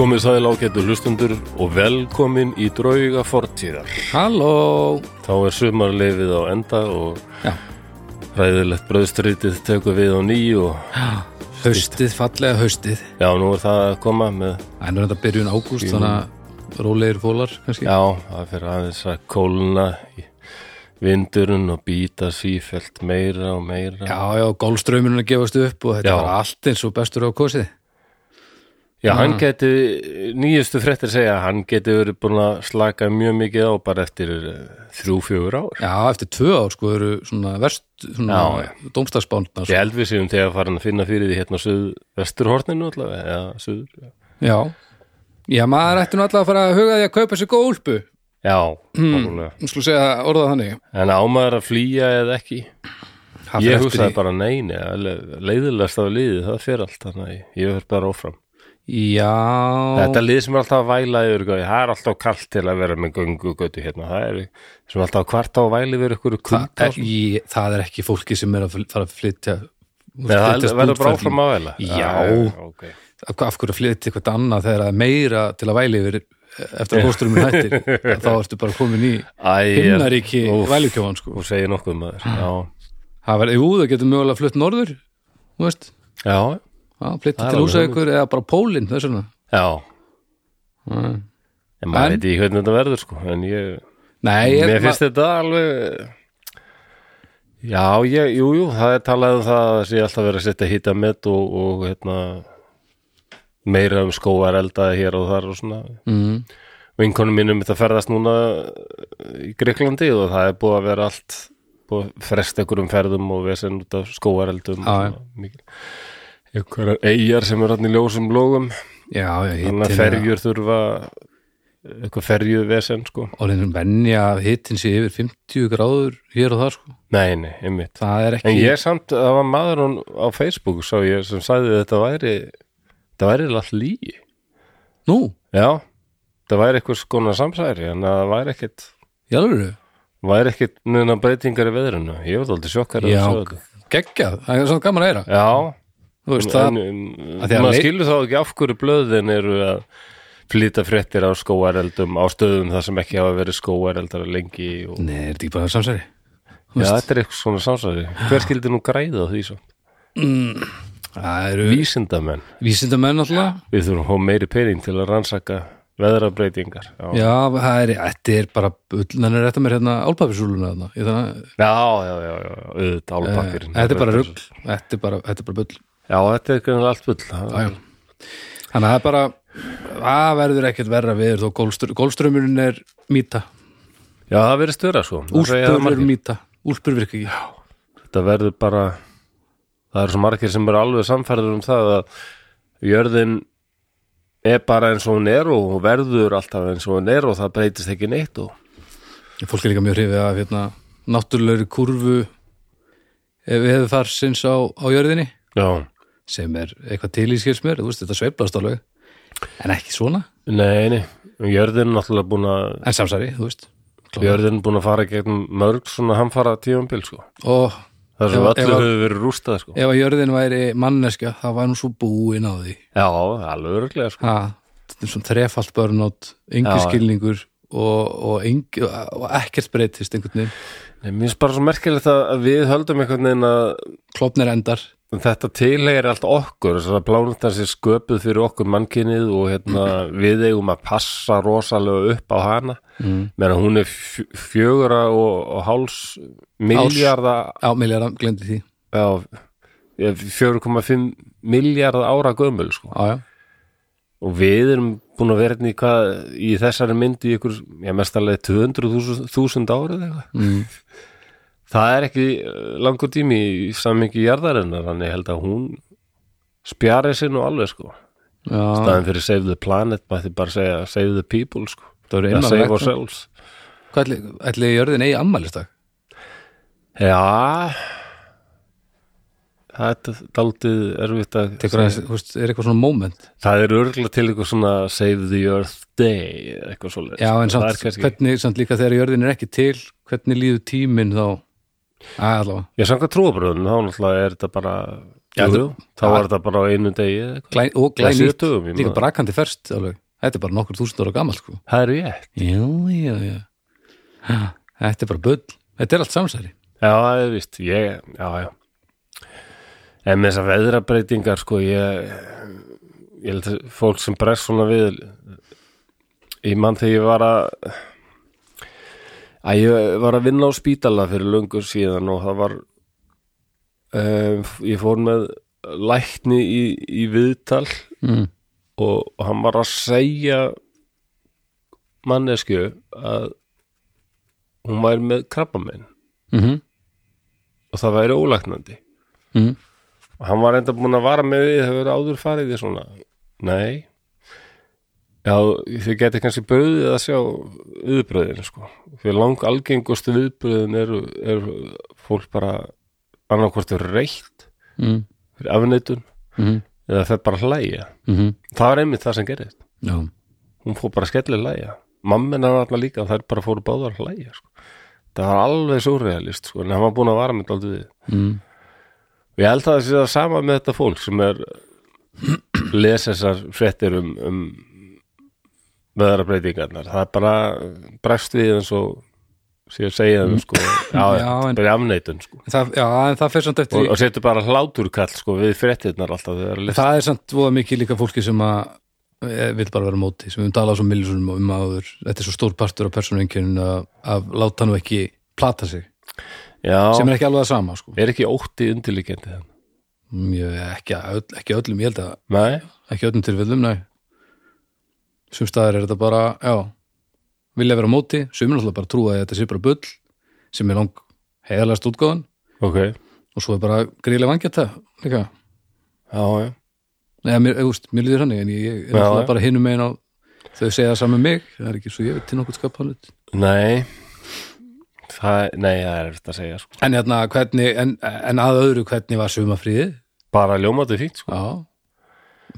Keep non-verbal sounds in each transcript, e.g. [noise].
Komið sæðil ágættu hlustundur og velkomin í drauga fortíðar. Halló Þá er sumarleifið á enda og Já. ræðilegt bröðstrítið tekur við á nýju og Haustið, fallega haustið já, nú er það að koma með, er þetta byrjun ágúst þannig að rólegir fólar kannski já, það fyrir aðeins að kólna í vindurinn og býta sífelt meira og meira. já, já gólströymurinn að gefast upp og þetta Já. var allt eins og bestur á kosið Já, hann Ah. geti, nýjustu fréttir segja að hann geti verið búin að slaka mjög mikið á bara eftir eh, þrjú, fjögur ár. Já, eftir tvö ár sko eru svona verst svona Já, dómstagsbándna Ég held við séum þegar farin að finna fyrir því hérna á suð vesturhorninu allavega, eða suður. Já Já, maður ætti nú alltaf að fara að huga því að kaupa sér góð úlpu Já, Hmm. nákvæmlega. Nú skulle segja orðað þannig En ámaður að flýja eða ekki? Ég hugsaði bara neini, leiðilegast af liðið, það fer allt þannig ég verð bara áfram. Já Þetta lið sem er alltaf að væla yfir, það er alltaf kalt til að vera með göngu götu hérna, það er sem er alltaf kvart á að væla yfir ykkur það, er, í, það er ekki fólki sem er að fara að flytja Nei, það verður bara áfram að væla. Já. ok. af af hverju að flytja eitthvað annað þegar það er meira til að væli yfir eftir að hósturum hættir [laughs] þá ertu bara komin í himnaríki Úff, vælukjóðan sko. Þú segir nokkuð maður, já. það verður, jú, það getur mögulega flutt norður Já, já, er til húsaukur eða bara pólinn, þess vegna já. Mm. En maður veit ekki hvernig þetta verður, sko, en ég... nei, ég, Mér finnst þetta alveg Já, ég, jú, jú, það er talað um það að sé alltaf verið að setja hitta met og, og hérna meira um skóar eldaði hér og þar og svona mm, vinkonum mínum þetta ferðast núna í Greiklandi og það er búið að vera allt búið að fresta einhverjum ferðum og vesen út af skóareldum Já, já. Einhverjar eigjar sem er í ljósum lógum þannig að ferjur þurfa eitthvað ferju vesen sko. Orðin venja að hittin sé yfir 50 gráður hér og það sko. Nei, nei, einmitt. Ekki En ég samt, það var maður hún á Facebook sá ég sem sagði þetta væri þetta væri alltaf lígi nú, já, það væri eitthvað skona samsæri en það væri ekkit alveg væri ekkit mjög breytingar í veðrinu. Ég var aldrei sjokkar já, geggjað, það er svona gaman að heyra. Já, þú veist það, maður skilur þá ekki af hverju blöðin eru að flyta fréttir á skóareldum á stöðum þar sem ekki hafa verið skóareldar lengi og... nei, er þetta ekki bara samsæri? Já, þetta er eitthvað svona samsæri. Hver skildi nú græða því svo? Það eru vísindamenn. Vísindamenn alltaf Við þurfum að fá meiri pening til að rannsaka veðrabreitingar. Já, já, það er, þetta er bara þannig er þetta með hérna álpapisúluna þarna, já, já, já, já, auðvitað. Þetta er bara rugl, þetta er bara, þetta er bara bull Já, þetta er ekki allt já. Þannig að það er bara það verður ekkert verra við þó gólstr, gólströmmurinn er mýta. Já, það verður störa svo. Úlpur er mýta, úlpur virka ekki. Þetta verður bara, það eru svo margir sem eru alveg samfærður um það að jörðin er bara eins og hún er og verður alltaf eins og hún er og það breytist ekki neitt og Fólk er líka mjög hrifið af hérna, náttúrulegri kurvu ef við hefur far sinns á, á jörðinni. Já, sem er eitthvað til í skilsmér, þú veist, þetta sveiflast alveg en ekki svona, nei, nei, jörðin er náttúrulega búin að, en samsæri, þú veist jörðin er búin að fara gegn mörg svona hamfara tíumbil, sko. og Það sem öllu ef að- hefur verið rústað, sko. ef að jörðin væri manneskja það var nú svo búin á því Já, alveg örglega sko. ha, þetta er svona þrefalt börnátt engi Já. skilningur og, og, engi, og ekkert breytist einhvern veginn, Nei, Mér finnst bara svo merkilegt að við höldum einhvern veginn að klopnir endar þetta tilhegir allt okkur þess að plánetan sé sköpuð fyrir okkur mannkynnið og hérna, við eigum að passa rosalega upp á hana mm. meðan hún er fjö- fjögura og, og háls miljarda Já, milljarða, glemdi því já, 4,5 miljard ára gömul sko. Já, og við erum búin að vera hérna í, hvað, í þessari myndi í ykkur, já, mestarlega 200.000 árið eitthvað mm. Það er ekki eh, langur tími í samingi jarðarinnar, þannig ég held að hún spjari sig nú alveg sko. Staðin fyrir save the planet, mætti bara segja save the people sko, Það verður Eða save ourselves. Hvað ætli, ætli jörðin eigi ammælistak? já. Það er daldið erfitt að Tekur að, veist, er eitthvað svona moment? Það er örgulega til eitthvað svona save the earth day eitthvað svoleiðis. Já, en samt, er hvernig, samt líka þegar jörðin er ekki til hvernig líður tíminn þá allavega, Já, samkvæmt trúabröðun, þá náttúrulega er þetta bara Já, jú, jú, þá var þetta bara á einu degi eða eitthvað. Glæ, og glænýtt ég líka brakandi ferst alveg. þetta er bara nokkur þúsund ára gamalt sko. Það er rétt. já, já, já Ha, þetta er bara bull þetta er allt samsæri Já, það er víst, ég, já, já. En með þessar veðrabreitingar, sko, ég, ég held að fólk sem brest svona við, ég mann þegar ég var að, að ég var að vinna á spítala fyrir löngur síðan og það var, um, ég fór með lækni í, í viðtal mm. og, og hann var að segja mannesku að hún væri með krabbamenn Mm -hmm. og það væri ólæknandi Mm. og hann var enda búin að vara með því það verið áður farið í svona nei já, þið geti kannski bröðið að sjá viðbröðin sko fyrir lang algengustu viðbröðin eru, eru fólk bara annarkvort er reitt Mm. fyrir afneitun Mm. eða það bara hlæja Mm. það var einmitt það sem gerist já, hún fór bara skellir hlæja mammen var alltaf líka, þær bara fóru báðar hlæja sko. það var alveg surrealist sko, en hann var búin að vara með aldrei við mm. og ég held að það sé það sama með þetta fólk sem er [clears throat] les þessar fréttir um, um veðrabreitingarnar það er bara bregst við eins og sé að segja þeim sko, já, [laughs] Já, en- bara afneitun sko. það, já, en það fer samt eftir og, í- og setur bara hláturkall sko, við fréttirnar alltaf að lesa. Það er samt voða mikið líka fólki sem að eh, vill bara vera móti sem við höfum talað svo millisum um áður. Þetta er svo stór partur af persónuengjörn að, að láta nú ekki plata sig. Já, sem er ekki alveg það sama sko. er ekki ótti undirlíkjandi þannig Mjög, ekki, öll, ekki öllum, ég held að nei, ekki öllum tilfellum, nei sum staðar er þetta bara, já vilja vera á móti, sumir náttúrulega bara trúa að þetta sé bara bull sem er lang heiðarlegast útgáðan ok. Já, og svo er bara greiðlega vangjart það líka, já, Nei, mér, úst, mér líður hannig en ég, ég er Já, já. bara hinum megin á þau segja það saman mig, það er ekki svo ég veit til nokkuð skapalut nei. Það, nei, það er eftir að segja sko. en, hérna, hvernig, en, en að öðru hvernig var sumafríðið, bara ljómandi fínt sko. já.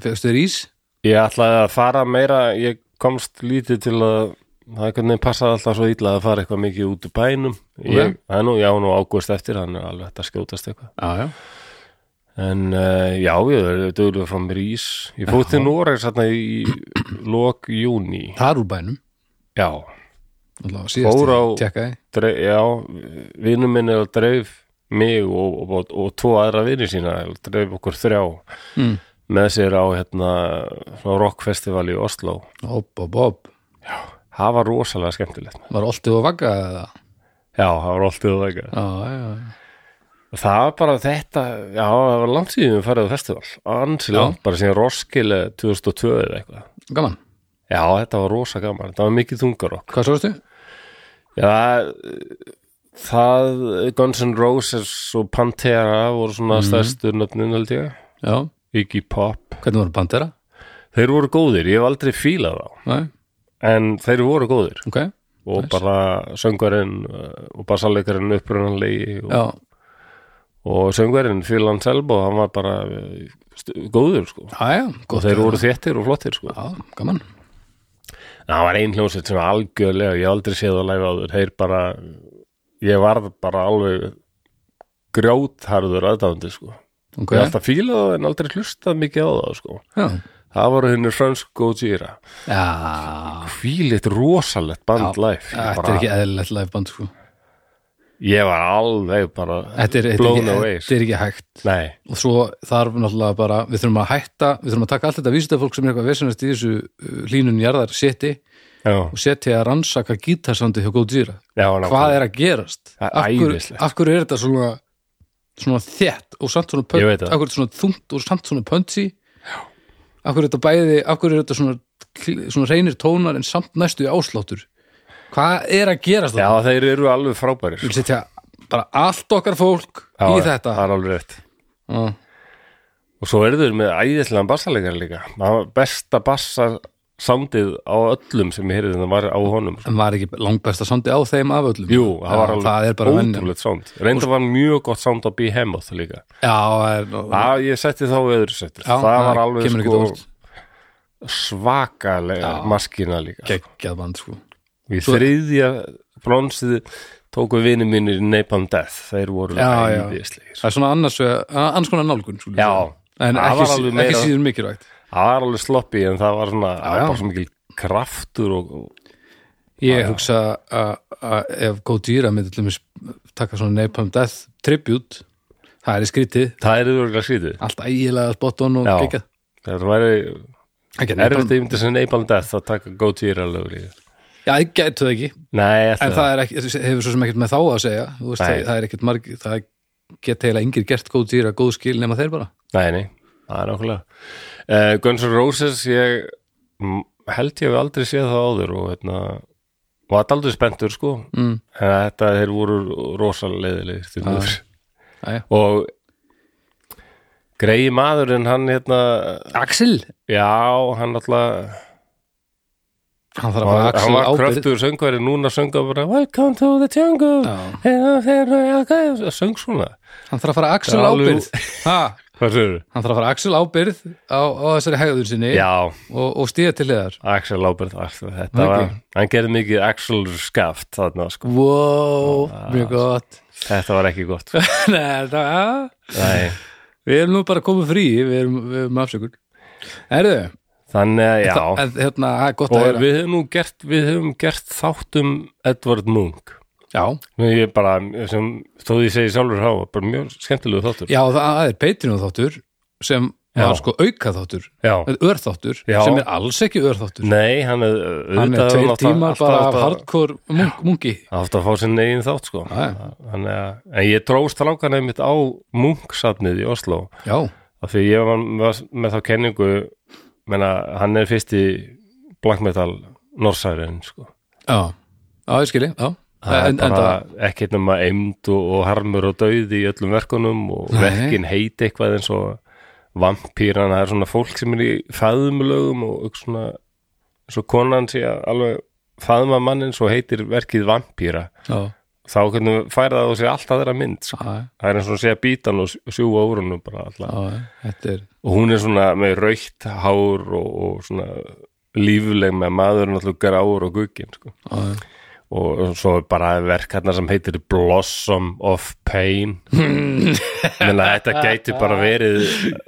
Fegstu þér ís, Ég ætlaði að fara meira, ég komst lítið til að það einhvern veginn passaði alltaf svo illa að fara eitthvað mikið út úr bænum. Ég, það er nú, já, nú ágúst eftir, hann er alveg að skjótast eitthvað. En uh, já, ég er dögulega frá mér ís. Ég fóð til Noregs hérna í lok júni. það er úr bænum, Já, alltaf síðast Fór á- dreif, já, vinnum minn er að dreif mig og, og, og, og tvo aðra vinni sína, dreif okkur þrjá mm. Með sér á hérna rockfestival í Oslo. hopp, hopp, hopp Það var rosalega skemmtilegt. var oltið og vagga eða Já, það var alltaf það ekki. já, já, það var bara þetta, já, það var langt síðan við farið á festival, ansi Já. langt, bara síðan Roskilde 2002 eða eitthvað. gaman, Já, þetta var rosa gaman, þetta var mikið þungarokk. hvað svoðustu? Já, það, Guns N' Roses og Pantera voru svona Mhm. stærstu nöfnin held ég, já, Iggy Pop. hvernig voru Pantera? Þeir voru góðir, ég hef aldrei fílað þá, Nei, en þeir voru góðir ok, og bara söngvarinn uh, og bassalekarinn upprunanlegi og, já, og söngvarinn Phil Anselmo, hann var bara uh, góður sko. já, já og gott þeir að voru þéttir og flottir sko. já, gaman það var ein hljómsveit sem var algjörlega ég hef aldrei séð að læfa áður þeir bara, ég varð bara alveg grjótharður aðdáðandi sko. Ok, ég alltaf fílað en aldrei hlustað mikið á það sko. það voru henni fransk Gojira. Já. Fílitt rosalegt band live. Þetta er ekki eðlilegt liveband sko. ég var alveg bara er, blown ekki, away þetta er ekki hægt. Nei, og svo þarf náttúrulega bara við þurfum að hætta, við þurfum að taka allt þetta vísindafólk sem er eitthvað vesenast í þessu uh, hlínun jarðar seti já, og setja að rannsaka gítarsandi hjá Góðsýra já hvað er að gerast? Er af æðislegt. af hverju er þetta svona svona þétt og samt svona Ég pönt, veit það. af hverju er þetta svona þungt og samt svona pöntsi hverju er þetta bæði hverju er þetta svona, svona reynir tónar en samt næstu í ásláttur hvað er að gerast já, þetta? þeir eru alveg frábærir Við setja bara allt okkar fólk Já, í já, þetta það er alveg rétt Já. og svo eru þeir með æðislegan bassalegar líka besta bassa soundið á öllum sem ég heyrði það var á honum sko. en var ekki langbesta sandi á þeim af öllum? Jú, það var alveg ótrúlegt sound. Reynda var mjög gott sound á Behemoth líka. Já, það ég setti þá öðru setti Já, það var alveg sko svakalega maskina líka geggjað band sko. Í þriðja bronsið tóku vinið mínir Napalm Death. Þeir voru æðislegir það er svona annars, annars konar nálgun sko, en ekki, síður mikilvægt það var alveg sloppy en það var svona það var bara svo mikil kraftur og, og ég hugsa að ef Gojira myndi til dæmis taka svona Napalm Death tribute það er í skrítið, það er yfirlega skrítið. Allt ægilega spot on og geggjað. Það væri erfitt að myndi sem Napalm Death að taka Go Tira lögur í já, ég gætu það ekki. Nei, en það ekki, hefur svo sem ekkert með þá að segja. Veist, það, það er ekkert marg það geta heila yngir gert Gojira góð skil nema þeir bara. Nei, nei, það er nákvæmlega uh, Guns N' Roses ég held ég hef aldrei séð það áður og hérna var aldrei spenntur sko mm. en þetta þeir voru rosalegðilegir Já. miður Jæja. og greiði maðurinn hann hérna Axel, já, hann alltaf hann þarf að fara Axel hann var kröftur söngværi núna sönga bara Welcome to the jungle Já. söng svona hann þarf að fara Axel er ábyrgð ha, hvað sér hann þarf að fara Axel ábyrgð á, á þessari hegður sinni já, og, og stíða til hliðar. Axel Ábyrð þetta Ok. var, hann gerði mikið Axel skaft þarna sko. Wow, mjög gott. þetta var ekki gott [laughs] Nei, það, Nei. við erum nú bara komið frí við erum, við erum afsökun. Erðu, þannig að já. en, hérna, að og við höfum nú gert við höfum gert þáttum Edward Munch Já, ég bara, sem þó því ég segi sjálfur há bara mjög skemmtilegu þáttur. Já, það er Patreon þáttur sem Já. var sko auka þáttur. Örþáttur, sem er alls ekki örþáttur nei, hann er hann er tveir tímar bara af hardcore munk, munki. Átt að fá sinn eigin þátt sko. Að, en ég dróst strákan einmitt á Munch-safnið í Oslo já, af því ég var var með þá kenningu menna, hann er fyrst í black metal norsærin sko. já, já, ég skilji já, það en, er bara ekkert nema eimd og, og harmur og dauði í öllum verkunum og verkin heiti eitthvað eins og vampýran, það er svona fólk sem er í fæðumlögum og svona eins og konan sé að alveg faðma mannin svo heitir verkið vampýra þá hvernig færa það á sig allt aðra mynd sko. það er eins og að segja bítan og sjúga úr húnum bara alltaf er og hún er svona með raukt hár og, og svona lífleg með maðurinn alltaf gráur og guggin sko. já, og svo er bara verk hérna sem heitir Blossom of Pain. Menna þetta gæti bara verið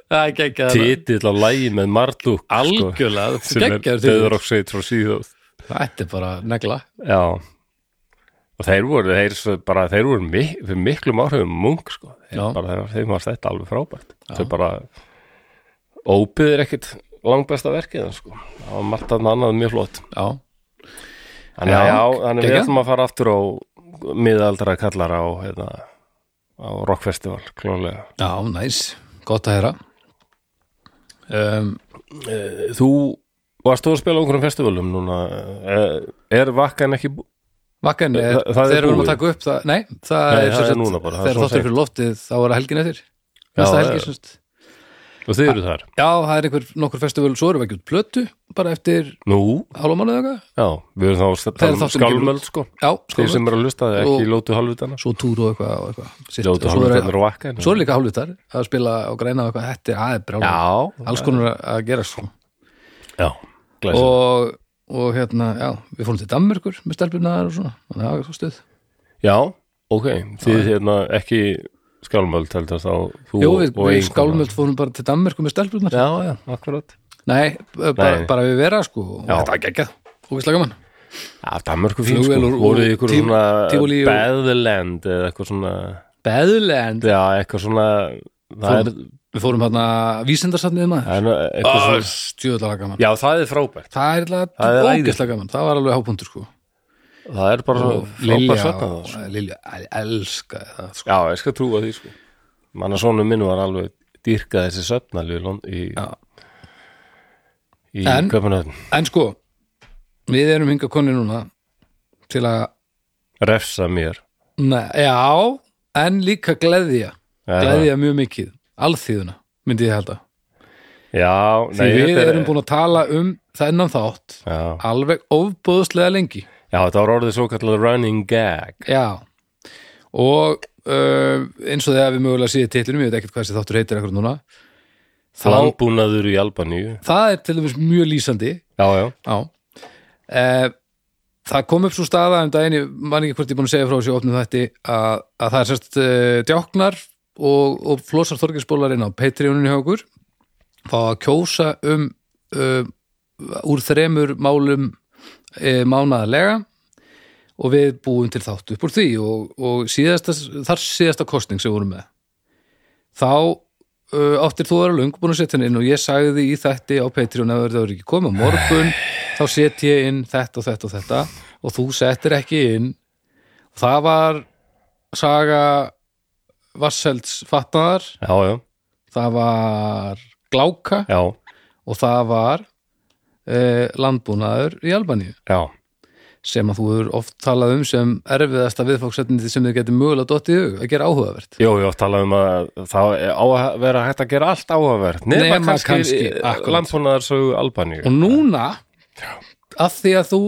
er titill á lægi með Marduk sko, algjörlega, sem er döður og sveit frá síðóð þetta er bara negla. Já. Og þeir voru, þeir, bara, þeir voru mik miklum áhrifum mung sko. þeir bara, þeir, var þetta alveg frábært. Já. þau bara óbyðir ekkit langbesta verkið sko. það var margt að annað mjög flott. Já, þannig að Já, þannig við ætlum að fara aftur á miðaldra kallara á, hérna, á rockfestival klónlega já, næs gott að heyra. Um, þú varst þú að spila á einhverjum festivalum núna? Er, er vakkan ekki bú- Vakkan er, það er þegar við erum að búið. taka upp það, nei, það Nei, er, það er sagt- núna bara, það er þáttur fyrir loftið þá er það helgin eftir. Næsta helgi er- sagt. Og þið eru þar? Já, það er einhver nokkur festival, svo erum við ekki út plötu bara eftir nú, hálfa mánuð eða eitthvað. Já, við erum þá tala um skálmöld sko. Já, þeir sem eru að lusta það ekki lótu halvvitana svo túr og eitthvað, og eitthvað. Lótu og svo, er, halvvitana og vakkan svo er líka hálfvitar að spila og og eitthvað, er aðeins brjála já, alls konar að gera svo já, glæsir og, og hérna, já, við fórum til Danmerkur með stelpunar og svona, þannig að það er svo stuð. Já, ok, þið hérna ekki skálmöld heldur þá þú Jú, við, og við skálmöld fórum bara til Danmerkur með stelpunar já, já, akkurat. Nei, bara, Nei. bara við vera sko. Og Já. þetta var geggjað. Slaka mann Já, Danmörku fín sko, voruð ykkur Tí- svona Tívolí og- Beðland eða eitthvað svona Beðland Já, eitthvað svona það er, Við fórum hérna vísindarsatnið maður. Er Stjöðlega gaman. Já, það er frábært. Það er er ógeðslega gaman. Það var alveg hápuntur sko Það er bara frábært svefna sko. Lilja el- elskaði það sko. Já, ég skal trúa því sko Manna svona minn var alveg dýrkað þessi söfnali í, Já. í En- Köpunöfn En sko, við erum hinga konni núna til að Refsa mér Nei, já, en líka gleðja Já. gleðja mjög mikið alþýðuna, myndi ég halda Já, því nei, við þetta er- erum búin að tala um þennan þátt Já, alveg ofbúðslega lengi já þetta var orðið svo kallar running gag. Já. Og uh, eins og þegar við mögulega síðan titlinum, ég veit ekkert hvað þessi þáttur heitir ekkur núna. Landbúnaður í Albaníu. Það er til dæmis mjög lýsandi. Já, já, já. Uh, það kom upp svo staða um daginn, ég man ekki hvort ég er búin að segja frá þessi opnum þætti að, að það er sérst uh, djáknar og, og flósar þorginsbólarinn á Patreoninu hjá okkur. Fá að kjósa um uh, úr þremur málum uh, mánaðarlega og við búum til þátt upp úr því og, og síðasta, þar síðasta kostning sem við vorum með þá uh, áttir þú að vera löngu búin að setja hann inn og ég sagði því í þætti á Patreon ef það verður ekki komið morgun þá set ég inn þetta og þetta og þetta og þú settir ekki inn. Það var saga Vasselds fatnaðar. Já, já, það var gláka. Já, og það var eh, landbúnaður í Albaníu. Já. sem að þú hefur oft talað um sem erfiðasta viðfóksetnindi sem þið getur mögulega dottið í hug að gera áhugavert. Jó, ég oft talað um að það á að vera hægt að gera allt áhugavert nema, Nema kannski, kannski, akkurat. landbúnaðar sögu Albaníu. Og núna að því að þú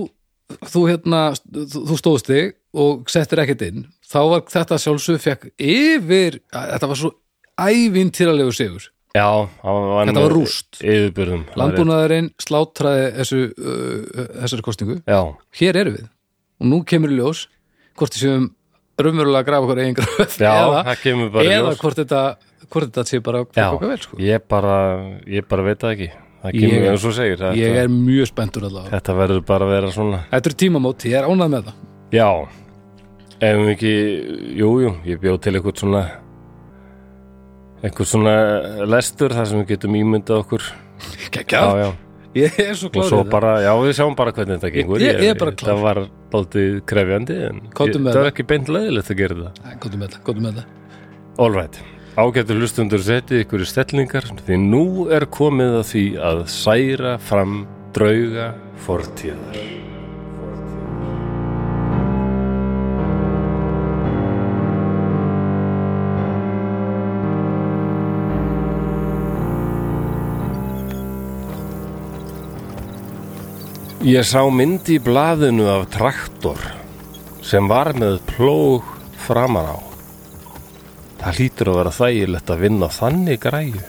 þú, hérna, þú, þú stóðst þig og settir ekkert inn þá var þetta sjálfsög fekk yfir þetta var svo ævintýralegu sigur Já, var Þetta var rúst. Landbúnaðurinn slátraði þessu, uh, þessari kostingu. Já, hér erum við. Og nú kemur ljós hvort séum raunverulega að grafa okkur eigin gröf já eða, það kemur bara í eða hvort þetta hvort þetta sé bara Já, okkar vel sko. ég bara, ég bara veit það ekki. Það Ég- kemur eins og segir þetta, ég er mjög spenntur allavega. Þetta verður bara að vera svona. Þetta er tímamót, ég er ánægð með það. Já, ef við ekki Jú, jú, ég bjóð til eitthvað svona eitthvað svona lestur þar sem við getum ímyndað okkur. Já, já. Ég er svo og klárið svo bara, já við sjáum bara hvernig þetta gengur. ég- ég klár. það var dálítið krefjandi en ég- það var ekki beint leiðilegt að gera það Góðum með það, góðum með það All right, ágættur hlustundur setið ykkur í stellingar því nú er komið að því að særa fram drauga fortíðar Ég sá mynd í blaðinu af traktor sem var með plóg framan á. Það hlýtur að vera þægilegt að vinna þannig græju.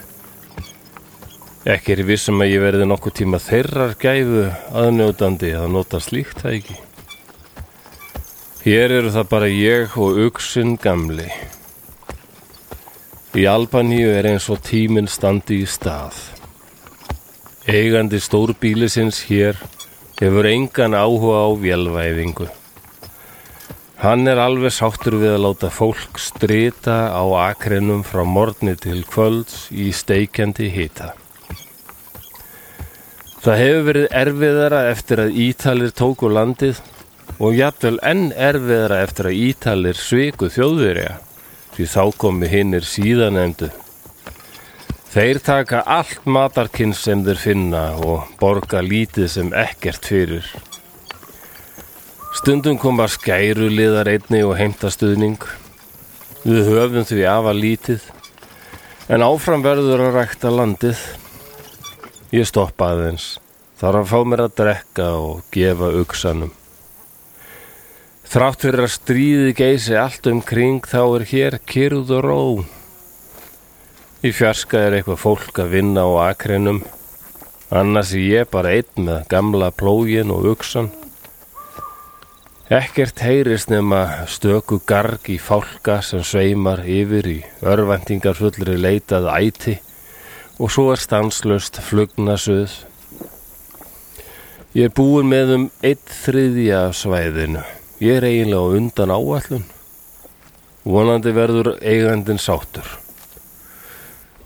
Ekki er ég vissum að ég verði nokkuð tíma þeirrar gæfu aðnjótandi að nota slíkt það ekki. Hér eru það bara ég og uksinn gamli. Í Albaníu er eins og tíminn standi í stað. Eigandi stórbílisins hér hefur engan áhuga á vélvæðingu. Hann er alveg sáttur við að láta fólk strita á akrinum frá morgni til kvölds í steikjandi hita. Það hefur verið erfiðara eftir að Ítalir tóku landið og jafnvel enn erfiðara eftir að Ítalir sviku þjóðverja því þá komi hinnir síðanemdu. Þeir taka allt matarkinn sem þeir finna og borga lítið sem ekkert fyrir. Stundum koma skæru liðar einni og heimta stuðning. Við höfum því afa lítið, en áfram verður að rækta landið. Ég stoppaði eins, þarf að fá mér að drekka og gefa uksanum. Þrátt fyrir að stríði geysi allt um kring þá er hér kyrð og ró. Í fjarska er eitthvað fólk að vinna á akrinum, annars er ég bara einn með gamla plógin og uksan. Ekkert heyrist nema stöku garg í fálka sem sveimar yfir í örvæntingar fullri leitað æti og svo er stanslöst flugnasuð. Ég er búin með um eitt þriðja svæðinu. Ég er eiginlega undan áallun. Vonandi verður eigandin sáttur.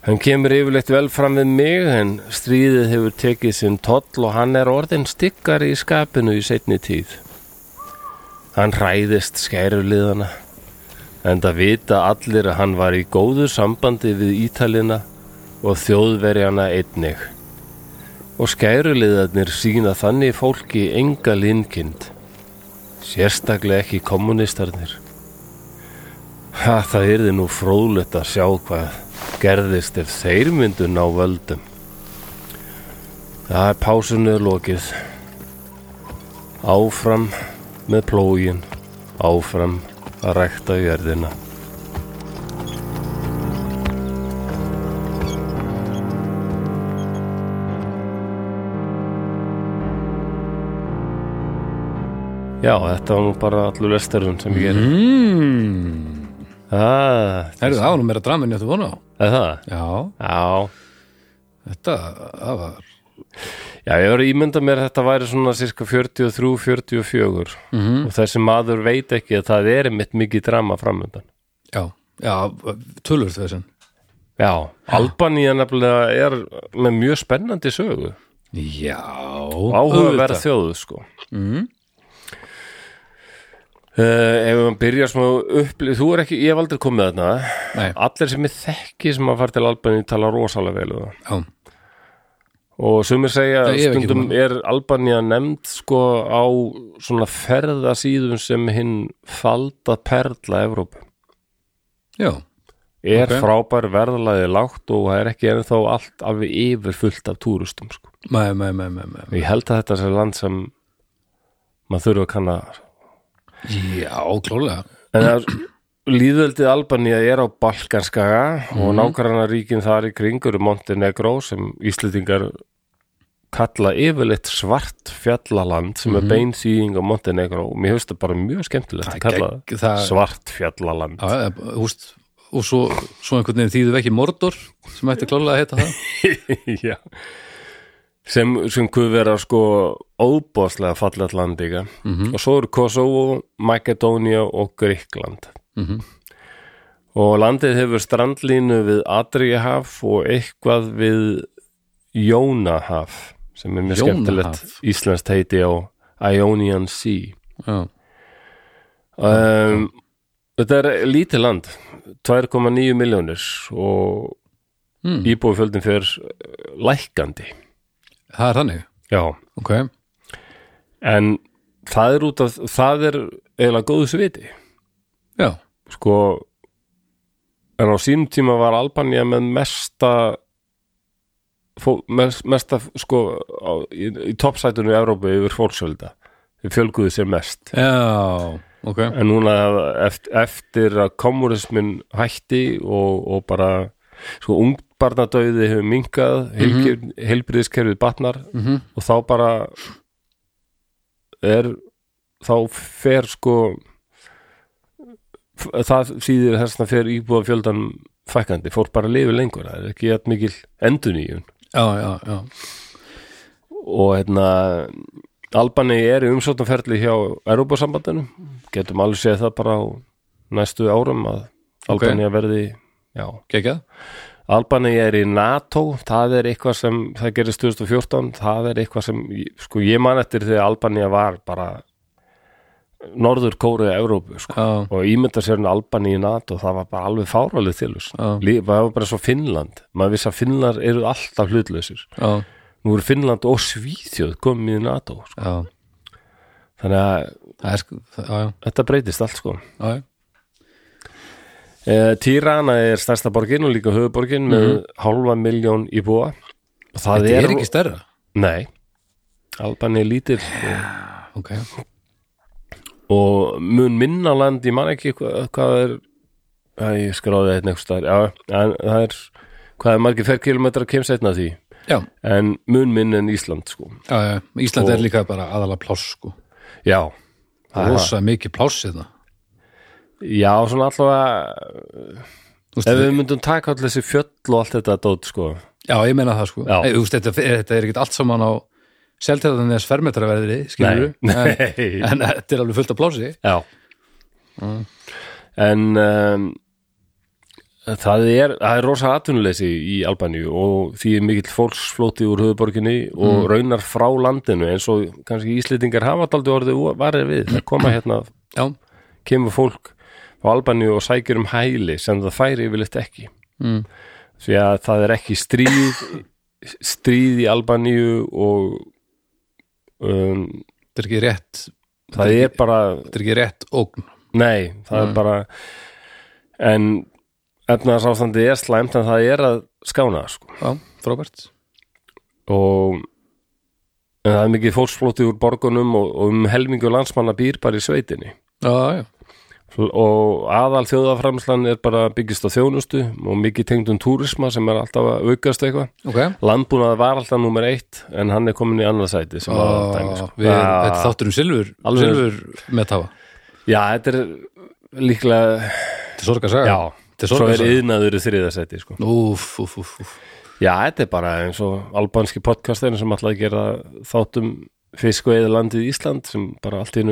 Hann kemur yfirleitt vel fram við mig en stríðið hefur tekið sinn toll og hann er orðin styggari í skapinu í setni tíð. Hann hræðist skæruliðana en það vita allir að hann var í góðu sambandi við Ítalina og þjóðverjana einnig. Og skæruliðarnir sína þannig fólki enga linkind, sérstaklega ekki kommunistarnir. Ha, það yrði nú fróðlegt að sjá hvað gerðist ef þeir myndu ná völdum. Það er pásunni lokið. Áfram með plógin, áfram að rækta jörðina. Já, þetta var nú bara allur lestarun sem ég gerir. mm. Ah, það var nú meira dramin ég ætti vona á er það? Já, Já, þetta, það var já, ég var að ímynda mér að þetta væri svona cirka 43-44 mm og þessi maður veit ekki að það er mitt mikið drama framöndan. Já, já, tölur þessan Já, Albanía nefnilega er með mjög spennandi sögu. Já, Áhugaverð þjóðu, sko. mm. Uh, ef við byrja smá upplið, þú er ekki, ég hef aldrei komið þarna. Nei, Allir sem er þekki sem að fara til Albaníu tala rosalega vel um það. já, Og sumir segja Nei, ég stundum er Albanía nefnd sko á svona ferðasíðum sem hinn falda perla Evrópu. já Er Ok. frábær verðalagi lágt og það er ekki ennþá allt alveg yfir fullt af túristum sko. Nei, nei, nei. Ég held að þetta sé land sem maður þurfa að kanna Já, klálega En það líðveldið Albanía er á Balkanskaga og nákvæmna ríkin þar í kringur Montenegro sem Íslendingar kalla yfirleitt svart fjallaland sem er bein þýðing á Montenegro. Og mér finnst það bara mjög skemmtilegt að kalla það svart fjallaland. Já, já, húst og svo, svo einhvern veginn þýðu ekki Mordor sem ætti klálega að heita það. [laughs] Já sem, sem kuð vera sko óbóðslega fallet land líka. Og svo eru Kosovo, Makedónia og Gríkland Mhm. og landið hefur strandlínu við Adriahaf og eitthvað við Jónahaf sem er mjög skemmtilegt íslenskt heiti á Ionian Sea. Já, um, Þetta er lítið land 2,9 miljónir og mm. íbúifjöldin fyrir lækkandi það er þannig? Já, Ok, en það er út af það er eiginlega góðu sviti. Já, sko en á sínum tíma var Albanía með mesta fó, mest, mesta sko á, í, í toppsætunum í Evrópu yfir fólksölda þau fjölguðu sér mest. Já Ok, en núna eftir, eftir að kommunismin hætti og, og bara sko ungbarnadauði hefur minkað mm heilbriðiskerfið batnar mhm, og þá bara er þá fer sko það þýðir þess að fer íbúða fjöldan fækkandi, fór bara að lifi lengur það er ekki jætt mikil enduníun já, já, já. Og hérna Albani er í umsóttanferli hjá Europasambandinu, getum alveg séð það bara á næstu árum að. Albani verði já, Gekjað Albani er í NATO, það er eitthvað sem það gerist 2014, það er eitthvað sem sko ég man eftir þegar Albania var bara norður kórið Evrópu sko. Já, og ímynda sér en Albani í NATO það var bara alveg fáralið til það var bara svo Finnland maður vissi að Finnar eru alltaf hlutlausir. Já, nú eru Finnland og Svíþjóð komið í NATO sko. já. Þannig að sko, þetta breytist allt sko. Já, já Tirana er stærsta borgin og líka höfuborgin með hálfa miljón íbúa. Og það Þetta er ekki stærra? Nei, Albani er lítill. Og, Ok, og mun minna land, ég man ekki hvað, hvað er Æ, ég skráði þetta Já, en það er hvað er margir ferkilometra kemst einna því? Já, en mun minn en Ísland sko. Já, já. Ísland Og- er líka bara aðalega pláss sko. Já, það er Rosa mikið pláss hérna Já, svona allavega veist, ef við myndum taka allir þessi fjöll og allt þetta dót sko. Já, ég meina það sko. Þú veist, þetta, þetta er ekkert allt saman á selteðan þess fermetraverðri skilur en, en þetta er alveg fullt af plási. Já. En um, það er, það er rosa atvinnuleysi í Albaníu og því er mikill fólksflóti úr höfuborginni og raunar frá landinu eins og kannski Íslendingar hafa daldi orðið varðið við. Það koma hérna, já, kemur fólk á Albaníu og sækir um hæli sem það færi yfirleitt ekki. Mm. því að það er ekki stríð stríð í Albaníu og um, þetta er ekki rétt. Það er bara þetta er ekki rétt ógn. Nei, það er bara en efnarsástandi er slæmt en það er að skána sko. já, frábært. Og en það er mikið fólksflóti úr borgunum og, og um helmingu landsmanna býr bara í sveitinni. Já, já, og aðal þjóðaframslan er bara byggist á þjónustu og mikið tengdum túrisma sem er alltaf að aukast eitthvað ok landbúnað var alltaf nummer eitt en hann er komin í annað sæti að Ó, dæmi sko. við, Já. þetta þáttur um silfur silfur methafa Já, þetta er líklega þetta er sorg að segja Já, þetta er svo er yðnaður í þriða sæti sko. úf, úf, úf. Já, þetta er bara eins og albanski podcastin sem alltaf gera þáttum fisk og eðalandið Ísland sem bara allt í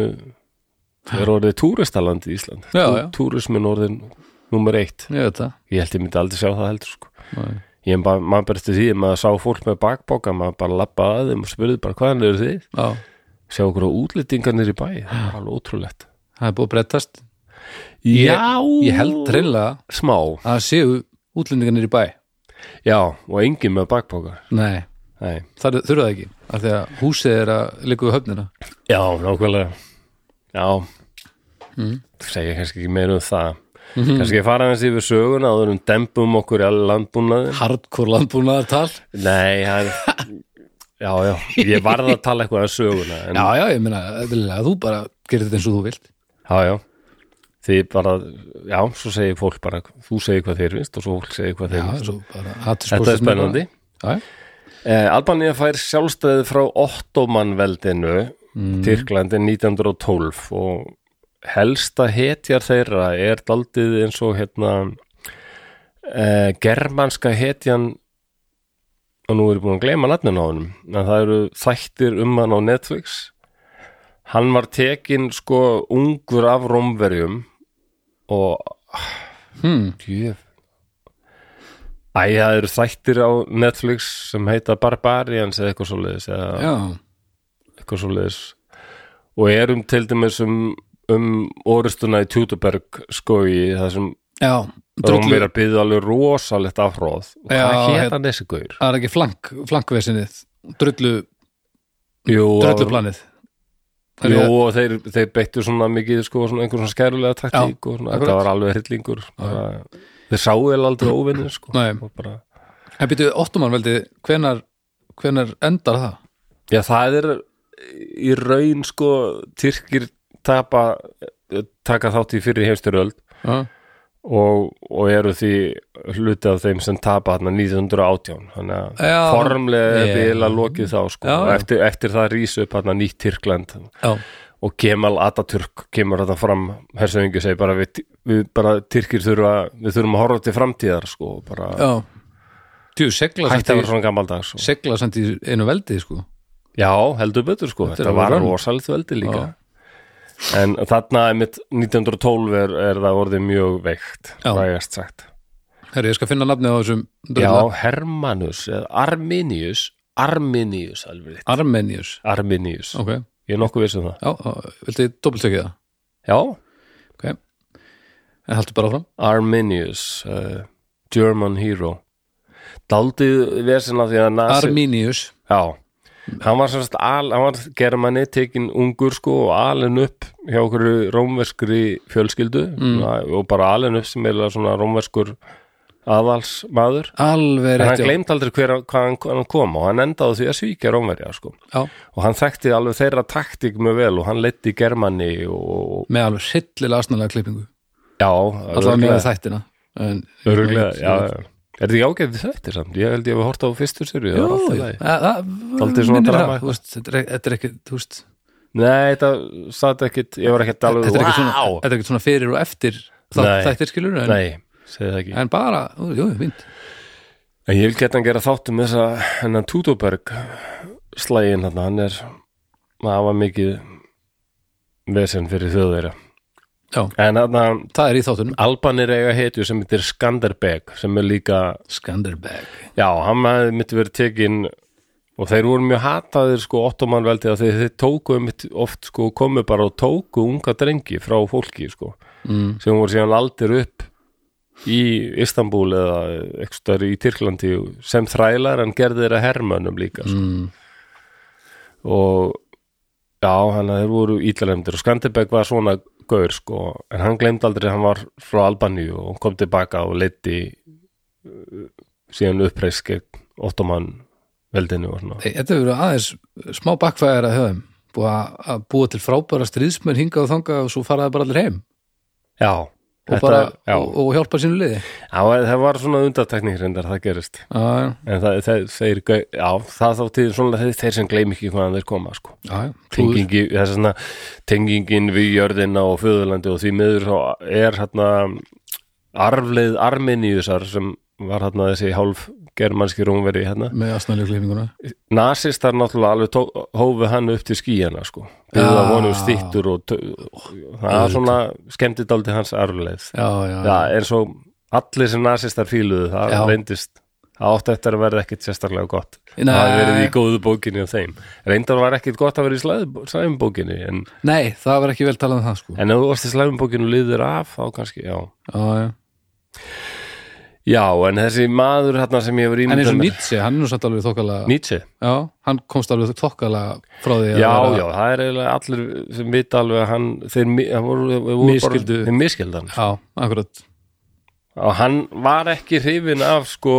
einu er orðið túristalandið Ísland Já, já. Túrismin orðin nummer eitt. Ég það. Ég held ég myndi aldrei sjá það heldur sko. Ég er bara, maður bersti því, maður sá fólk með bakboka maður bara lappaði að þeim og spurði bara hvaðan eru þið? já, Sjá okkur á útlendingarnir í bæ, það er alveg ótrúlegt. Það er búið brettast Ég- Já, ég held reynilega smá. að séu útlendingarnir í bæ. Já, og engin með bakboka nei, Nei. það þurfa það ekki af því að húsið er að liggja við höfnina. Já, nákvæmlega Já. Mm. segja kannski ekki meira um það. Kannski fara hans yfir söguna áður um dembum okkur í alveg landbúnaði. Hardcore landbúnaðartal. Nei, er Já, já, ég varð að tala eitthvað um söguna en, já, já, ég meina, þú bara gerir þetta eins og þú vilt. Já, já. Því bara, já, svo segir fólk bara þú segir hvað þeir finnst og svo fólk segir hvað þeir finnst. Þetta er spennandi. Já, eh, Albanía fær sjálfstæði frá Ottomanveldinu Tyrklandi 1912 og helsta hetjar þeirra er daldið eins og hérna eh, germanska hetjan og nú er ég búin að gleyma nafnin á honum en það eru þættir um hann á Netflix. Hann var tekin sko ungur af rómverjum og hmm, Gjöf Æ, það eru þættir á Netflix sem heita Barbarians eða eitthvað svoleiðis eða já, eitthvað svoleiðis. Og erum til dæmis um, um orustuna í Tjútuberg skogi það sem já drullu, Rómverjar byggðu alveg rosalegt afhróð og Já, hvað hérna- hann þessi gaur? það er ekki flank, flankvesinið drullu, Jú, drulluplanið. Jú, og þeir, þeir beittu svona mikið sko, svona einhver svona skærulega taktík og svona, þetta var alveg hryllingur þeir sáu vel aldrei óvinnir sko, bara en býtu, Ottoman veldi, hvenar hvenar endar það? Já, það er í raun sko Tyrkir tapa taka þátt í fyrir heimstyröld já, og, og eru því hluti af þeim sem tapa þarna 1918 þannig að Já. formlega Já. bila lokið þá sko Já, já. Eftir, eftir það rísu upp þarna nýtt Tyrkland og Kemal Atatürk kemur þetta fram hersöfingi segi bara við, við bara Tyrkir þurfa við þurfum að horfa til framtíðar sko bara Tjú, segla hætti að vera svona gammaldags sko. segla samt í einu veldi sko. Já, heldur betur sko, Þetta er þetta var rönn. rosalegt veldi líka. En þarna einmitt 1912 er, er það orðið mjög veikt, Já. vægast sagt. Herri, ég skal finna nafnið á þessum Já, drulla. Hermanus, eða Arminius Arminius, alveg rétt. Armenius. Arminius, ok, ég er nokkuð viss um það. Já, já, viltu ég doppeltökið það? Já, ok, en haldur bara áfram. Arminius uh, German hero. Daldið vesen af því að nasi Arminius, Já, hann var semst al, hann var germanni tekin ungur sko og alin upp hjá okkur rómverskri fjölskyldu. Mm. og bara alin upp sem er svona rómverskur aðals maður alveg en hann rétt gleymd aldrei hver hvað hann, hann kom og hann endaði því að svíkja rómverja sko. Já, og hann þekkti alveg þeirra taktík mjög vel og hann leiddi germanni og með alveg hryllilega asnalega klippingu. Já, með örugglega- þættina en, örugglega, já, já. Er þetta ekki ágætið þetta samt? Ég held ég hef hort á fyrstu sérju Jú, það Dálítið svona drama þetta er- þetta er ekki þú veist, Nei, þetta satt ekkit, ég var ekkit alveg þetta er Vá! þetta er ekki svona fyrir og eftir það, þættir skilur en, Nei, segi það ekki. en bara, jú, fínt. En ég vil geta að gera þáttum þess að hennan Tutoberg slægin hann, hann er það var mikið vesen fyrir þjóðverja Já, en er þáttunum Albanir eiga hetju sem heitir Skanderbeg sem er líka, Skanderbeg já, hann hefði myndi verið tekin og þeir voru mjög hataðir sko ottoman veldi að þeir, þeir tóku oft sko komu bara og tóku unga drengi frá fólki sko mm. sem voru síðan aldir upp í Istanbul eða ekstar í Tyrklandi sem þrælar en gerði þeirra hermönnum líka sko. Mm. og já, hann þeir voru íllalemdir og Skanderbeg var svona gaur sko, en hann glemd aldrei hann var frá Albaníu og kom tilbaka og leiti uh, síðan uppreist gegn ottoman veldinu og svona. Þetta verið aðeins smá bakfæðar að höfum. Búið að búa til frábæra stríðsmenn hingað og þangað og svo faraði bara allir heim. Já, og, bara, já, og, og hjálpa sínu liði? Já, það var svona undartekning reyndar það gerist. Já, já, en það, það, þeir, já, það þá til svona þeir, þeir sem gleym ekki hvaðan þeir koma sko. tengingi, að tengingin við jörðina og föðurlandi og því miður er hérna arfleið Arminiusar sem var hérna þessi hálf germanski rómveri hérna. Með aðsnæli klippinguna nasistar náttúrulega alveg hófu hann upp til skíjana sko. Byggða Já. vonum stýttur og tö, það er svona skemmti dálítið hans já, eins og allir sem nasistar fíluðu það Já. reyndist það átti eftir að verða ekkit sérstaklega gott. Nei. það verið í góðu bókinni á þeim. Reyndar var ekkit gott að vera í slæðum- slæðumbókinni en, Nei, það var ekki vel talað um það sko. En ef þú varst í slæðumbókinni og liður af þá kannski, já. Já, já já, en þessi maður hérna sem ég hefur En eins ímyndað og Nietzsche, hann er nú satt alveg þokkalega Nietzsche, Já, hann komst alveg þokkalega frá því að já, vera- já, það er eiginlega allir sem vita alveg að hann þeir, hann voru, þeir voru Misskildu. bara, þeir miskildan Já, akkurat. Og hann var ekki hrifin af sko,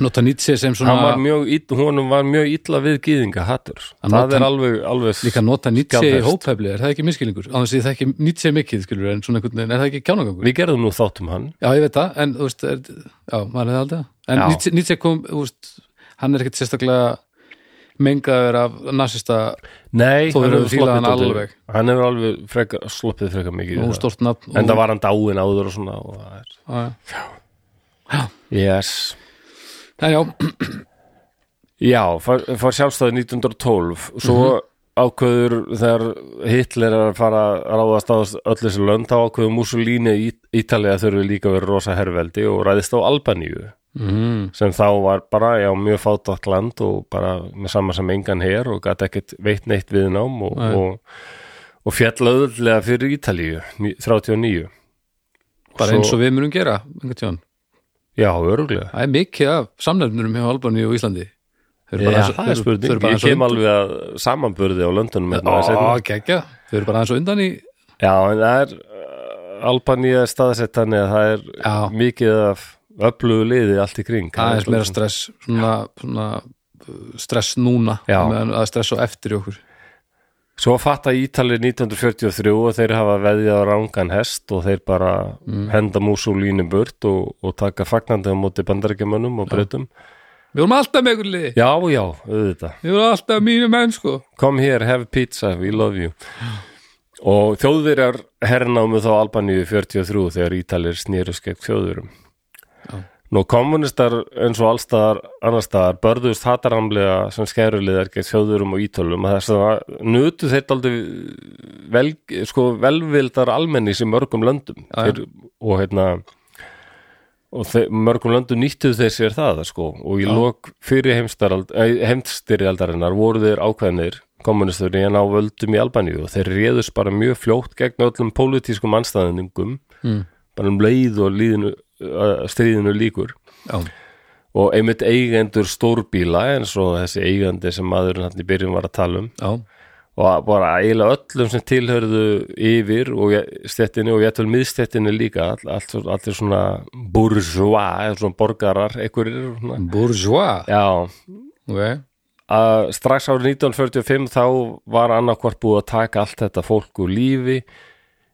Nota Nietzsche sem hann var svona mjög honum var mjög illa við gýðinga hattur, Hann það nota- er alveg, alveg líka nota Nietzsche í skjalfest. hóphefli, er það ekki miskilingur? Á þess að það ekki Nietzsche mikið, skilur, en svona einhvern veginn, er það ekki kjánagangur? við gerðum nú þáttum hann Já, ég veit það, en þú veist, er, já, maður hefði aldrei. En Já. Nietzsche, Nietzsche kom, þú veist, hann er ekkert sérstaklega mengaður af nasista Nei, Þó hann hefur alveg. Hann hefur alveg freka, sloppið freka mikið og stort nafn En og, það var hann dáin áður og svona og það er, Já, Yes já, já, Já, far, far sjálfstæði 1912 Svo ákveður þegar Hitler er að fara að ráðast á öll þessi lönd þá ákveður Mussolini í Ítalía þurfi líka verið rosa herveldi og ræðist á Albaníu. Mm, sem þá var bara, já, mjög fátakt land og bara með sama sem engan her og gæti ekkert veitt neitt viðnám og, Nei. og, og fjall auðvöldlega fyrir Ítalíu ní- 39 bara Svo- eins og við munum gera. Já, öruglega Það er mikið af samnefnurum hjá Albani og Íslandi. Þau eru bara aðeins- það er þau eru bara ég kem undan- alveg að samanburði á löndunum hérna, Ó, seinna. geggja, þau eru bara aðeins og undan í Já, en það er uh, Albanía er staðsett þannig að það er Já. mikið af öflugu liði allt í kring. Aðeins meira stress svona, svona uh, stress núna að stress á eftir í okkur Svo fatta Ítalið 1943 og þeir hafa veðjað á rángan hest og þeir bara Mm. henda Mussolini burt og, og taka fagnandi á móti bandarækjamönnum og breytum Við vorum alltaf með ykkur liði Já, já, auðvitað. Við vorum alltaf mínu menn sko. Come here, have pizza, we love you. Og þjóðverjar hernámu þá Albaníu 43 þegar Ítalir snýrus gegn þjóðverum Já. Nú kommunistar eins og allstaðar annar staðar börðust hataramlega sem skæruliðar gegn þjóðverum og ítölum. Að þess að nutu þeir aldrei vel, sko, velvildar almennis í mörgum löndum. Þeir, og hérna og þeir, mörgum löndum nýttuð þeir sér það sko, og í Já. lok fyrir heimstyrjaldarinnar voru þeir ákveðnir kommunistur í en á völdum í Albaníu. Og þeir réðust bara mjög fljótt gegn öllum pólitískum anstæðningum mm. bara um leið og líðinu, stríðinu líkur Já, og einmitt eigendur stórbíla eins og þessi eigandi sem maðurinn hann í byrjun var að tala um já, og bara eiginlega öllum sem tilhörðu yfir og stettinni og ég ætlum miðstettinni líka all, allt, allir svona bourgeois eða svona borgarar einhverjir bourgeois? Já, Ok, að strax árið 1945 þá var annarkvart búið að taka allt þetta fólk úr lífi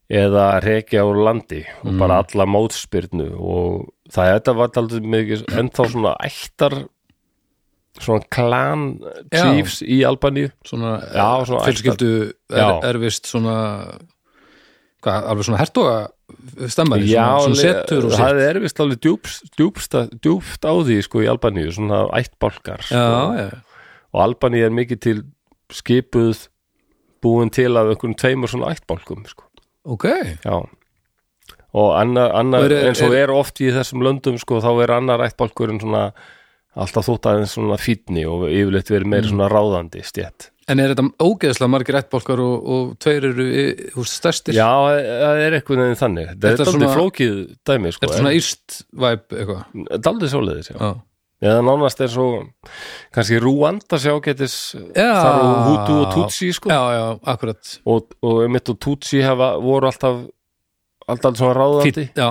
eða rekja úr landi og bara alla mótspyrnu og það þetta var aldrei mikið ennþá svona ættar svona klan chiefs í Albaníu svona, svona fjölskyldu er, Já. erfist svona hvað, alveg svona hertoga stemmari, svona, svona setur og það sitt er vist alveg djúpst, djúpst, djúpst á því sko í Albaníu, svona ættbálkar sko. Og Albani er mikið til skipuð búin til af einhverjum tveimur svona ættbálkum sko. Ok, já. Og annar, annar er- eins og er- er oft í þessum löndum sko, þá er annar ættbálkurinn svona alltaf þótt aðeins svona fínni og yfirleitt verið Mm. meiri svona ráðandi stjætt en er þetta ógeðslega margir ættbólkar og, og tveir eru veist, stærstir? Já, það er eitthvað neginn þannig. Þetta er Þetta er svona- flókið dæmi sko, er þetta svona íst væp eitthvað? Daldið svoleiðis, já. Já, Eða nánast er svo kannski Rúanda sjá getis Já. þar og Hutu og Tutsi sko. já, já, akkurat og, og einmitt og Tutsi hafa, voru alltaf alltaf svona ráðandi Fínn, já,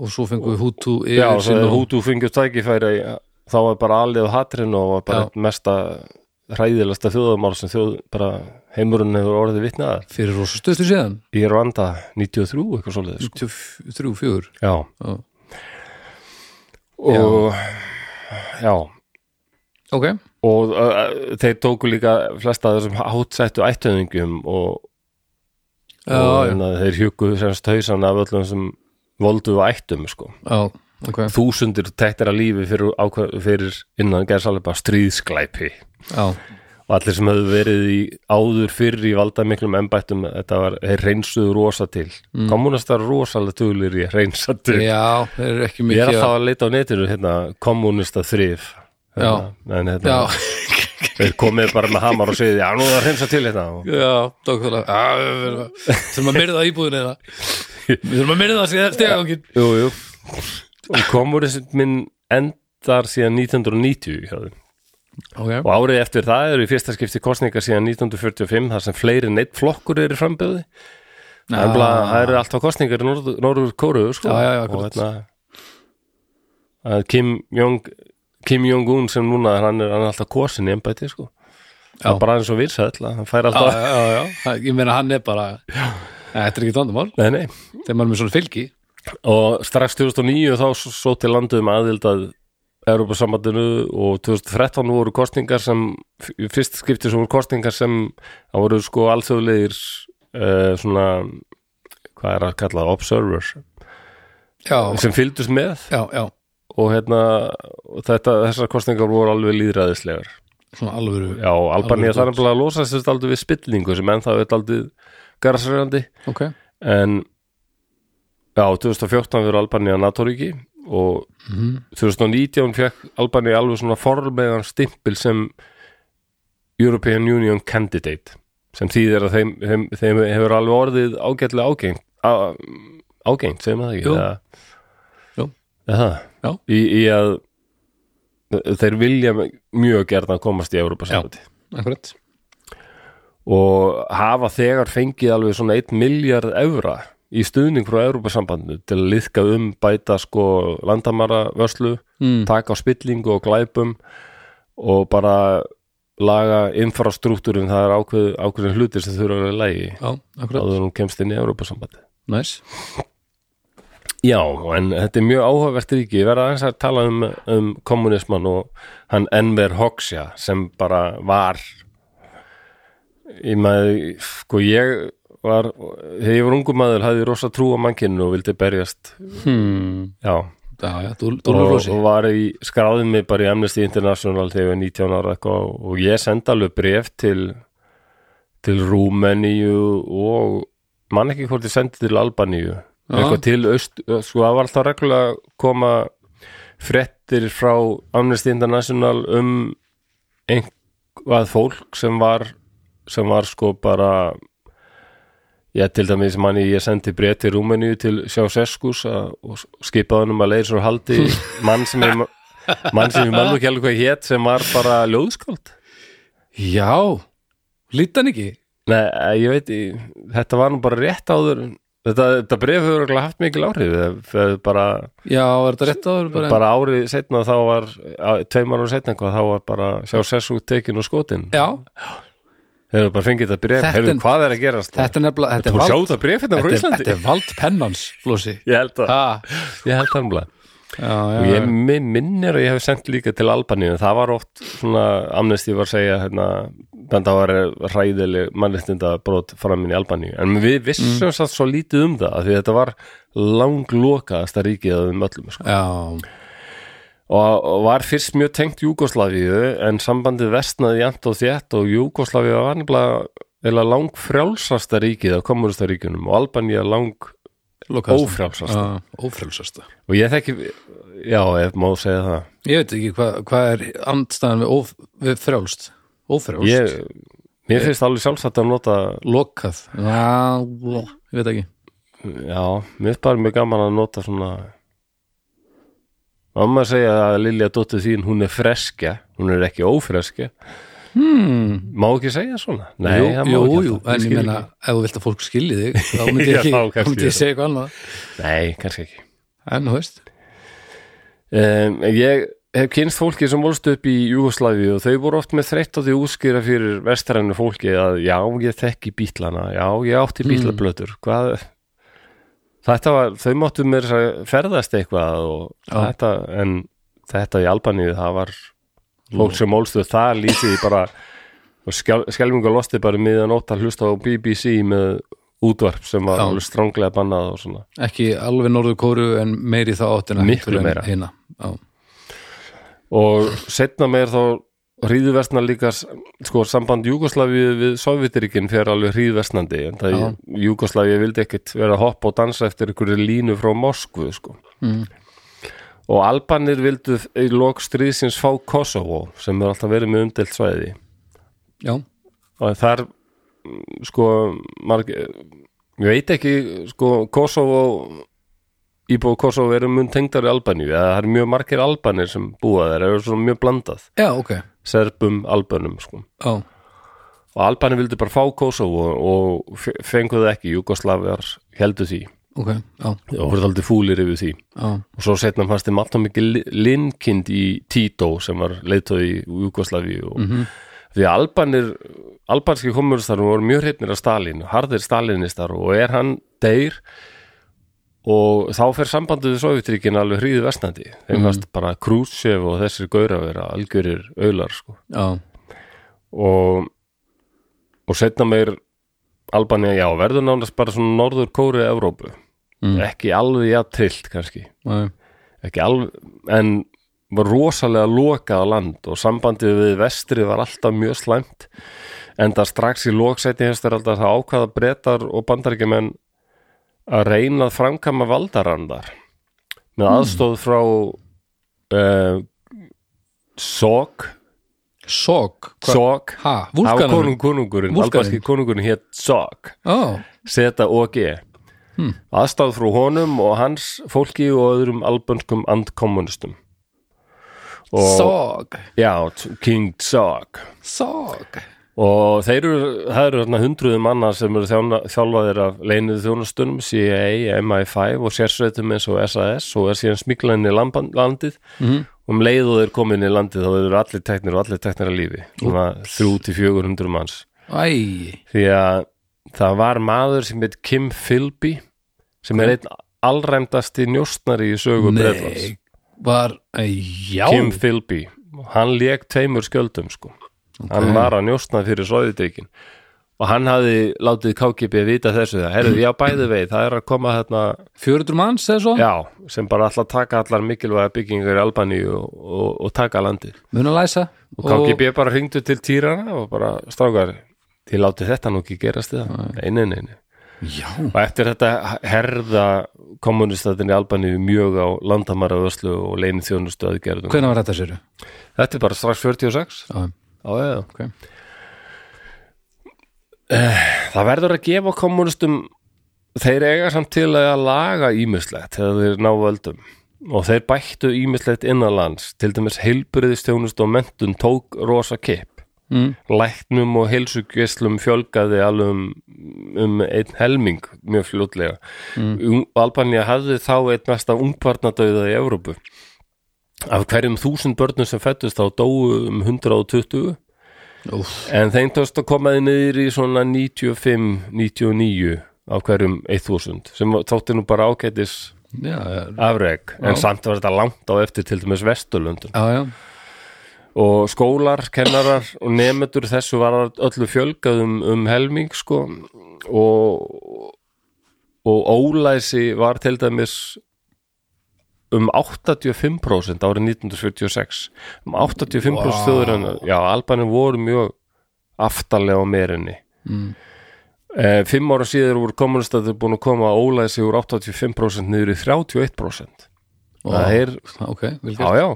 og svo fengum við hútu Já, Hutu fengið tækifæri þá var bara alið á hatrinu og var bara Já. mesta hræðilegsta þjóðamál sem þjóð bara heimurinn hefur orðið vitnaðar fyrir rosa stöðstu síðan í Rwanda 93 eitthvað svoleiðis sko. 23, 4 Já, já. og já, ok, og uh, þeir tóku líka flesta þessum hátsættu ættöðingum og, já, og já, hérna, þeir hjúku semst hausan af öllum sem voldu ættum sko. já, ok. Þúsundir tektir að lífi fyrir, fyrir innan gerðsalið bara stríðsklæpi já, og allir sem hefðu verið í áður fyrir í valda miklum embættum þetta var, þeir reynsuðu rosa til. Mm. kommunistar rosalega tuglir í að reynsa til. Já, þeir eru ekki ég er mikið alltaf að leita á netinu hérna, kommunista þrif hérna, en hérna, já, þeir komið bara með hamar og segið, já nú er að reynsa til hérna. Já, já, að- þurfum að myrða íbúðin eða við þurfum að myrða stegangin Jú, jú. Kommunismin endar síðan 1990 hjá þeim ok, og árið eftir það eru í fyrsta skipti kostningar síðan 1945 þar sem fleiri neitt flokkur eru bara, það eru alltaf kostningar í Norður, Kóru sko. Já, og akkurat. hérna Kim Jong Kim Jong-un sem núna hann er, hann er alltaf kosin í embæti sko. það er bara eins og virsæll hann fær alltaf já, já, já, ég meina hann er bara þetta er ekki nei. þegar maður er með svona fylgi og strax 2009 þá svo til landum aðild að Europasambandinu og 2013 voru kostningar sem fyrst skipti sem voru kostningar sem það voru sko alþjóðlegir uh, svona hvað er að kalla observers? Já, sem fylgdust með? Já, já, og hérna þetta, þessar kostningar voru alveg líðræðislegar svona alvöru já, Albanía Alveg þar er bara að losa sér aldrei við spillingu sem ennþá er aldrei garðsverjandi ok, en já, 2014 fyrir Albanía NATO-ríki og Mhm. 2019 fekk Albanía alveg svona formegan stimpil sem European Union Candidate sem þýðir að þeim, þeim, þeim hefur alveg orðið ágætlega ágengt ágengt, maður það ekki Jú. Jú. Eða, Já. í, í að þeir vilja mjög gerna að komast í Európa-sambandi akkurat og hafa þegar fengið alveg svona 1 miljard evra í stuðning frá Európa-sambandinu til að liðka um bæta sko landamara vörslu, mm. taka á spillingu og glæpum og bara laga infrastruktúrin, það er ákveð, ákveðin hlutir sem þurfa að vera lægi áður en hún kemst inn í Európa-sambandi næs Já, en þetta er mjög áhugavert ríki. Ég verða aðeins að tala um, um kommunisman og hann Enver Hoxha sem bara var ég maður sko ég var þegar ég var ungu maður hafði rosa trú á mannkinu og vildi berjast. Hmm. já, já, já, dúl, og, og var í skráði mig bara í Amnesty International þegar ég var 19 ára eitthvað og ég senda alveg bref til til Rúmeníu og mann ekki hvort ég sendi til Albaníu. Eitthvað til aust sko það var alltaf reglulega að koma frettir frá Amnesty International um einhvað fólk sem var sem var sko bara Já, til dæmis manni ég sendi breyð til Rúmeníu til Sjáseskus og skipaði hann um að leiða svo haldi [laughs] mann sem ég mann sem ég mann ekki alveg hvað hétt sem var bara ljóðskáld. Já, lítan ekki? Nei, eh, ég veit, ég, þetta var nú bara rétt áður þetta, þetta breyð hefur örugglega haft mikil áhrif þegar bara, já, er þetta rétt áður bara, bara árið setna þá var, á- tveim ára setna þá var bara Sjáseskus tekin og skotin já, hefur bara fengið þetta Þetta hefur hvað er að gerast? þetta er nefnilega þetta er vald, þetta breyð hérna frá Íslandi? þetta er vald pennans flósi Ég held að, ég held það nefnilega. Og ég mi- minnir að ég hef sendt líka til Albaníu. Það var oft svona amnesti var að segja hérna, benda að vera hræðileg mannréttinda brot fram inn í Albaníu. En við vissum mm. svo lítið um það því þetta var langlokaðasta ríkið af þeim öllum sko. já, og, var fyrst mjög tengt Júgoslavíu en sambandið vestnaði jæmt og þétt og Júgoslavíu var nefnilega lang frjálsasta ríkið af kommunista-ríkjunum og Albanía lang. Ófrjálsasta. Já, ófrjálsasta. Og ég þekki, já, ef má segja það. Ég veit ekki hvað hva er andstæðan við, óf, við frjálst? Ófrjálst? Ég, mér finnst alveg sjálfsagt að nota Lokað. Já, ég veit ekki. Já, mér finnst bara mjög gaman að nota svona Mamma segja að Lilja dóttir þín hún er freskja, hún er ekki ófreskja. Hmm. má ekki segja svona? Nei, jú, það má jú, ekki jú, en ég ekki. ef þú vilt að fólk skilji þig [laughs] þá myndi ég ekki, þá myndi ég segja eitthvað annað. Nei, kannski ekki. En þú veist. Um, ég hef kynst fólki sem volst upp í Júgoslavi og þau voru oft með þreytt á því útskýra fyrir vestrænu fólki að já, ég þekki bítlana já, ég átti bítlablötur hvað þetta var, þau máttu mér ferðast eitthvað og þetta, en þetta í Albaníu, það var fólk sem ólstu það lítið bara og skjál, skelfingu losti bara miðan ótt að hlusta á BBC með útvarp sem var alveg stránglega bannað og svona. Ekki alveg norður kóru en meiri þá áttina Miklu meira. hina. Og setna meir þá hríðvestna líka sko samband Júgoslavíu við Sovjetiríkin fer alveg hríðvestnandi en það Já. Júgoslavíu vildi ekkit vera að hoppa og dansa eftir einhverju línu frá Moskvu sko Mm. og Albanir vildu í lok stríðsins fá Kosovo sem er alltaf verið með umdelt svæði Já. og þar mm, sko marg, ég veit ekki sko Kosovo íbúið Kosovo eru mun tengdari Albaníu eða það eru mjög margir Albanir sem búa þeir eru svona mjög blandað. Já, ok. Serbum albönum sko. Já, og Albanir vildu bara fá Kosovo og fe- fengu það ekki Jugoslavjar heldu því. Ok, já, og voru aldrei fúlir yfir því. Já og svo setna fannst þeim alltaf mikið li- linkind í Tito sem var leiðtóð í Jugoslavi og Mhm. því að Albanir albanski komunistar voru mjög hreitnir af Stalin harðir Stalinistar og er hann deyr og þá fer sambandið Sovjetríkin alveg hríði vestnandi þeim Mhm. fannst bara Khrushchev og þessir gaura vera algjörir aular sko. Og og setna meir Albanía, já, verður nánast bara svona norður kóri Evrópu, Mm. ekki alveg ja trillt kannski, já, ekki alveg en var rosalega lokað land og sambandið við vestri var alltaf mjög slæmt. En það strax í loksetni hefst er alltaf það ákvaða breytar og bandaríkjumenn að reyna að framkama valdarandar með aðstóð frá uh, SOG Sog SOG Vulkanum konung, konungurinn, albanski konungurinn hétt Zog, Já, seta OG Hmm. aðstáð frá honum og hans fólki og öðrum albanskum andkommunistum og Sog já, King Zog Sog og þeir eru, það eru þarna hundruðum manna sem eru þjálfaðir af leinið þjónustunum, CIA, MI5 og sérsveitum eins og SAS og er síðan smiklan í landið. Mhm. og um leið og þeir komin í landið þá eru allir teknir og allir teknir að lífi. Svona 3-400 manns. Æ, því að það var maður sem heit Kim Philby sem er einn allræmdasti njóstnari í sögu já. Kim Philby, hann lék tveimur skjöldum sko, hann var að njóstna fyrir svoðuteikin og hann hafði látið KGB vita þessu það, herrðu, já bæði veið, það er að koma þarna 400 manns eða svo? Já, sem bara alltaf taka allar mikilvæga byggingar í Albaníu og, og, og taka landið. Mun að læsa. Og KGB bara hringdu til týrana og bara strákar, þið látið þetta nú ekki gerast það, nei, nei, nei, nei Já, og eftir þetta herða kommunistatin í Albaníu mjög á landamæra vöslu og leinið þjónustu aðgerðum hvenær var þetta sér? þetta er bara strax 46 Já, já, já, ok. Það verður að gefa kommunistum þeir eiga samt til að laga ímislegt þegar þeir ná völdum. Og þeir bættu ímislegt innanlands til dæmis heilbriðistjónust og mentun tók rosa kipp. Mm. læknum og heilsugislum fjölgaði alveg um, um einn helming mjög fljótlega. Mm. Albania hafði þá einn mesta ungbarnadauða í Evrópu af hverjum þúsund börnum sem fættust þá dóu um 120 Úf, en þeim tókst að koma þið niður í svona 95-99 af hverjum 1000 sem þótti nú bara ágætis já, já, afreg en Já. samt var þetta langt á eftir til dæmis já. og skólar, kennarar og nemendur þessu var öllu fjölgað um, um helming sko. Og og ólæsi var til dæmis um 85% árið 1946 um 85% Vá. wow. þjóðurinnar já, Albanir voru mjög aftarlega á merinni mm. eh, fimm ára síður voru kommunistæður búin að koma að ólæði sig úr 85% niður í 31% það er, ok, já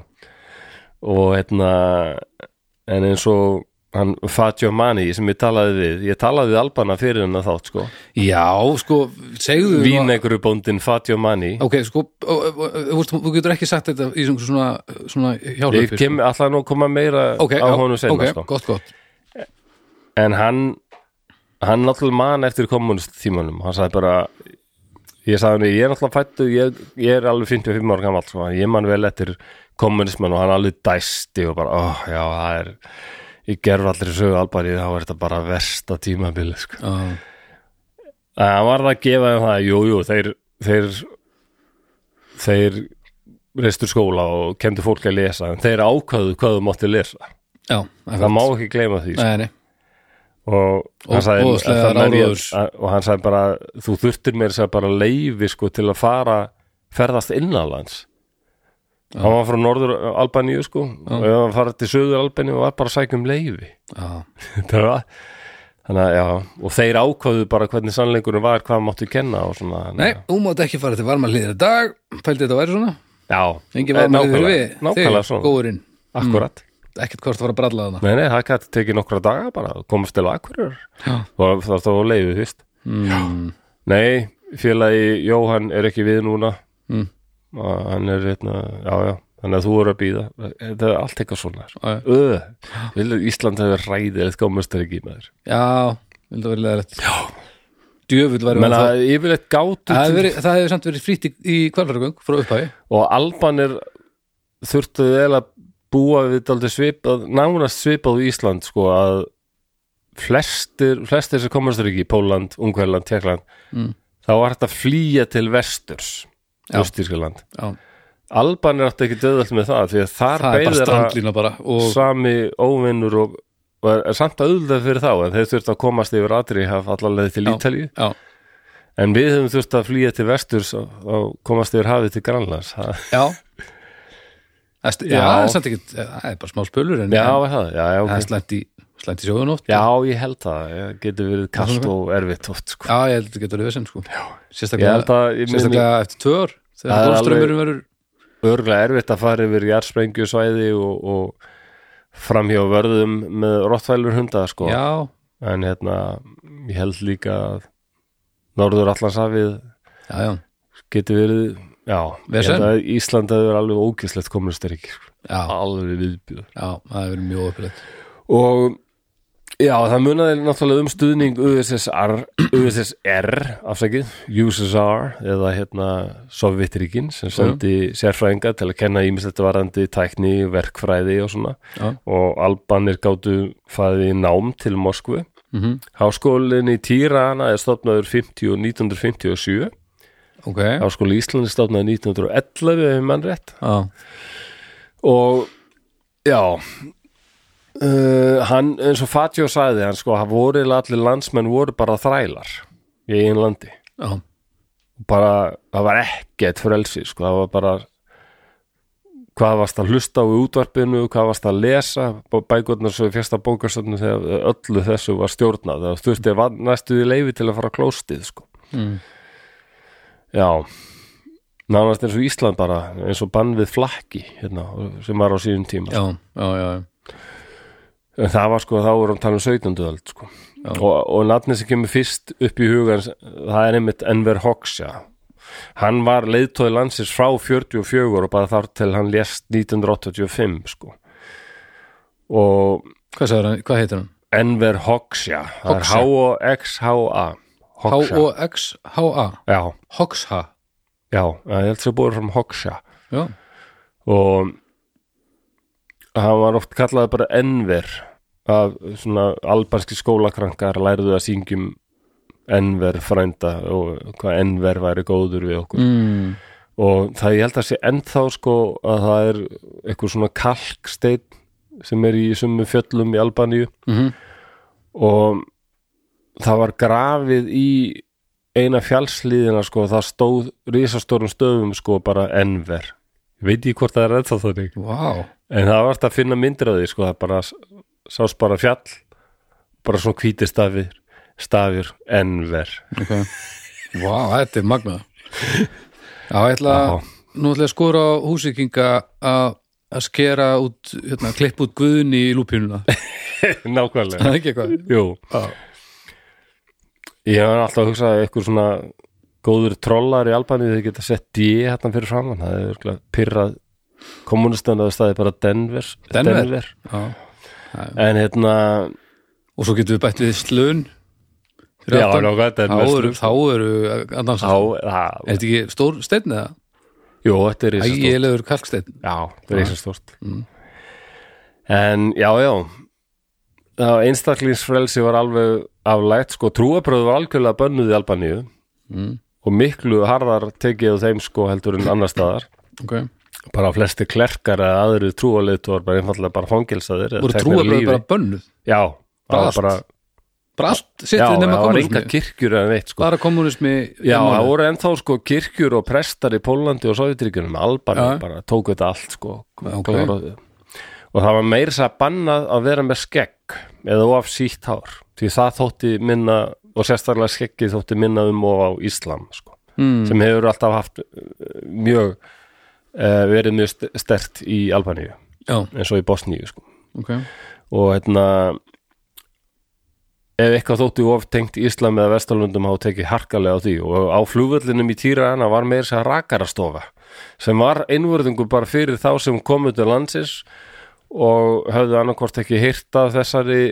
og hérna en eins og hann Fatjo Mani sem ég talaði við, ég talaði við Albana fyrir hennar þátt sko, já, sko, segðu víneguru bóndin Fatjo Mani. Ok, sko, þú getur ekki sagt þetta í svona, svona ég hjálpi kem alltaf nú að koma meira ok, á honum senna ok, sko. gott, gott. En hann hann náttúrulega man eftir kommunist tímanum hann sagði bara ég sagði hann, ég er náttúrulega fættu ég, ég er alveg 55 ára gamall sko. ég man vel eftir kommunisman og hann alveg dæsti og bara, óh, já, það er ég gerf allir sögu albari þá er þetta bara versta tímabili sko. en hann var það að gefa þeim það, jú, jú, þeir þeir þeir reistur skóla og kendu fólk að lesa en þeir ákvaðu hvað þú mátti lesa. Já, það má ekki gleyma því sko. Nei, nei, og hann Og- sagði, það menn ég- og hann sagði bara þú þurftir mér að leifi sko til að fara ferðast innanlands hann var frá norður Albaníu sko. Og ef hann farið til söður Albaníu var bara að um [laughs] Það var- þannig að já. Og þeir ákvaðu bara hvernig sannleikurinn var hvað máttu kenna og svona nei, að- þú mátt ekki fara til varma hlýðir í dag. Pældi þetta væri svona, já, engi eh, varma hlýðir nákvæmlega, við þig, góðurinn, akkurat ekkert hvort að fara að bralla þarna. Nei, nei, það gæti tekið nokkra daga bara að komast til akkurir og það var þá leifi fyrst. Mm, Nei, félagi Jóhann er ekki við núna. Mm. Hann er hérna, já já þannig að þú eru að býða, þetta er allt eitthvað svona. Já, já. Öh, vil Ísland hefur ræðið komast er ekki maður já, vildu verið leðilegt djöfull væri menn það. að yfirleitt gátu það hefur verið- hefur samt verið frýtt í, í kvalfæragöng frá upphæði og Albanir þurftu vel að búa við daldið svipað, nánast svipað í Ísland sko að flestir, flestir sem komast er ekki Póland, Ungverland, Tjekkland Mm. þá var þetta flýja til vesturs. Östískaland já, Albanir áttu ekki döðvöld með það því að þar er bara og sami óvinnur og, og er, er samt auðvitað fyrir þá en þeir þurft að komast yfir aðri haf allarleið til já, en við höfum þurft að flýja til vesturs og, og komast yfir hafið til Grænlands. [laughs] Það, já. já, það er samt ekki, það er bara smá spölur en er það, er slæmt í, slæmt í sjóðun oft já, ég held það það getur verið kast og erfitt oft sko. já, ég held að þetta getur verið vesend sko. held sérstaklega, að sérstaklega eftir tvö ár Það þegar er golfströmmurinn verður örgulega erfitt að fara yfir jarðsprengju svæði og, og framhjá vörðum með rottfælur hunda sko. já, en hérna ég held líka að Norður Allandshafið já, já, getur verið já, ég Vesen? held að Ísland hefur verið alveg ógislegt komunistyriki sko. já, alveg viðbjöð já, það hefur verið mjög uppilegt og já, það munaði náttúrulega um stuðning USSR, USSR afsakið, USSR eða hérna Sovjetríkin sem sendi sérfræðinga til að kenna ímislegt varandi tækni, verkfræði og svona. Já, og Albanir gátu fæði nám til Moskvu. Mhm, Háskólinn í Tirana er stofnaður 50 og 1957 ok. Háskóli Íslandi stofnaður 1911 ef mann rétt. Já, og já uh, hann eins og Fatjó sagði hann sko, hann voru allir landsmenn voru bara þrælar í einu landi. Já, bara, það var ekkert frelsi sko, það var bara hvað varst að hlusta á útvarpinu hvað varst að lesa bækurnar svo í fyrsta bókarsöfnu þegar öllu þessu var stjórnað það þurfti að næstuði leifi til að fara klóstið sko. mm, já. Nánast eins og Ísland bara eins og bann við flakki hérna, sem var á síðum tíma já, já, já, já. Það var sko, þá voru hann tala um 17. öld sko. Og, og nafnið sem kemur fyrst upp í hugan það er einmitt Enver Hoxha. Hann var leiðtóði landsins frá 44 og bara þar til hann lést 1985 sko. Og hvað hann, hvað heitir hann? Enver Hoxha. Það Hoxha. H-O-X-H-A. Hoxha, já, ég held sem búið frá Hoxha. Já, og hann var oft kallaði bara Enver af svona albanski skólakrankar lærðu að syngjum Enver frænda og hvað Enver væri góður við okkur. Mm, og það ég held að sé ennþá sko að það er eitthvað svona kalksteinn sem er í sumu fjöllum í Albaníu. Mhm, og það var grafið í eina fjallslíðina sko það stóð risastórum stöfum sko bara Enver ég veit ekki hvort það er ennþá þannig? Vá, en það var að finna myndir af því sko, það bara sást bara fjall bara svona hvíti stafir stafir enver ok. Vá, þetta er magnað. Já, ég ætla Já. nú ætla ég að skora á húsíkinga að að skera út, hérna, klipp út guðni í lúpjununa [laughs] nákvæmlega. Það er ekki eitthvað? Jú, Já, ég hef alltaf að hugsa að eitthvað svona góður trollar í Albaníu þau geta sett D hérna fyrir framann það er örugglega pirrað kommunistan að staði bara Denver, Denver? já en hérna Og svo getum við bætt við slun já, nákvæmlega Þá eru, þá eru að dansa á, Er það, þetta ekki stór steinn eða? jú, þetta er Ægilegur kalksteinn. Já, þetta er eins og stort en já, já. Það einstaklingsfrelsi var alveg aflægt, sko, trúabröð var algjörlega bönnuð í Albaníu. Mm. og miklu harðar tekið á þeim sko heldur en annar staðar. Ok bara flesti klerkar eða aðri trúaleit var bara einfallega bara fangelsaðir eða Voru lífi. bara bönnuð já, Bara allt? bara, Bara allt já, það var enga kirkjur en veitt sko. Bara kommunismi já, það voru ennþá sko kirkjur og prestar í Pólandi og Sovjetríkjunum Albani Já. bara tóku þetta allt sko Ok. Kláraðu. og það var meira þess að bannað að vera með skegg eða of sítt hár því það þótti minna og sérstaklega skeggið þótti minna um og á Íslam sko mm. sem hefur alltaf haft uh, mjög verið mjög st- stert í Albaníu. Eins og í Bosníu sko. ok. Og hérna ef eitthvað þótti of tengt Íslam eða Vestalundum hafa tekið harkalega á því. Og á flugvöllinum í Týrana var meir sér rakarastofa sem var einvörðingu bara fyrir þá sem komu til landsins og höfðu annarkvort ekki hýrt af þessari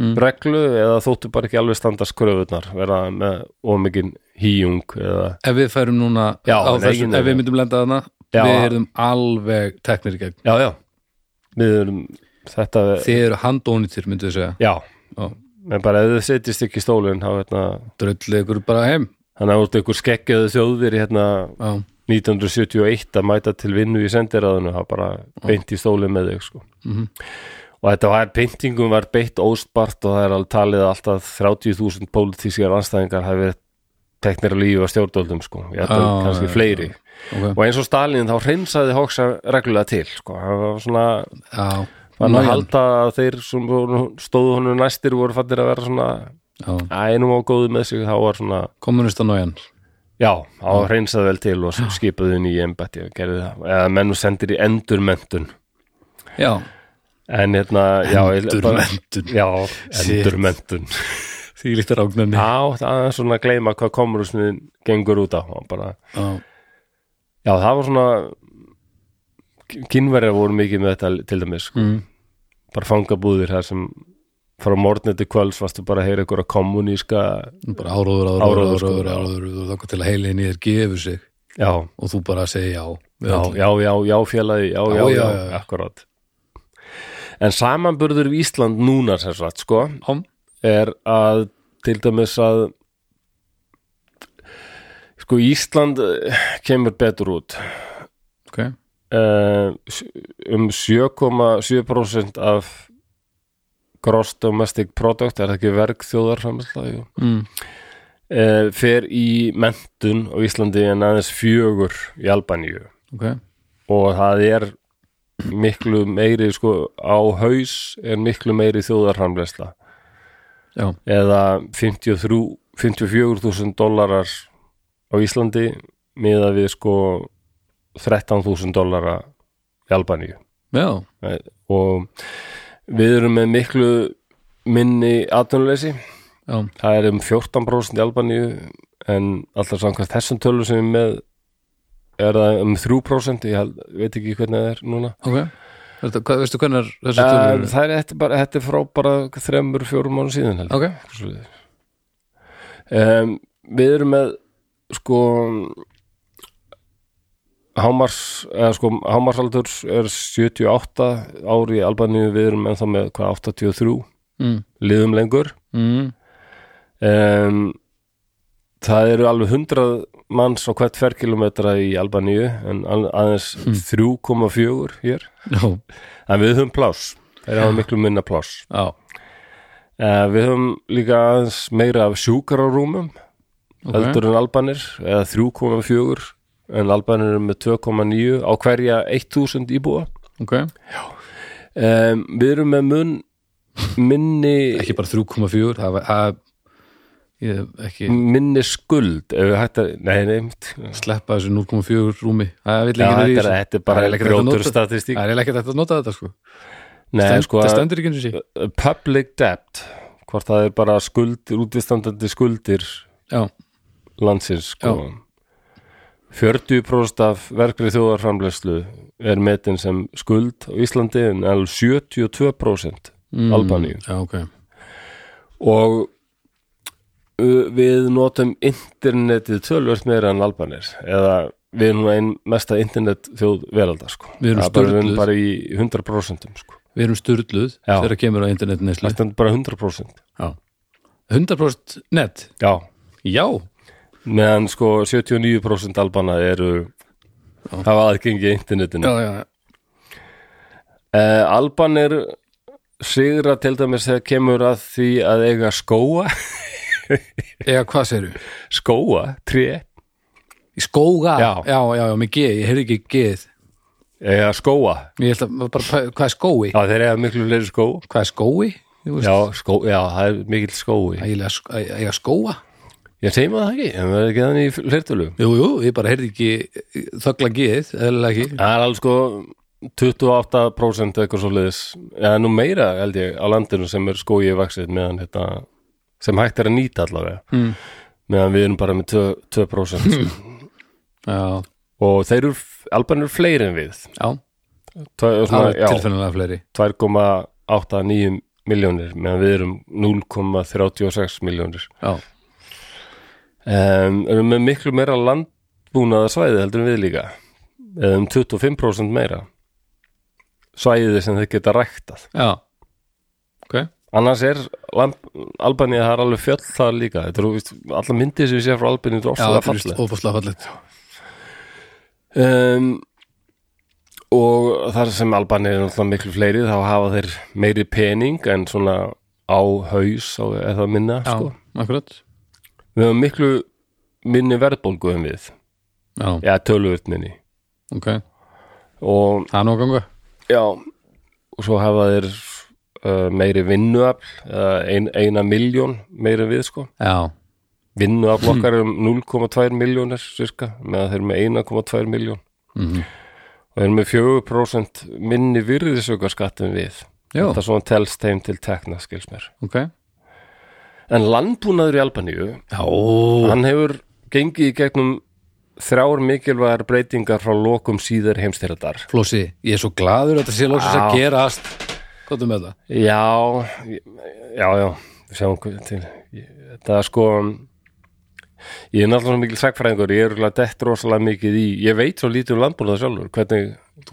Mm. reglu eða þóttu bara ekki alveg standast kröfunar vera með ómikinn hýjung eða Ef við færum núna Já, á þessu, ef við myndum lenda þarna Já. við erum alveg teknir í gegn já, já, við erum þetta, Þið eru handónýttir, myndu við segja já Já. en bara ef þið setjist ekki í stólinn þá hérna, Drullið ykkur bara heim þannig að út ykkur skeggjaðu þjóðvir hérna Já, 1971 að mæta til vinnu í sendiráðinu það bara beint í stólinn með þig sko. Mhm. og þetta var pyntingum var beitt óspart og það er alveg talið að alltaf 30.000 pólitískar anstæðingar hafi verið teknir að lífi á stjórnvöldum sko. ég að Já, kannski já, fleiri ok. Og eins og Stalin þá hreinsaði hóksa reglulega til sko. það var svona Já, Þannig að halda að þeir sem stóðu honum næstir voru fannir að vera svona já. einum á góðu með sig þá var svona, Kommunista nójan já, þá hreinsaði vel til og skipaði og gerði það, eða menn og sendir í endurmentun Já, en hérna, Endurmenntun. já, Shit. endurmentun því líkt að rágnarni já, það er svona að gleyma hvað komurusnin gengur út á og bara, Já, já, það var svona kynverjar voru mikið með þetta til dæmis, sko. mm. bara fangabúðir þar sem frá morgni til kvölds varstu bara að heyra einhverja kommuníska bara áróður, áróður, Áróður, áróður, sko. áróður, áróður og þá til að heilin í þér gefur sig já, og þú bara segir já já, já, já, já félagi já, já, Já, já, akkurat en samanburður við Ísland núna sem sagt, sko, Já, er að til dæmis að sko Ísland eh, kemur betur út. Ok. Uh, um 7,7% af gross domestic product er það ekki verk þjóðarframlega jú. Mm. uh, fer í mentun á Íslandi en aðeins fjögur í Albaníu. Ok, og það er miklu meiri sko á haus er miklu meiri þjóðarframleysla já, eða 53 54.000 dólarar á Íslandi miða við sko 13.000 dólara í Albaníu. Já, og við erum með miklu minni atvinnuleysi. Já. Það er um 14% í Albaníu en alltaf samkvæmt þessum tölum sem við með er það um 3% ég veit ekki hvernig það er núna. Ok, Þetta, hvað, veistu hvernig þessi uh, tölur það er þetta, bara, þetta er frá bara þremur, fjórum mánu síðan held ég. Ok, um, við erum með sko hámars eða sko hámarsaldur er 78 ári í Albaníu við erum ennþá með hvað 83 mm. liðum lengur. Mm. um, það eru alveg 100 manns á hvert ferkilometra í Albaníu en aðeins 3,4 hér. Já, en við höfum pláss þeir hafa miklu minna pláss. Uh, við höfum líka aðeins meira af sjúkararúmum ok. Heldur en Albanir eða 3,4 en Albanir eru með 2,9 á hverja 1000 íbúa. Ok, um, við erum með mun minni ekki bara 3,4 það hef ekki minni skuld að, nei, nei sleppa þessu 0,4 rúmi. Það Já, er, þetta er bara er nota- statistík. Það er ekki þetta að nota þetta sko. Nei, Stend, sko, það stendur ekki eins og sé public debt hvort það er bara skuldir, útvistandandi skuldir. Já, landsins sko. 40% af verkri þjóðarframlegslu er metin sem skuld á Íslandi en alveg 72% mm, Albaníu já, ok og við notum internetið tölvöld meira en Albanir eða við erum nú ein mesta internet þjóð veraldar sko. Við erum er bara, í 100% sko. við erum styrluð Já. þegar kemur á stendur bara 100% já. 100% net já, já, meðan sko 79% albana eru hafa aðgengi í internetinu. Já, já, uh, albanir sigra til dæmis þegar kemur að því að eiga skóa eða hvað segirðu? skóa, tré. Í skóga, Já. já, já, já, með G ég heyrði ekki geð eiga skóa, bara, hvað er skói? já þeir eiga miklu fleiri skó. Hvað er skói? Þú já, skó, já, það er mikill skói eiga skóa ég segi maður það ekki, en það er ekki þannig í fleirtölu. Jú, jú, ég bara heyrði ekki þögla geð, eða ekki. Það er alveg sko 28% eitthvað svo liðis eða nú meira held ég á landinu sem er skói vaksið meðan þetta sem hægt er að nýta allavega. Mm. meðan við erum bara með 2%, 2% sko. já, og þeir eru, alban eru fleiri en við. Já, tilfennilega fleiri. 2,89 miljónir meðan við erum 0,36 miljónir já, um, erum með miklu meira landbúnaða svæði heldur við líka. Eða um 25% meira. Svæði sem þeir geta ræktað. Já. Ok, annars er lamp, Albanía það er alveg fjöll það líka. Þetta eru víst, alla myndir sem við séum frá Albanía þetta er ofaslega fallet um, og þar sem Albanía er miklu fleiri þá hafa þeir meiri pening en svona á haus eða minna já, sko. akkurat við höfum miklu minni verðbólgu en við. Já, já, tölvöld minni. Ok, og það er nú að ganga. Já, og svo hafa þeir uh, meiri vinnuafl eða ein, eina miljón meiri en við sko. Já, vinnuafl okkar er um 0,2 miljónir cirka, meðan þeir eru með 1,2 miljón mhm. Og þeir eru með 4% minni virðisaukaskatt en við. Já. þetta svona telst þeim til tekna skils mér. Ok, en landbúnaður í Albaníu já, hann hefur gengið í gegnum þrjár mikilvægar breytingar frá lokum síðar heimstyrðar Flósi, ég er svo glaður að þetta sé lóksins að gerast. Hvað er með það? Já, já, já, við sjáum til. Þetta er sko, ég er náttúrulega mikil sagfræðingur, ég er örugglega dett rosalega mikið í, ég veit svo lítið um landbúnað sjálfur, hvernig,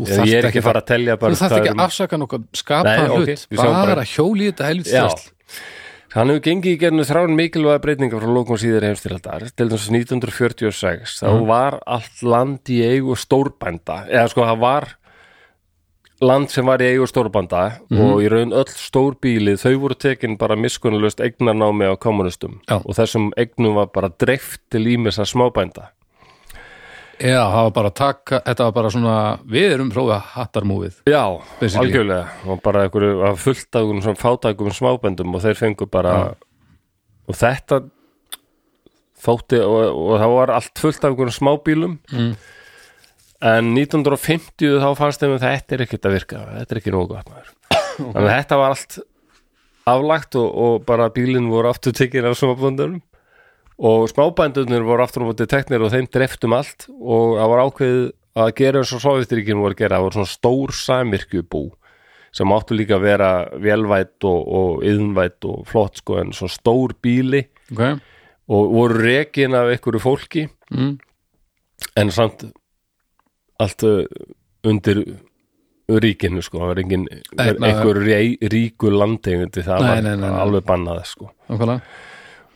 ég er ekki að fara að bara Þú hvað ekki er um- að afsaka nokkuð skapa hlut, bara, hjóli þetta helvits Já, strösl hann hefur gengið í gernu þrján mikilvæga breytingar frá lokum síðar heimstyraldar, til þess 1946, þá var allt land í eigu stórbænda, eða sko það var land sem var í eigu stórbænda og í raun öll stórbílið, þau voru tekin bara miskunnulust eignarnámi á kommunistum Já. og þessum eignum var bara dreift til ímessa smábænda. Já, það var bara að taka, þetta var bara svona við erum prófið hattarmúfið Já, Basically. algjörlega. Og bara einhverju að fullt af einhverjum svona fátækum smábændum og þeir fengu bara og þetta þótti og, og það var allt fullt af einhverjum smábílum. Mm. en 1950 þá fannst þeim að þetta er ekkert að virka. Þetta er ekki nógu gott maður. Þannig að þetta var allt aflagt og, og bara bílinn voru aftur tekinn af smábændunum og smábændunir voru aftur á móti teknir og þeim dreftum allt og það var ákveðið að gera eins og Sovjetiríkinn voru að gera, það voru svona stór samirkjubú sem áttu líka að vera velvætt og, og yðnvætt og flott sko en svona stór bíli. Ok, og voru rekin af einhverju fólki. Mm. en samt allt uh, undir ríkinu sko, það var engin Nei, maður- einhver rí, ríku landeigandi það Nei, var nei, nei, alveg bannað sko. Okkarlega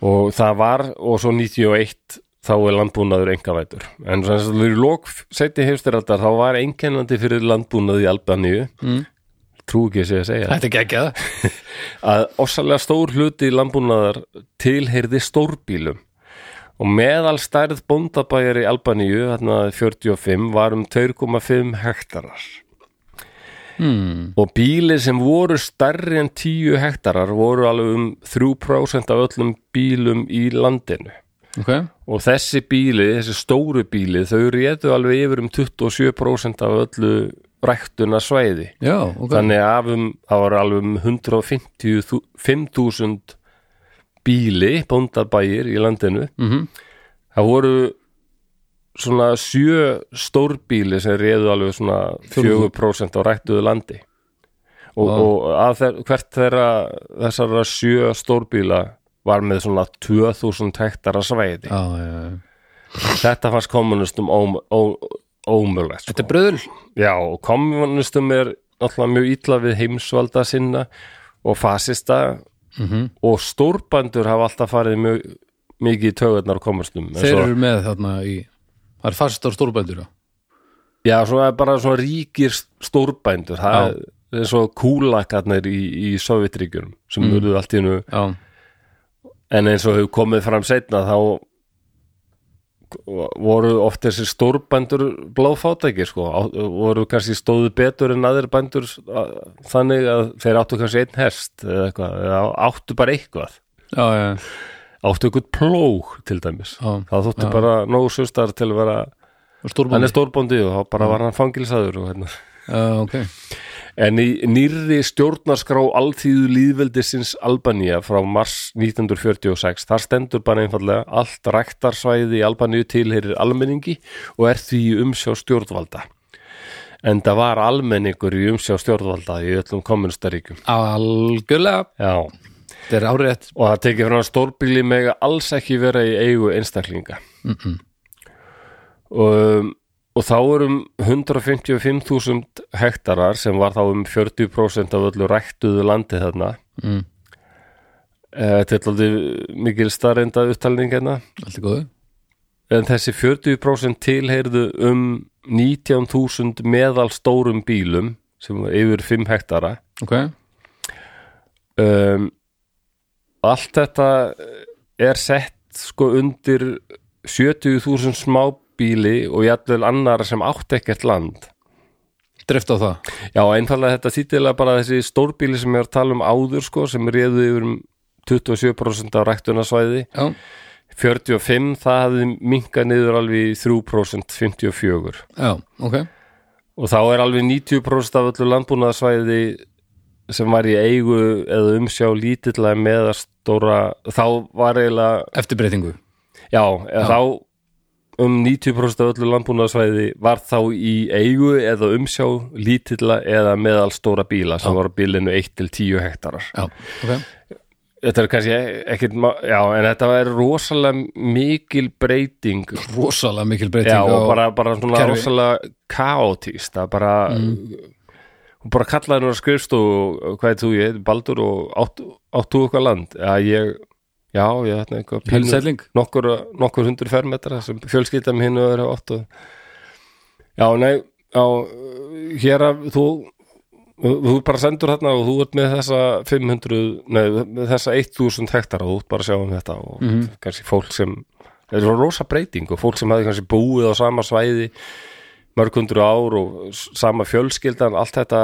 og það var, og svo 91 þá er landbúnaður engavætur en þannig að við lók seti hefstiraldar þá var einkennandi fyrir landbúnað í Albaníu. Mm. trú ekki að segja að segja. Þetta er geggjað. [laughs] Að ossalega stór hluti landbúnaðar tilheyrði stórbílum og meðal stærð bóndabæjar í Albaníu þarna 45 var um 2,5 hektarar hmm. og bíli sem voru stærri en 10 hektarar voru alveg um 3% af öllum bílum í landinu. Ok, og þessi bíli, þessi stóru bíli þau réðu alveg yfir um 27% af öllu ræktuna svæði já, ok. Þannig að um, það var alveg um 155.000 bíli, bóndabæir í landinu. Mm það voru svona sjö stórbíli sem réðu alveg svona Fjórðung. 4% á rættuðu landi og, Vá. og að þeir, hvert þeirra þessara sjö stórbíla var með svona 2000 hektara svæði já, já, já. þetta fannst kommunistum ómögulegt sko. þetta er bröðul Já, og kommunistum er náttúrulega mjög illa við heimsvalda sinna og fasista mm og stórbændur hafa alltaf farið mjög mikið í tögurnar kommunistum þeir eru með þarna í það er fastar stórbændur já. Já, svona bara svona ríkir stórbændur. Það er svo kúlakarnir í, í Sovjetríkjunum sem Mm. urðu allt í já, en eins og hefur komið fram setna þá voru oft þessi stórbændur blóðfátækir sko, voru kannski stóðu betur en aðrir bændur þannig að þeir áttu kannski einn hest eða eitthvað, eða áttu bara eitthvað. Já, já, áttu eitthvað plóg til dæmis já. það þótti Já. bara nógu sustar til að vera hann stórbændi er stórbóndi og bara var hann fangilsaður og hérna já, ok, En í nýrri stjórnarskrá alþýðu líðveldisins Albanía frá mars 1946 þar stendur bara einfallega allt ræktarsvæði í Albaníu tilheyrir almenningi og er því umsjá stjórnvalda. En það var almenningur í umsjá stjórnvalda í öllum kommunistaríkjum. algjörlega Já, þetta er árétt og það tekið frá stórbíli mega alls ekki vera í eigu einstaklinga. mm -mm. og, og þá er um 155.000 hektarar sem var þá um 40% af öllu ræktuðu landi þarna mm. Eh, Þetta er aldrei mikil starrenda upptalning hérna allt er góðu en þessi 40% tilheyrðu um 19.000 meðal stórum bílum sem var yfir 5 hektara ok, um, allt þetta er sett sko undir 70.000 smábíli og jafnvel annara sem átt ekkert land. Drift á það? Já, einfallega þetta þýttilega bara þessi stórbíli sem ég var að tala um áður sko, sem réðu yfir um 27% á ræktunasvæði já, 45 það hafði minkað niður alveg í 3% 54 já, ok. Og þá er alveg 90% af öllu landbúnaðasvæði sem var í eigu eða umsjá lítillega með að stóra þá var eiginlega, eftir breytingu já, já. þá um 90% af öllu landbúnaðasvæði var þá í eigu eða umsjá lítillega eða meðal stóra bíla sem Já. var bílinu 1 til 10 hektarar já, ok, þetta er kannski ma- já, en þetta var rosalega mikil breyting rosalega mikil breyting Já, og bara, bara svona kerfi. rosalega kaotíst það bara hún bara kallaði að skrifst og hvað er þú, ég heiti Baldur og áttu áttu eitthvað land já, ég, já, ég þetta eitthvað pínu- Helselling. nokkur, nokkur hundur fermetra sem fjölskylda með hinn og eru áttu já, nei já, hér að þú þú bara sendur þarna og þú ert með þessa 500, nei, með þessa 1000 hektara og þú ert bara að sjá um þetta og Mhm. kannski fólk sem það er svo rosa breyting og fólk sem hafði kannski búið á sama svæði mörg hundru ár og sama fjölskyldan allt þetta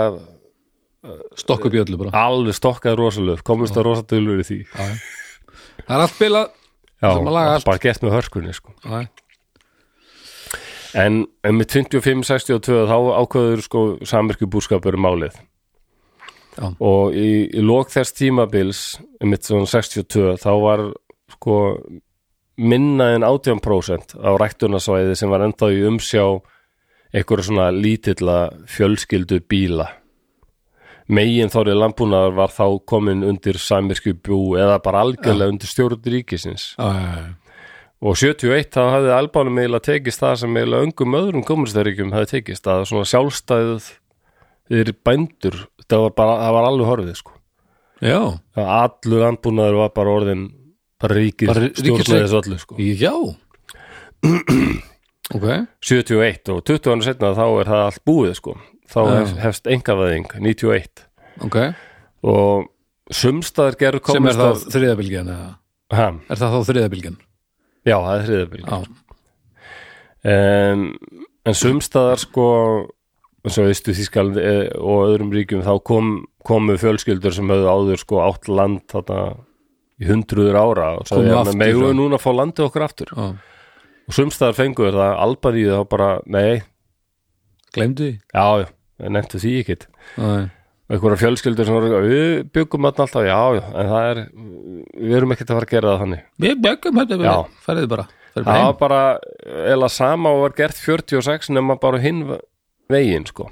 stokk upp í öllu bara. alveg stokkaði rosalega komist það rosa dölur í því. Það er allt bilað já, að allt. bara gert með hörkunni sko. já, en um 25-62 þá ákveður sko samirkjubúskapur málið. Já. og í, í lok þess tímabils um 62 þá var sko minna en 18% á ræktunasvæði sem var ennþá í umsjá einhverja svona lítilla fjölskyldu bíla megin þórið landbúnaðar var þá komin undir samirkjubú eða bara algjörlega undir stjórn ríkisins já, já, já. og 71 þá hafði albánum eiginlega tekist það sem eiginlega öngum öðrum komunistaríkjum hafði tekist að svona sjálfstæðið þeir bændur það var, bara, það var alveg horfið sko allur landbúnaður var bara orðin bara ríkið stjórnaði ríkisleik. þessu öllu sko já. Ok. 71 og 20 ára setna þá er það allt búið sko. Þá hef, hefst engavæðing 91 ok, og sumstaðar gerur sem er komist eða? Ha, er það þá þriðabilgjan Já, það er þriðabylgja Já, um, En sumstaðar sko eins og veistu Þískald og öðrum ríkjum þá kom, komu fjölskyldur sem höfðu áður sko átt land þarna í hundruður ára og megum já. við núna að fá landið okkur aftur? Já, og sumstaðar fengu þér það Albaníu þá bara, nei, glemdu því? Já, já, nefntu því ekkit Nei. einhverja fjölskyldur sem voru við byggum alltaf, já, já, en það er við erum ekkert að fara að gera það þannig. Við bjöggum þetta Já. Færðu bara, það var bara eða sama og var gert 46 nema bara hinn veginn sko.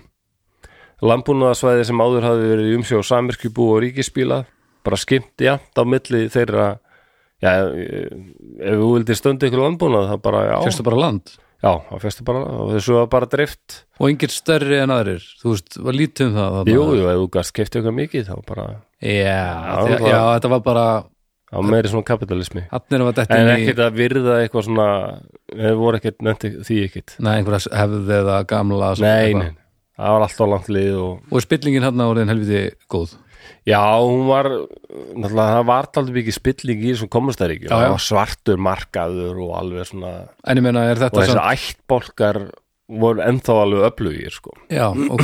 Landbúnaðasvæði sem áður hafði verið umsjó samirkjubú og ríkispíla bara skimt jafnt á milli þeirra já, eh, ef við vildi stöndi ykkur landbúnað það bara, já, Fyrstu bara land? Já, það fyrstu bara og þessu var bara drift Og engir stærri en aðrir? Þú veist, var lítið um það þarna. jú, jú, ef þú gast kefti eitthvað mikið þá bara, Já, það já, já, þetta var bara þá meiri svona kapitalismi en ekkert að virða eitthvað svona þeir voru ekkert, nefndi því ekkert. Nei, einhverja hefði eða gamla nei, nei, það var alltaf langt lið og Og spillingin hann orðin helviti góð Já, hún var náttúrulega, það var alltaf mikið spilling í þessum já. það var svartur markaður og alveg svona En ég meina, er og þetta þessi samt ættbolkar voru ennþá alveg öflugir sko. Já, ok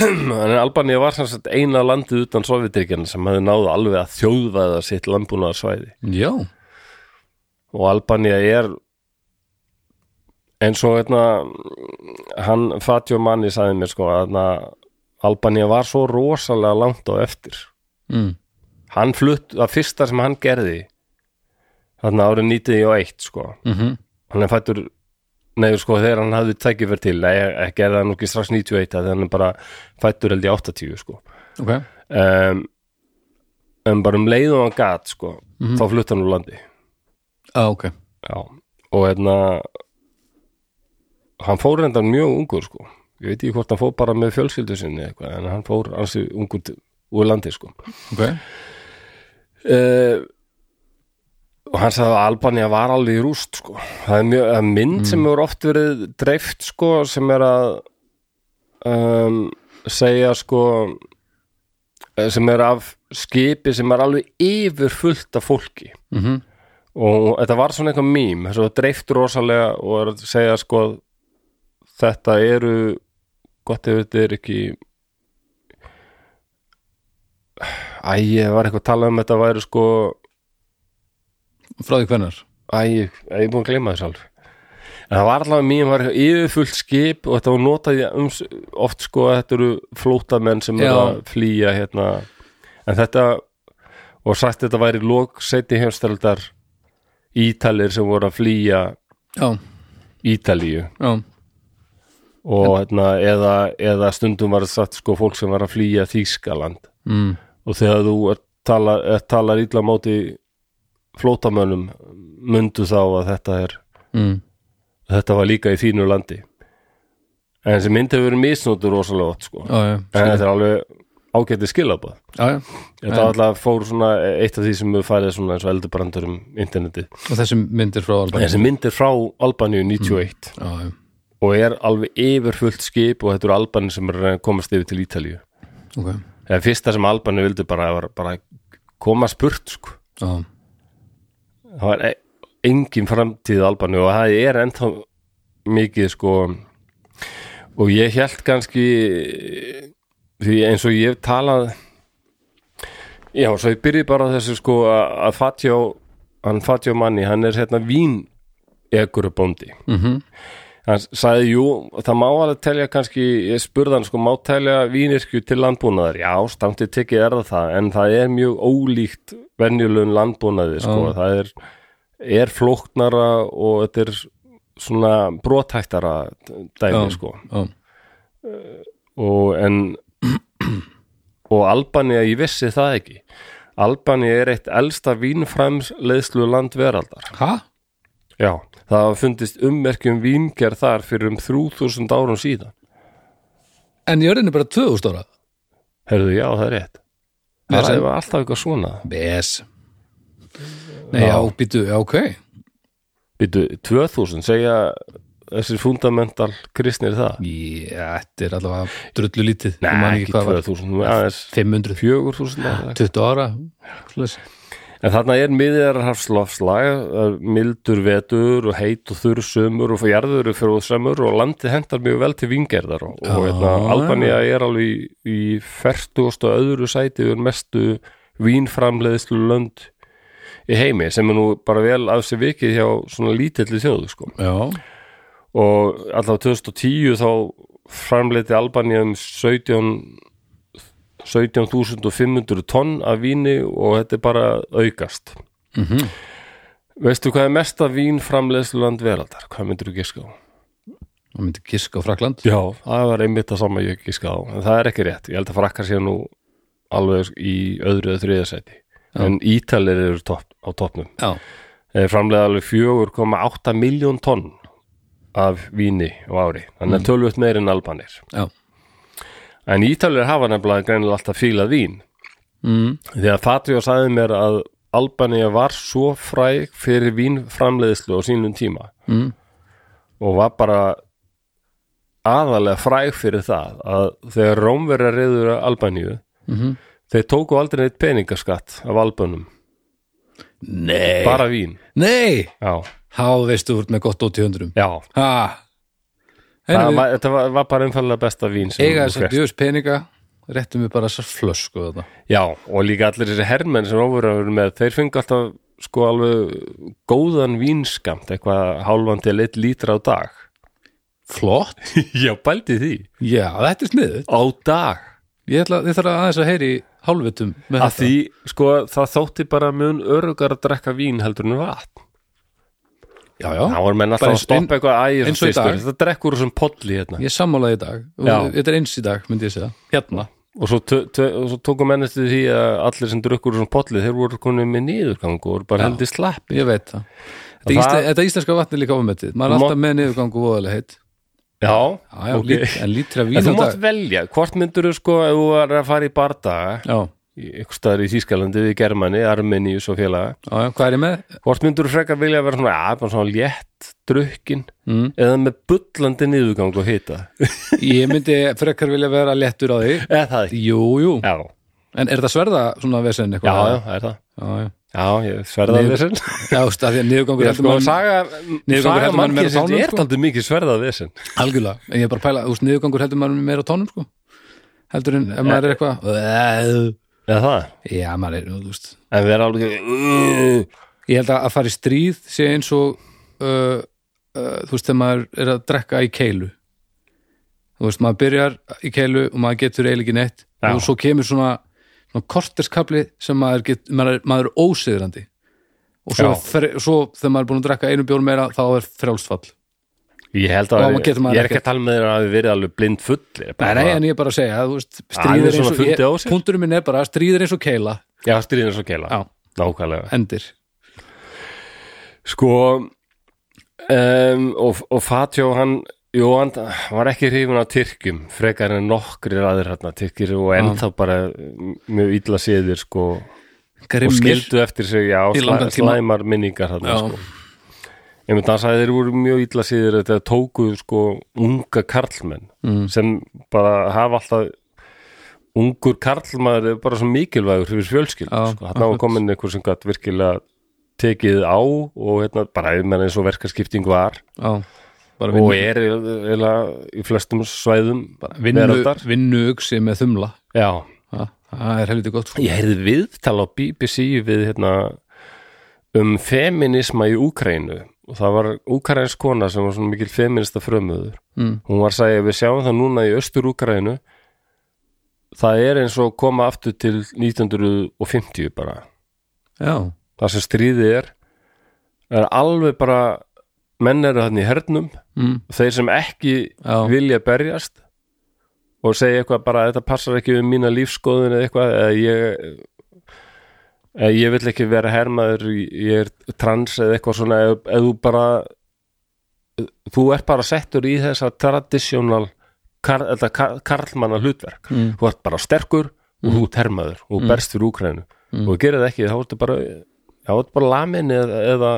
en Albanía var sem sagt eina landið utan Sovjetríkjana sem hefði náðu alveg að þjóðvæða sitt landbúnaðarsvæði Já, og Albanía er eins og hérna hann Fatjó Manni sagði mér sko að hérna, Albanía var svo rosalega langt á eftir. Mm. hann flutt, það fyrsta sem hann gerði þarna árið 91 sko, Mm hann er fættur nei sko þegar hann hafði tækifær til nei, er það nú ekki strax 91 þegar hann er bara fættur held í 80 sko. Ok. Um, en bara um leið og hann gat sko, þá flutt hann úr landi. Ah, Ok, já, og hérna hann fór reyndar mjög ungur sko ég veit ekki hvort hann fór bara með fjölskyldu sinni eitthvað, en hann fór ansi ungur úr landi sko. Ok. Uh, og hann sagði að Albanía var alveg í rúst sko. það er mjög, það er mynd sem hefur oft verið dreift sko, sem er að um, segja sko eh, sem er af skipi sem er alveg yfir fullt af fólki. Mm og þetta var svona eitthvað mím þess að dreift rosalega og er að segja sko þetta eru gott ef þetta er ekki Æ, ég var eitthvað að tala um þetta væri sko Frá því hvenær? Æ, ég ég er búin að gleyma þess alveg. En það var allavega mjög, var eitthvað yfirfullt skip og þetta var notað í um, oft sko að þetta eru flótamenn sem eru að flýja hérna. En þetta og sagt þetta væri lók seti heimstældar Ítalir sem voru að flýja Já, Ítalíu. Já, og hérna eða, eða stundum var það sagt sko fólk sem var að flýja Þýskaland. Mm. og þegar þú er tala, er, talar illa á móti flótamönnum mundu þá að þetta er Mm. þetta var líka í þínu landi. En þessi mynd hefur verið misnóttur rosalega oft sko. Já, já, en þetta er alveg ágæti skilabað já, já. Þetta var alltaf fór svona eitt af því sem við farið svona eins og eldubrandur um internetið. Og þessi myndir frá Albaníu. Þessi mynd er frá Albaníu 91 Já, já, og er alveg yfirfullt skip og þetta eru Albanir sem er að komast yfir til Ítalíu. Ok. Eða fyrsta sem Albanir vildi bara var bara koma spurt sko. Já, það var e- engin framtíð Albaníu og það er ennþá mikið sko. Og ég held kannski því eins og ég talað já, svo ég byrji bara þessu sko að Fatjó hann Fatjó manni, hann er hérna vín egur bóndi mhm hann sagði, jú, það má alveg telja kannski, ég spurði hann sko, má telja vínirkju til landbúnaðar, já, stamtið tekið er það það, en það er mjög ólíkt venjulegum landbúnaði, sko, Já. það er, er flóknara og þetta er svona brotæktara dæmi, Já. sko, Já, og en [clears throat] og Albanía, ég vissi það ekki Albanía er eitt elsta vínframsleiðslu land veraldar ha? Já, það hafa fundist ummerkjum víngerð þar fyrir um 3000 árum síðan. En jörðin er bara 2000 ára Herðu, já, það er rétt. Vesen. Það var alltaf eitthvað svona. BS Nei, já, býtu, já, ok Býtu, 2000, segja þessir fundamental kristnir það? Já, þetta er allavega drullu lítið Nei, ekki hvað var. 2000, aðeins 500, 4000 ára. 20 ára Svoleiðis. En þarna er miðjararhafslofslag, mildur vetur og heit og þurr sumur og jarður og fjóðsamur og landið hendar mjög vel til vingerðar og, og hérna, Albania er alveg í, í fertugast og öðru sæti og mestu vínframleiðslu lönd í heimi sem er nú bara vel af sér vikið hjá svona lítilli þjóðu sko. Já, og allavega 2010 þá framleiti Albania um 17 17.500 tonn af víni og þetta er bara aukast. Mhm. Veistu hvað er mesta vínframleiðsluland veraldar? Hvað myndir þú giska á? það myndi giska á Frakland Já, það var einmitt það sama ég giska á. En það er ekki rétt, ég held að frakkar sér nú alveg í öðru eða þriðasæti en ítalir eru topp, á toppnum. Framleiða alveg 4,8 miljón tonn af víni á ári. Þannig að tölvöld meir en albanir. Já, en ítalir hafa nefnilega greinilega alltaf fílað vín. Mm. því að Fatjó sagði mér að Albania var svo fræg fyrir vínframleiðslu á sínum tíma Mm. og var bara aðalega fræg fyrir það að þegar Rómverja reyður Albaníu Mhm. þeir tóku aldrei neitt peningaskatt af albönum, Nei. Bara vín. Nei, já, þá veistu úr með gott út í hundrum já. Var, þetta var, var bara einfallega besta vín þú þess að djöfus peninga réttum við bara þessar flösku þetta já, og líka allir þessi hermenn sem Rómverja með, þeir fengu alltaf sko alveg góðan vínskamt eitthvað hálfan til eitt lítra á dag. Flott. [laughs] Já, bældi því. Já, þetta er sniðið á dag. Ég ætla, ég þarf aðeins að heyri hálfvitum með að því, sko, það þótti bara mun örugar að drekka vín heldur en vatn Já, já, þá var menn alltaf að stoppa eitthvað ægir eins og í dag. þetta drekkur úr sem polli hérna. Ég sammálaði í dag. Já. Þetta er eins í dag, myndi ég segja. Hérna. Og svo, og svo tóku menn eftir því að allir sem drukkur úr sem polli, þeir voru konið með niðurgang og voru bara Já. heldur slappi Ég veit það. Þetta, það- þetta íslenska vatn er líka ofmetið. Maður er alltaf með niðurgang og voðalega heitt. Já, Já, já, ok. lít, en lítra vín en þú mátt velja, hvort myndur þú sko ef þú var að fara í bardaga ykkur staðar í Þýskalandi við Germani, Armeníus og félaga. Já, já, hvað er ég með? hvort myndur þú frekar vilja vera svona, ja, bara svona létt drukkin Mm. eða með bullandi niðurgang og hita? [laughs] Ég myndi frekar vilja vera léttur á því. Eða það ekki? Jú, jú, já, en er þetta sverða svona vesen eitthvað? já, það er það. Já, já. Já, ég sverðað vesen. [laughs] Já, þú veist, að því að niðurgangur Ég heldur sko, mann saga, saga heldur mann meira á mannkynnsins tánum, er sko. taldið mikið sverðað vesen. Algjörlega, en ég er bara að pæla, Eða það? Já, maður er, þú veist. En við erum alveg Ég held að að fara í stríð sé eins og uh, uh, þú veist, þegar maður er að drekka í keilu. Þú veist, maður byrjar í keilu og maður getur eiginlega ekki neitt. Já. og svo kemur svona, svona korterskabli sem maður, get, maður, er, maður er ósiðrandi og svo, fer, svo þegar maður er búin að drekka einu bjór meira þá er frjálsfall Ég held Og að maður Ég er ekki að tala með þér að við verið alveg blind fullir Nei, nei, en ég er bara að segja, þú veist, Hann stríð er er eins og ég, sér. punkturinn minn er bara að stríð er eins og keila. Já, stríðin er svo keila. Já. Nákvæmlega. Endir. Sko um, og, og Fatjó hann Jú, hann var ekki hrifun af Tyrkjum frekar en nokkri ræðir hérna Tyrkir og ennþá bara mjög illa séðir sko og Grimmir, skildu eftir sig, já, slæ, slæmar minningar Já. sko. Ég myndi að sagði þeir voru mjög illa síður þetta tóku sko unga karlmenn Mm. sem bara hafa alltaf ungur karlmaður er bara svo mikilvægur fyrir fjölskyld Já, sko. hann hafa akkurat. komin einhver sem gætt virkilega tekið á og hérna, bara ef menn eins og verkaskipting var já, bara og vinnu, er eiginlega í flestum svæðum vinnu, ugsi með þumla já, Já, það er helviti gott sko. Ég heyrði viðtal á BBC við hérna um feminisma í Úkrænu og það var úkrænsk kona sem var svona mikil feminista frömmuður mm. hún var að segja við sjáum það núna í austur Úkrænu það er eins og koma aftur til 1950 bara Já, það sem stríðið er er alveg bara menn eru þannig í hernum mm. þeir sem ekki Já. vilja berjast og segja eitthvað bara þetta passar ekki um mína lífskoðun eða eitthvað eða ég ég vil ekki vera hermaður ég er trans eða eitthvað svona eða, eða þú bara þú ert bara settur í þessa traditional kar, karlmanna hlutverk. Mm. þú ert bara sterkur og þú ert hermaður og mm. berst fyrir Úkrænu og þú gerir það ekki þá ertu bara þá ertu bara lamin eða, eða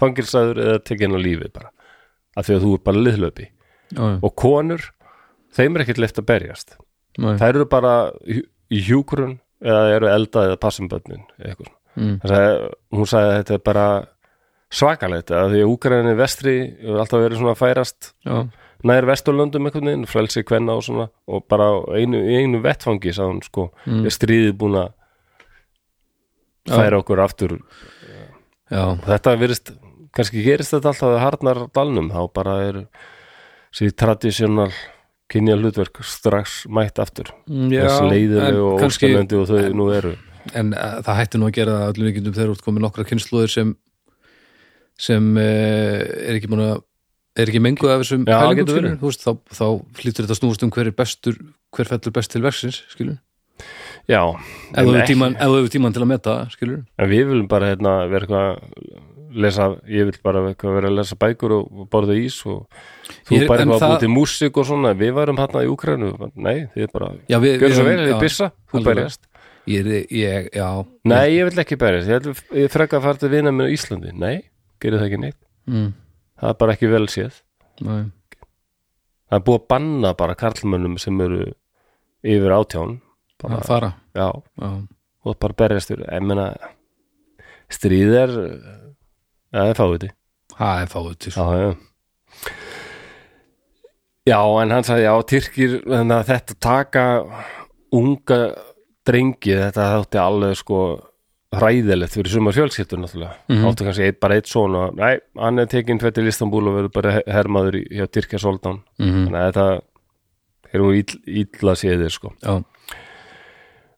fangilsaður eða tekin á lífi bara af því að þú ert bara liðlöpi já, og konur, þeim er ekkert leift að berjast. Nei. þær eru bara í, í hjúkurun eða eru elda eða passum bönnin eitthvað. Mm. Sagði, hún sagði að þetta er bara svakalegt að því að Úkraðinni vestri hefur alltaf verið svona færast já, nær vesturlöndum einhvern veginn, frelsi kvenna og svona og bara einu, einu vettfangi sá hún sko, Mm. er stríðið búin að færa okkur aftur já, þetta virðist, kannski gerist þetta alltaf að harnar dalnum, þá bara er sér tradisjonal kynja hlutverk strax mætt aftur. Mm, já þess leiðilegu en og óspennandi og þau nú eru. en uh, það hætti nú að gera það öllum vikindum þegar út komið nokkra kynnslóðir sem sem uh, er ekki að er ekki menguð af þessum pælingum veist, þá, þá flýtur þetta að snúast um hver er bestur hver fellur best til verksins, skilur já, ef en, þú hefur tíman, til að meta, skilur en við viljum bara hérna, vera eitthvað lesa, ég vil bara vera að lesa bækur og, og borða ís og þú Ég- bara að það- búið til músík og svona, við værum hérna í Úkrænu nei, þið er bara, gjörðu svo vel, þið já, byssa þú berjast. Ég, er- ég, Nei, ég vil ekki berjast, ég, frekka að fara til vina með Íslandi. Nei, gerir það ekki neitt. Mm, Það er bara ekki vel séð. Nei, Það er búið að banna bara karlmönnum sem eru yfir átján. Bara, að fara? Já, já, og bara berjast Ég meina, stríð er Já, það er fáið það er fáið til Já, já. Já, en hann sagði, já, Tyrkir þetta taka unga drengi, þetta þátti alveg sko hræðilegt fyrir sumar fjölskyldur náttúrulega, Mhm. áttu kannski eitt, bara eitt svona, nei, hann er tekinn tveit til Istanbul og verður bara hermaður hjá Tyrkja Soldan, mm þannig að þetta er nú ill, illa séðir sko. Já,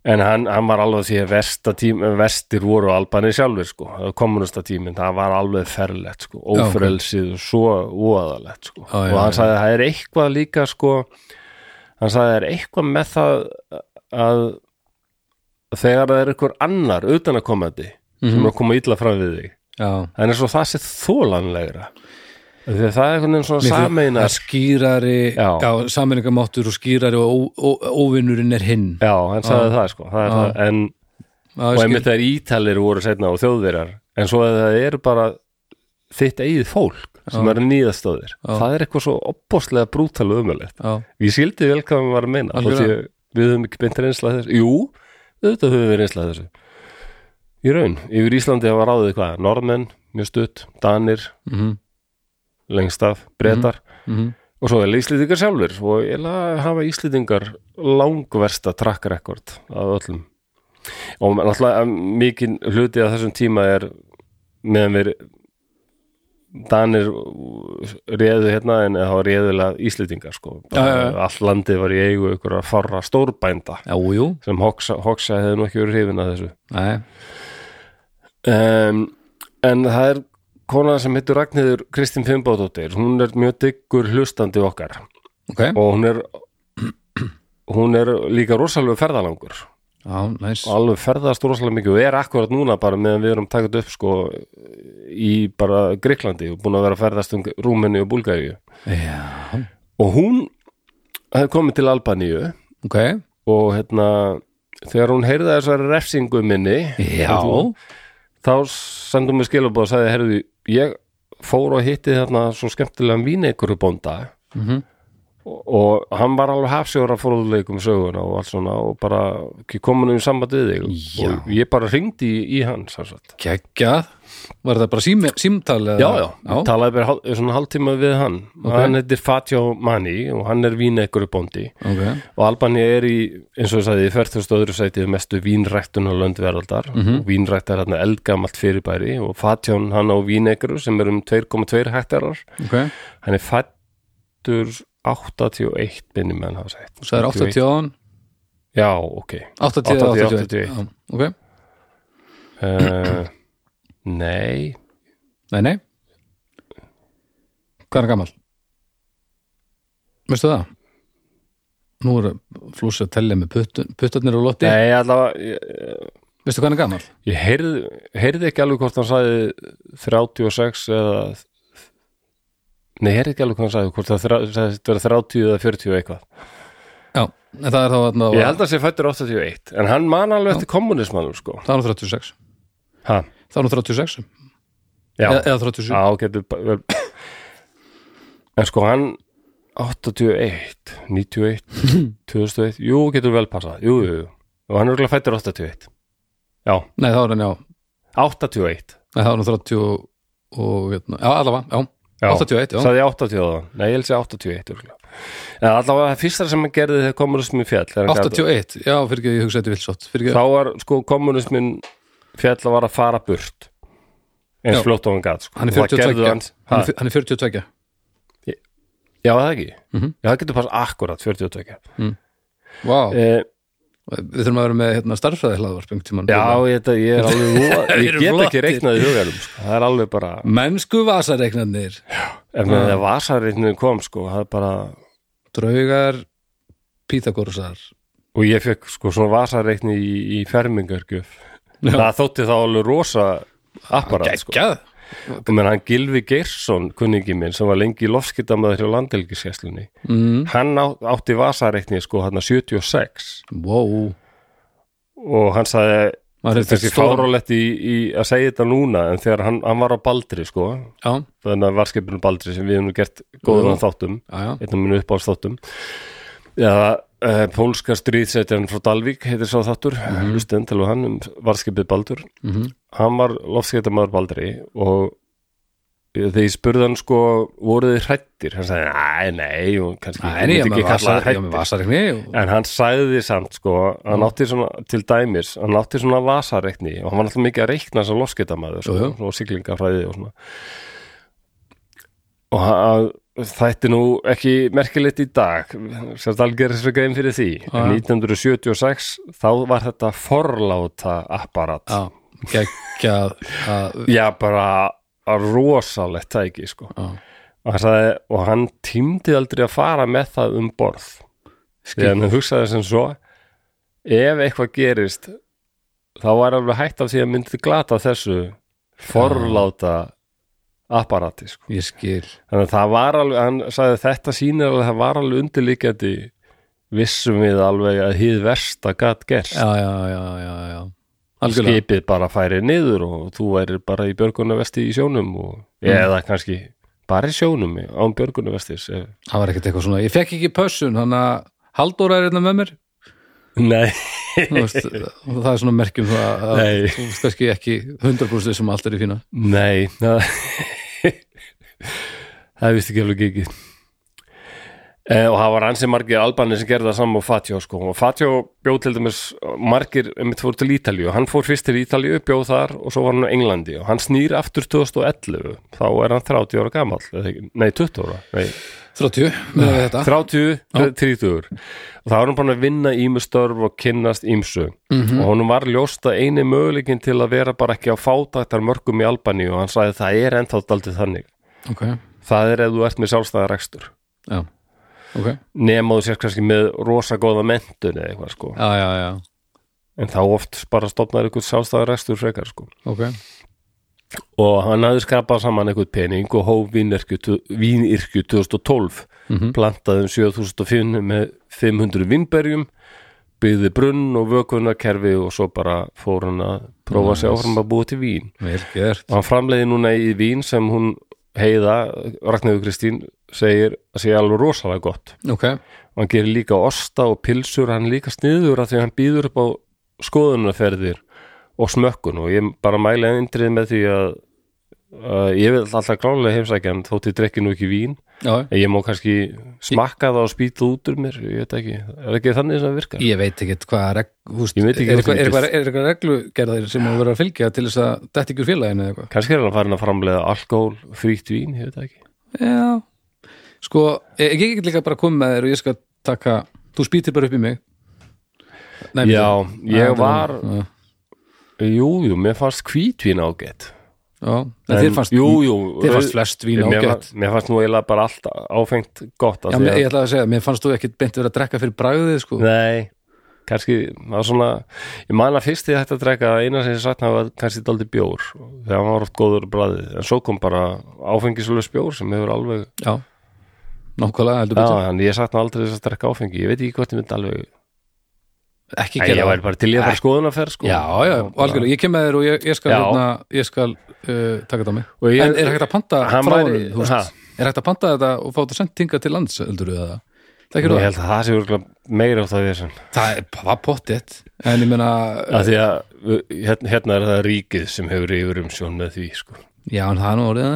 en hann, hann var alveg því að tím, vestir voru Albanir sjálfur sko. Kommunista tíminn, það var alveg ferlegt sko, ófrelsið og svo óaðalegt sko, já, og hann sagði að það er eitthvað líka sko hann sagði að það er eitthvað með það að þegar það er eitthvað annar utan að komandi sem Mhm. er að koma illa fram við þig eins og það sé þólanlegra að það er einhvern veginn svona sameinar skýrari Já. já, sameiningamáttur og skýrari og ó- ó- óvinnurinn er hinn. Já, hann sagði það sko. Það er það, en Já, og ég einmitt skil. þegar ítalir voru setna og þjóðverjar en svo að það eru bara þitt eigið fólk sem eru nýðastóðir það er eitthvað svo opbóðslega brútalu umöðlegt já, ég skildi vel hvað við varum að meina Algjörlega. þótt ég- við höfum ekki beint reynslað þessu. Jú, auðvitað höfum við reynslað þessu. Í raun, yfir Íslandi hafa ráðið hvað, norðmenn, mjög stutt danir, mhm, lengst af bretar. Mhm og svo er Íslendingar sjálfur og ég hafa Íslendingar langversta track record af öllum. Og náttúrulega mikið hluti af þessum tíma er meðan við Danir réðu hérna en það var réðulega Íslendingar sko. Já, já, já. allt landið var í eigu ykkur að farra stórbænda. Já, jú, sem Hoxa, Hoxa hefði nú ekki verið hrifin að þessu. Um, en það er kona sem heitur Ragnhildur Kristín Fimbóðdóttir hún er mjög diggur hlustandi okkar. Ok. Og hún er hún er líka rosalega ferðalangur. Já, næs, og alveg ferðast rosalega mikið og er akkurat núna bara meðan við erum takað upp sko í bara Greiklandi og búin að vera að ferðast um Rúmeni og Búlgaríu. Já, og hún hefði komið til Albaníu. Ok. Og hérna þegar hún heyrði þessari refsingu minni já, þá sendum við skilabóð og sagði, herrðu, ég fór og hitti þarna svo skemmtilega míneikur bónda mhm og, og hann var alveg hafsjóra fórðuleikum söguna og allt svona og bara komin um samband við þig Já. og ég bara ringdi í, í hann sannsagt. Var það bara sími, símtal eða? Já, já, talaði bara hál, svona hálftíma við hann. Ok. hann heitir Fatjá Mani og hann er víneikur bóndi ok, og Albani er í, eins og ég sagði, í 40. öðru sætið mestu vínræktun á löndveraldar Mhm. og vínrækt er hérna eldgamalt fyrirbæri. Og Fatján hann á víneikur sem er um 2,2 hektarar. Ok. Hann er fættur 81 minnum hafa sagt. Og það er 80 án Já, ok. 80 80, 81 81. Já, ok, uh, Nei. Nei, nei. Hvað er gammal? veistu það? nú er flúsi að tellja með putt, puttarnir og lotti. Nei, allavega veistu hvað hann er gammal? ég heyrði, heyrði ekki alveg hvort hann sagði 36 eða Nei, ég heyrði ekki alveg hvað hann sagði hvort það vera 30 eða 40 eitthvað. Já, en það er þá þarna Ég held að sé fættur 81 en hann man alveg eftir kommunismannum sko. Það er nú 36 ha, það er nú 36 Já, eða, eða 37 Já, getur En sko hann 81, 91 2001, jú, getur vel passað. Jú, jú, jú, og hann er örugglega fættur 81 Já, nei, þá er hann já. 81 Nei, það var nú 30 og, og hérna, já, allavega, já, Já, 81, já, Sagði ég 80 á það? Nei, ég held sér 81 örugglega. En allavega það fyrsta sem hann gerði þegar kommunismin fjall þegar hann gat- 81, já, fyrir ekki, ég hugsa þetta vilsótt fyrir Þá var sko kommunismin fjall var að fara burt eins Já. fljótt og hann gat sko. hann er Og það 42 gerðu hann, Hann, ha, er, hann er 42 já, það ekki? Mhm. Já, það getur bara akkurat 42 Vá, eh, við þurfum að vera með hérna, starffræði hlaðvarp einhvern tímann. Já, ég, þetta, ég er alveg [laughs] Ég get ekki reiknað í hugarum sko. Það er alveg bara mennsku vasareiknarnir. Ef með það vasarreikninu kom sko, það er bara draugar Pítagórusar og ég fekk sko svona vasareikni í, í fermingargjöf það þótti þá alveg rosa apparat sko. og menn hann Gilvi Geirsson kunningi minn sem var lengi í lofskiptamöður hjá landelgiskesslunni mm, hann átti vasareikni sko hann 76 wow. Og hann sagði Maður hefur þessi fárálegt í, í að segja þetta núna en þegar hann, hann var á Baldri sko. Já, þannig að varskipinu Baldri sem við hefum gert góðan þáttum já, já, einn af minu uppáðsþáttum Já, uh, pólska stríðsetjan frá Dalvík heitir sá þáttur, mm -hmm. hlustend til hann um varskipið Baldur Mhm. hann var lofskeitamæður Baldri og spurði hann sko voruð þið hrættir, hann sagði nei, nei og kannski Nei, myndi með ekki kalla hrættir og- en hann sagði samt sko hann átti svona, til dæmis, hann átti svona vasareikni og hann var alltaf mikið að reikna sem lofskeitamæður sko, Jú, jú. og siglingafræði og svona og hann Þetta er nú ekki merkilegt í dag. Gerir þessu grein fyrir því. Já. en 1976 þá var þetta forláta apparat. Já, geggjað að- já bara rosalegt tæki sko. Já, og sagði, og hann tímdi aldrei að fara með það um borð. Því hann hugsaði sem svo ef eitthvað gerist þá var alveg hægt af því að myndi glata þessu forláta apparati sko. Ég skil. Þannig að það var alveg, hann sagði þetta sýnir alveg að það var alveg undirlíkjandi vissum við alveg að hýð versta gat gerst. Já, já, já, já, já. Algjörlega, skipið bara færi niður og þú værir bara í björgunarvesti í sjónum og, eða kannski bara í sjónum án björgunarvestis ef... það var ekkert eitthvað svona ég fekk ekki pössun, hann að Halldóra er hérna með mér. Nei, veist, það er svona merkjum að Nei. þú veist ekki 100% sem allt er í fína. Nei það það vist ekki alveg ekki Eh, og það var ansi margir albanir sem gerði það saman og Fatjó sko. Og Fatjó bjóð til dæmis margir einmitt fór til Ítalíu. Hann fór fyrst til Ítalíu, bjóð þar og svo var hann á Englandi. Og hann snýr aftur 2011 þá er hann 30 ára ekki- nei 20 ára nei, 30 með þetta. 30, 30 og þá var hann bara að vinna ímustörf og kynnast ímsu Mhm. og honum var ljóst að eini möguleikin til að vera bara ekki á fátættar mörgum í Albaníu og hann sagði það er ennþá daldið þannig ok, það er ef þú ert með sjálfstæða rekstur. Já, ok. Nema þú sér kannski með rosa góða mentun eða eitthvað sko. Já, já, já, en þá oft bara stofnar eitthvað sjálfstæða rekstur frekar sko. Ok. Og hann hafði skrapað saman eitthvað pening og hóf vínirkju, vínirkju 2012 Mhm. plantaði um 7005 með 500 vínberjum byggði brunn og vökunarkerfi og svo bara fór hann að prófa sig Nice. áfram að búa til vín. Og hann framleiði núna í vín sem hún heiða, Ragnhjóður Kristín segir að sé alveg rosalega gott. Ok, og hann gerir líka osta og pilsur hann líka sniður að því hann býður upp á skoðunarferðir og smökkun. Og ég bara mæli eindrið með því að, að ég vil alltaf glálega heimsækja hann þótt ég drekki nú ekki vín ég má kannski smakka það og spýta út úr mér ég veit ekki, er ekki þannig sem það virkar? Ég veit ekki hvað reg, húst, veit ekki er, hvað eitthvað, er, er reglugerðir sem þú verður að fylgja til þess að þetta ekki úr félaginu eða eitthvað? Kannski er hann farin að framleiða alkohol frítt vín, ég veit ekki. Já, sko, ég, get líka bara að koma með þér og ég skal taka þú spýtir bara upp í mig. Nei, já, ég var já, jú, mér fannst hvítvín ágætt en þér fannst jú, jú, þér fannst flest vín ágætt. mér fannst nú eiginlega bara allt áfengt gott Já, því ég ætla að segja, mér fannst þú ekkit beint verið að drekka fyrir bragðið, sko. Nei, kannski það var svona, ég man að fyrst ég hætti að drekka eina sem ég satt var kannski daldi bjór. Þegar hann var oft góður bræðið en svo kom bara áfengislös bjór sem hefur alveg, Já, nákvæmlega, já, ég satt hann aldrei þess að drekka áfengi, ég veit ekki hvort ég myndi alveg Ekki gera ég væri bara til ég að fara skoðunarferð sko. Já, já, algjörlega, ég kem með þér og ég, ég skal, hérna, ég skal uh, taka þetta á mig. Ég- en er hægt að panta frá þú veist, er hægt að panta þetta og fá þetta sendt tinga til lands, heldur við það? Ég held að það sé örugglega meira á það þessum Það er bara pottitt en ég að við- hérna, hérna er það ríkið sem hefur yfir um sjón með því sko. já, en það er nú orðið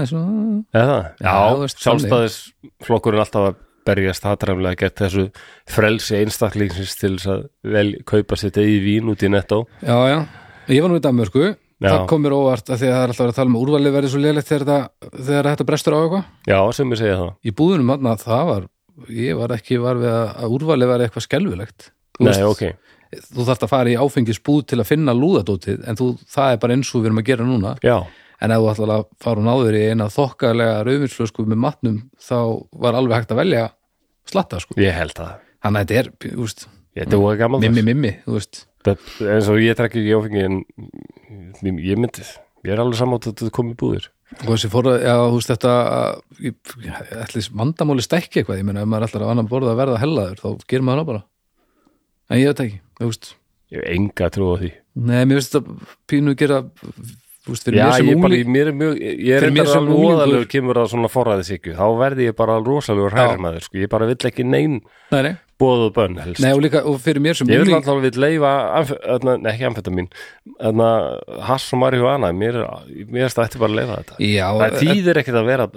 Já, þú sjálfstæðisflokkurinn alltaf að berjast hatræmlega gett þessu frelsi einstaklingsins til þess að vel kaupa sitt eigi vín út í nettó. Já, já, ég var nú í Danmörku. Já. það kom mér óvart að því að það er alltaf að tala um úrvalið verið svo lélegt þegar, þegar þetta brestur á eitthvað. Já, sem ég segja það. Í búðunum þarna, það var ég var ekki var við að, úrvalið verið eitthvað skelfilegt. Þú Nei, veist, ok, þú þarft að fara í áfengisbúð til að finna lúðadótið en þú, það er bara eins og við erum að gera núna. Já, en ef þú ætlar að fara og náður í eina þokkalega rauðvinsflösku með matnum þá var alveg hægt að velja slatta sko, ég held það. Þannig að þetta er þú veist, þetta var gammal mimmi mimmi þú veist, eins og ég trekki ekki áfengi en ég myndi ég er alveg samátt að þetta komi búðir. Og þessi fór að, já, þú veist þetta ætlis vandamáli stækki eitthvað, ég meina ef maður ætlar að annan borða að verða hellaður, þá gerir maður það bara. En ég veit ekki, þú veist. Ég hef enga trú á því. Nei, mér finnst þetta pínu gera veist, fyrir Já, mér sem ég, bara, ungling mér er mjög, ég er mér sem óðalegur kemur að svona forræðisíkju, þá verði ég bara rosalegur Já. hærmaður, sko, ég bara vill ekki nei, nei, bóðu bönn helst nei, og líka, og fyrir mér sem Ég vil ungling alltaf vill leifa, nei ekki amfetamin, þarna hass og marihuana, mér, er- er stætti bara að leifa þetta. já, Það þýðir ekkert að vera,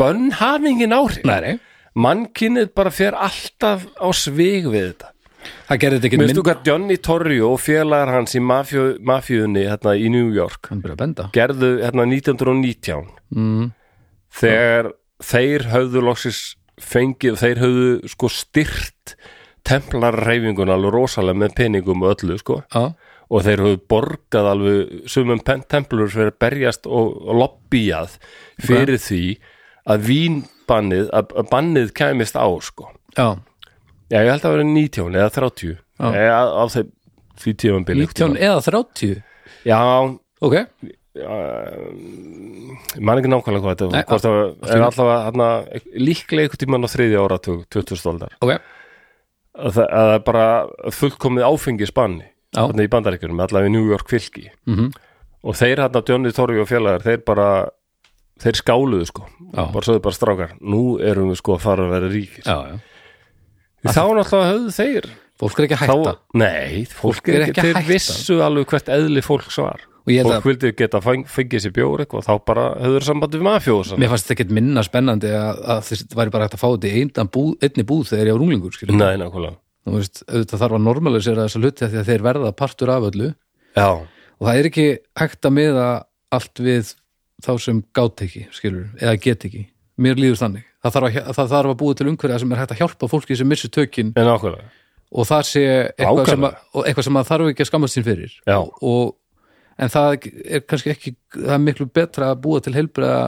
bönn hafi engin áhrif. Mannkynnið bara fer alltaf á svig við þetta. Það gerði þetta ekki Minnst þú hvað Johnny Torrio og félagar hans í mafíu, mafíunni hérna í New York hann byrja að benda. gerðu hérna 1919 mm, þegar þeir höfðu loksis fengið, þeir höfðu sko styrt templarreifingun alveg rosalega með peningum og öllu sko. Já, og þeir höfðu borgað alveg sumum templur fyrir að berjast og, og lobbyjað fyrir því að vínbannið að, að bannið kæmist á sko. Já, já ég held að vera 19 eða 30 Já. eða á þeim því tímambili 19 eða 30 já, ok, man ekki nákvæmlega hvað þetta Nei, hvort það í er allavega hana, líklega einhvern tímann á þriðja ára 20 stóldar ok. Að það að það er bara fullkomið áfengi spanni í bandaríkjunum, allavega í New York fylki. Mm og þeir hérna Johnny Torri og félagar þeir bara þeir skáluðu sko. Bara sögðu bara strákar, nú erum við sko að fara að vera ríkir. Já, já, þá náttúrulega höfðu þeir fólk er ekki að hætta. Þá, nei, fólk, Fólk er ekki að þeir hætta. vissu alveg hvert eðli fólks var. Og ég held fólk að vildi geta feng, fengið sér bjór eitthvað þá bara höfður sambandi við mafjóð mér fannst þetta ekkert minna spennandi að, að þess væri bara hægt að fá þetta í einni búð þegar ég var runglingur nei, nákvæmlega. Auðvitað þarf að normalisera þessa hluti því að þeir verða partur af öllu. Já, og það er ekki hægt að miða allt við þá sem gátt ekki skilur, eða get ekki mér líður þannig, það þarf að, það þarf að búa til umhverja sem er hægt að hjálpa fólki sem missi tökin. En nákvæmlega. Og það sé eitthvað sem, að, og eitthvað sem að þarf ekki að skammast sín fyrir. Og, en það er kannski ekki það er miklu betra að búa til heilbriða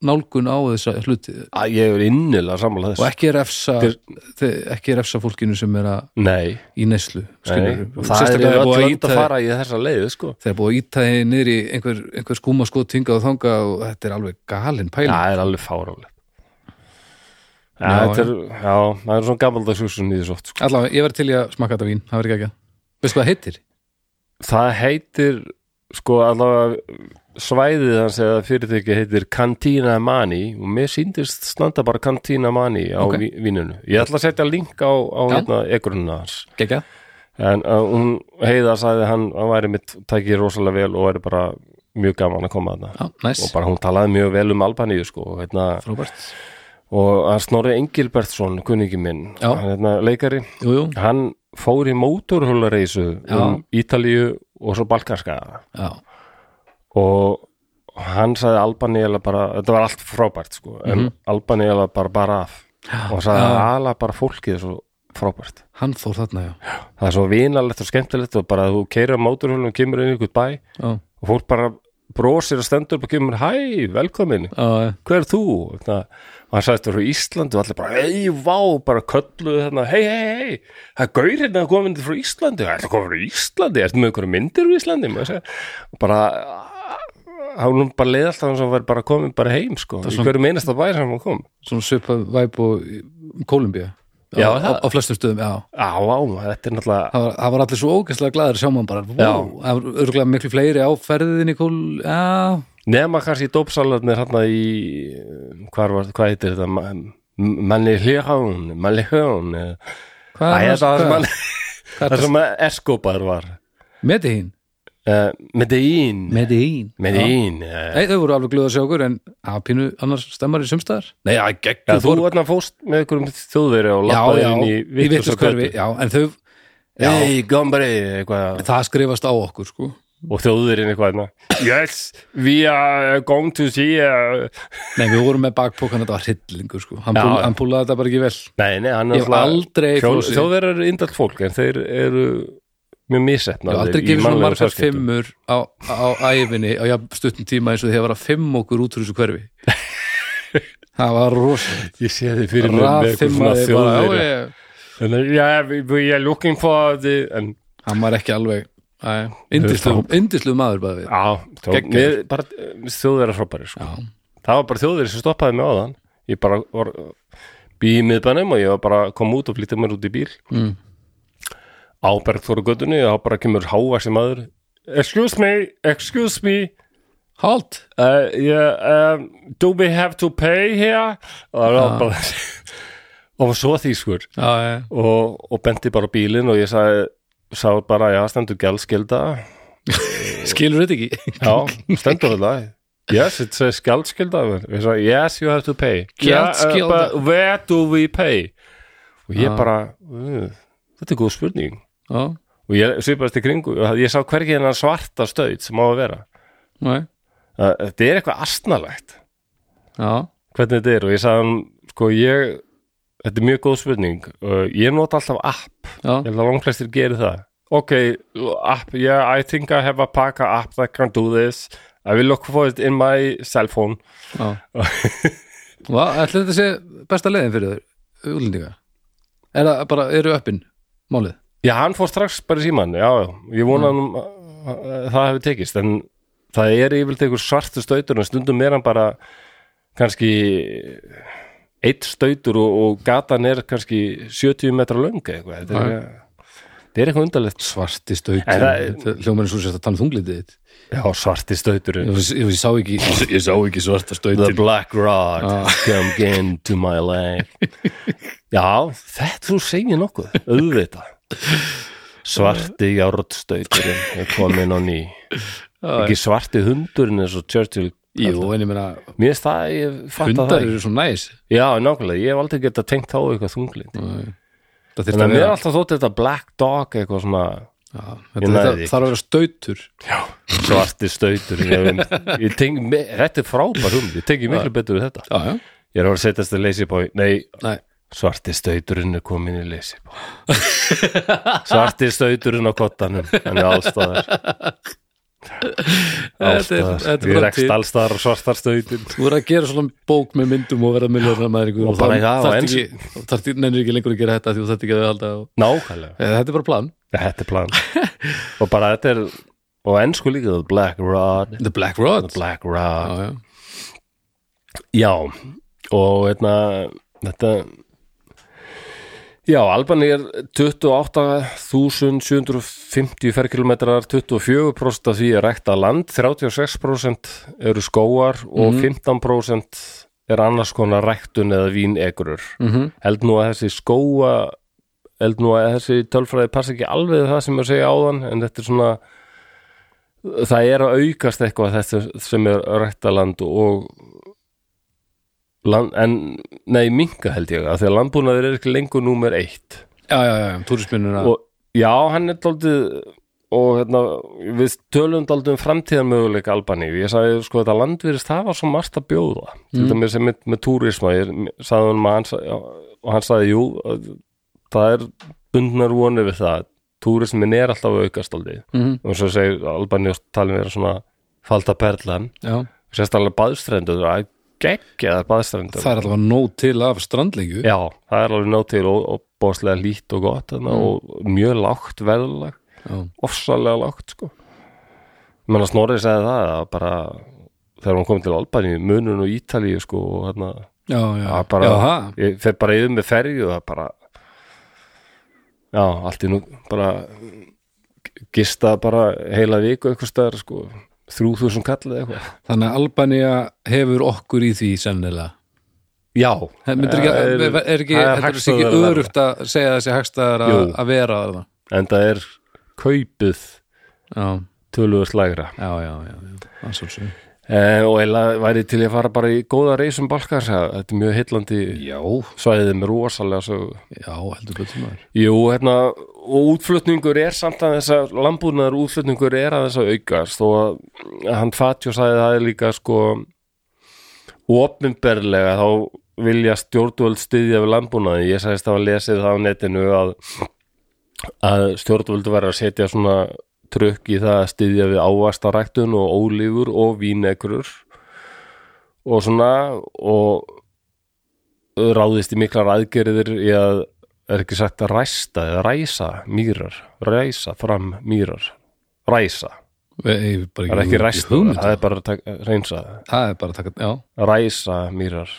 nálgun á þessa hluti. Að ég er innilega sammála og þess ekki refsa þe- ekki refsa fólkinu sem er að nei, í neyslu nei, og það er öll að íta fara í þessa leið sko. þegar búið að íta þið niður í einhver, einhver skúma sko tinga og þanga og þetta er alveg galinn pæling. Það er alveg fárálegt já, þetta er, já, það er svona gammaldags hugsun í þessu oft sko. allavega, ég verð til í að smakka þetta vín, það verður ekki ekki veistu hvað það heitir? það heitir sko allavega svæðið hans eða fyrirtæki heitir Cantina Mani og mér síndist standa bara Cantina Mani á Ok. okay. vínunu ég ætla að setja link á, á hérna egrunna hans Gekja? en uh, hún heiða sagði hann hann væri mitt tæki rosalega vel og væri bara mjög gaman að koma þarna Já, næs, og bara hún talaði mjög vel um Albaníu sko hérna, frábært og hann Snorri Engilbertsson kunningi minn, Já. hann hérna, leikari Jú, jú, hann fór í mótorhjólareisu Já. um Ítalíu og svo Balkanska. Já, og hann sagði Albaníu bara, þetta var allt frábært sko, en Mhm. Albaníu bara bara af. Og hann sagði Já. ala bara fólkið er svo frábært. Hann fór þarna, já. Það er svo vinalegt og skemmtilegt og bara þú keirir á mótorhjólum og kemur inn í ykkur bæ Já, og fólk bara brosir og stendur upp og kemur hæ, velkomin, já, hver er þú? Þetta, og hann sagðist þú frá Íslandi. Og allir bara, hei, vá, bara kölluðu þarna, hei, hei, hei, það er gaur hérna komin frá Íslandi, það er komin frá Íslandi? Ertu með einhverju myndir úr Íslandi? Maður segir, og bara hann bara leið alltaf og hann var bara komin bara heim sko, í hverju meinasta bæri sem hann kom. Svona svipað væp og Kólumbía. Já, á, það- á, á flestum stöðum, já. Á, á, þetta er náttúrulega það var, það var allir svo ógæslega glæður að sjá mann bara, Já. wow, það var nema kannski dópsalarnir hérna í hvar var, hvað heitir þetta? Ma- Malihjón Malihjón Hvað Það? Er það sem hann Það? sem að Escobar var. Medellín? Uh, Medellín. Medellín. Medellín uh, Nei, þau voru alveg glöð að sjá okkur en að pínu annars stemmar í sumstaðar. Nei, Já, geggjum þú þarna fóst með einhverjum þjóðveri og lappaði inn í í vitluskverfi Já, en þau, Hey, gambari, það skrifast á okkur sko og þjóðverinn eitthvað hérna. Yes, we are going to see uh... Nei, við vorum með bakpókan, þetta var hryllingur sko. Hann, Já, púl, hann púlaði þetta bara ekki vel. Nei, nei, hann Ég aldrei flósið. Þjóðverið eru indalt fólk en þeir eru mjög Ég misefna hef aldrei gefið svona margar fimmur á, á æfinni á stuttum tíma eins og því að vera fimm okkur út úr þessu hverfi. [laughs] Það var rosalegt. Ég sé þið fyrir mér með eitthvað svona Raffimmaði bara, já, ég- we, are looking for the Hann var ekki alveg Indislu maður bara við. Já, Geggjaður. mér, bara þjóðverið frábæri sko. Það var bara þjóðverið sem stoppaði mig á þann Ég bara var bí í miðbænum og ég var bara að koma út og flytja mér út í bíl. Mm. á Bergþóru göttunni og þá bara kemur hávaxi maður. Excuse me, excuse me. Halt. Uh, yeah, um, Do we have to pay here? og það var bara [laughs] og svo þýskur Já, já, og, og benti bara bílinn og ég sagði sá bara, já, stendur gjaldskilda [laughs] skilur þetta ekki? Já, stendur þetta. Yes, it says sagði, yes, you have to pay. Gjaldskylda. yeah, uh, but where do we pay? Og ég Já. bara uh, þetta er góð spurning. Já, og ég svipast í kringu og ég sá hvergi hennar svarta stöð sem á að vera. Nei, Uh, þetta er eitthvað astnalegt já. Hvernig þetta er. Og ég sagði hann sko ég, þetta er mjög góð spurning. Uh, ég nota alltaf app. Já, ég held að langflestir gerir það. Ok, app, yeah, I think I have a Paka app that can do this. I will look for it in my cell phone. Já. [laughs] Hvað, ætli þetta sé besta leiðin fyrir þau útlendinga? Er það bara, eru uppin málið? já, hann fór strax bara í síman já, já, ég vona hann að það hefur tekist en það er yfirleitt einhver svartu stautur en stundum er hann bara kannski eitt stautur og, og gatan er kannski 70 metra löng eitthvað. Þetta er, þetta er eitthvað undarlegt. Svarti staut En það- Hljómar eins og sérst að tanna þunglitið þitt. Já, svarti stautur Ég, ég, ég sá ekki [laughs] Ég sá ekki svarta The stautin. black rod come into my leg Já, þetta þú segir nokkuð. Auðvitað. Svarti járnstauturinn er komin á ný. Ekki svarti hundurinn eins og Churchill Jú, en ég meina Mér finnst það, ég fatt að Hundar það eru svo næs. Já, nákvæmlega, ég hef aldrei getað tengt á eitthvað þunglind Þannig að að mér er vera alltaf þótt þetta black dog eitthvað svona Já, Þetta, þarf að vera stautur. Svarti stautur ég, ég me- Þetta er frábær hum Ég tengi miklu betur við þetta. Já, já. Ég er að að setjast að leysi bói Nei, Nei, Svarti stauturinn er komin í leysi Svarti stauturinn á kottanum Hann er [laughs] Þetta þetta bara rekst til. allstaðar á svartar stautin þú er að gera svona bók með myndum og verða miljónar maður ykkur Og já, á þarft ensku. ekki, og lengur að gera þetta því þarft ekki að halda og, Nákvæmlega. Eða, Þetta er bara plan. Þetta er plan. [laughs] Og bara þetta er Og ennsku líka The Black Rod. The Black Rod? The Black Já, Rod já. Já Og hérna Þetta Já, Albani er 28.750 ferkilometrar 24% af því er rækta land 36% eru skóar og 15% er annars konar ræktun eða vínegrur Mhm. held nú að þessi skóa held nú að þessi tölfræði passa ekki alveg það sem ég segja áðan en þetta er svona það er að aukast eitthvað þetta sem er ræktaland og land, en nei, minka held ég að því að landbúnaður er ekki lengur númer eitt. Já, já, já, túrisminnuna og já, hann er daldið og hérna, við tölum daldið um framtíðan möguleika Albani ég sagði sko þetta land virðist það var svo margt að bjóða. Til dæmis með, með túrisma ég sagði hann já, og hann sagði jú, að það er bundnar vonir við það. Túrismin er alltaf aukast aldrei Mhm, og svo segir Albani og talin vera svona falda perlan. Já, sérstaklega baðstrendur það er geggjaðar baðstrendur. Það er alltaf nóg til af strandlengju. Já, það er alveg nóg til og, og bóðslega lít og gott þarna, og mjög lágt veðlag ofsalega lágt sko. Menn að Snorri segði það að bara þegar hann kom til Albani munun og Ítalíu sko og hérna það bara, ég fer bara yfir með ferju og það bara já, allt í nú bara gista bara heila viku eitthvað staðar sko þrjú þúsund kallið eitthvað. Þannig að Albania hefur okkur í því sennilega. Já, ekki, er, er ekki, er ekki verð. örugt að segja þessi hagstæðar að, vera þarna. En það er kaupið Já, tölvöðs lægra. Já, já, já, já. Eh, og eða væri til að fara bara í góða reisum balkar, þetta er mjög heillandi Já, svæðið með rosalega svo já, heldur betur maður. Jú, hérna, og útflutningur er samt að þess að lambúnaðar útflutningur er að þess að aukast og hann Fatjó sagði það er líka sko opinberlega þá vilja stjórnvöld styðja við lambúnaði, ég sagðist að lesið það á netinu að, að stjórnvöld verður að setja svona trukk í það að styðja við ávastaræktun og ólífur og vínegrur og svona og ráðist í miklar aðgerðir í að er ekki sagt að ræsta eða ræsa mýrar, ræsa fram mýrar, ræsa bara það er ekki ræsta, hugmynd. það er bara að reynsa Það er bara að taka, já ræsa mýrar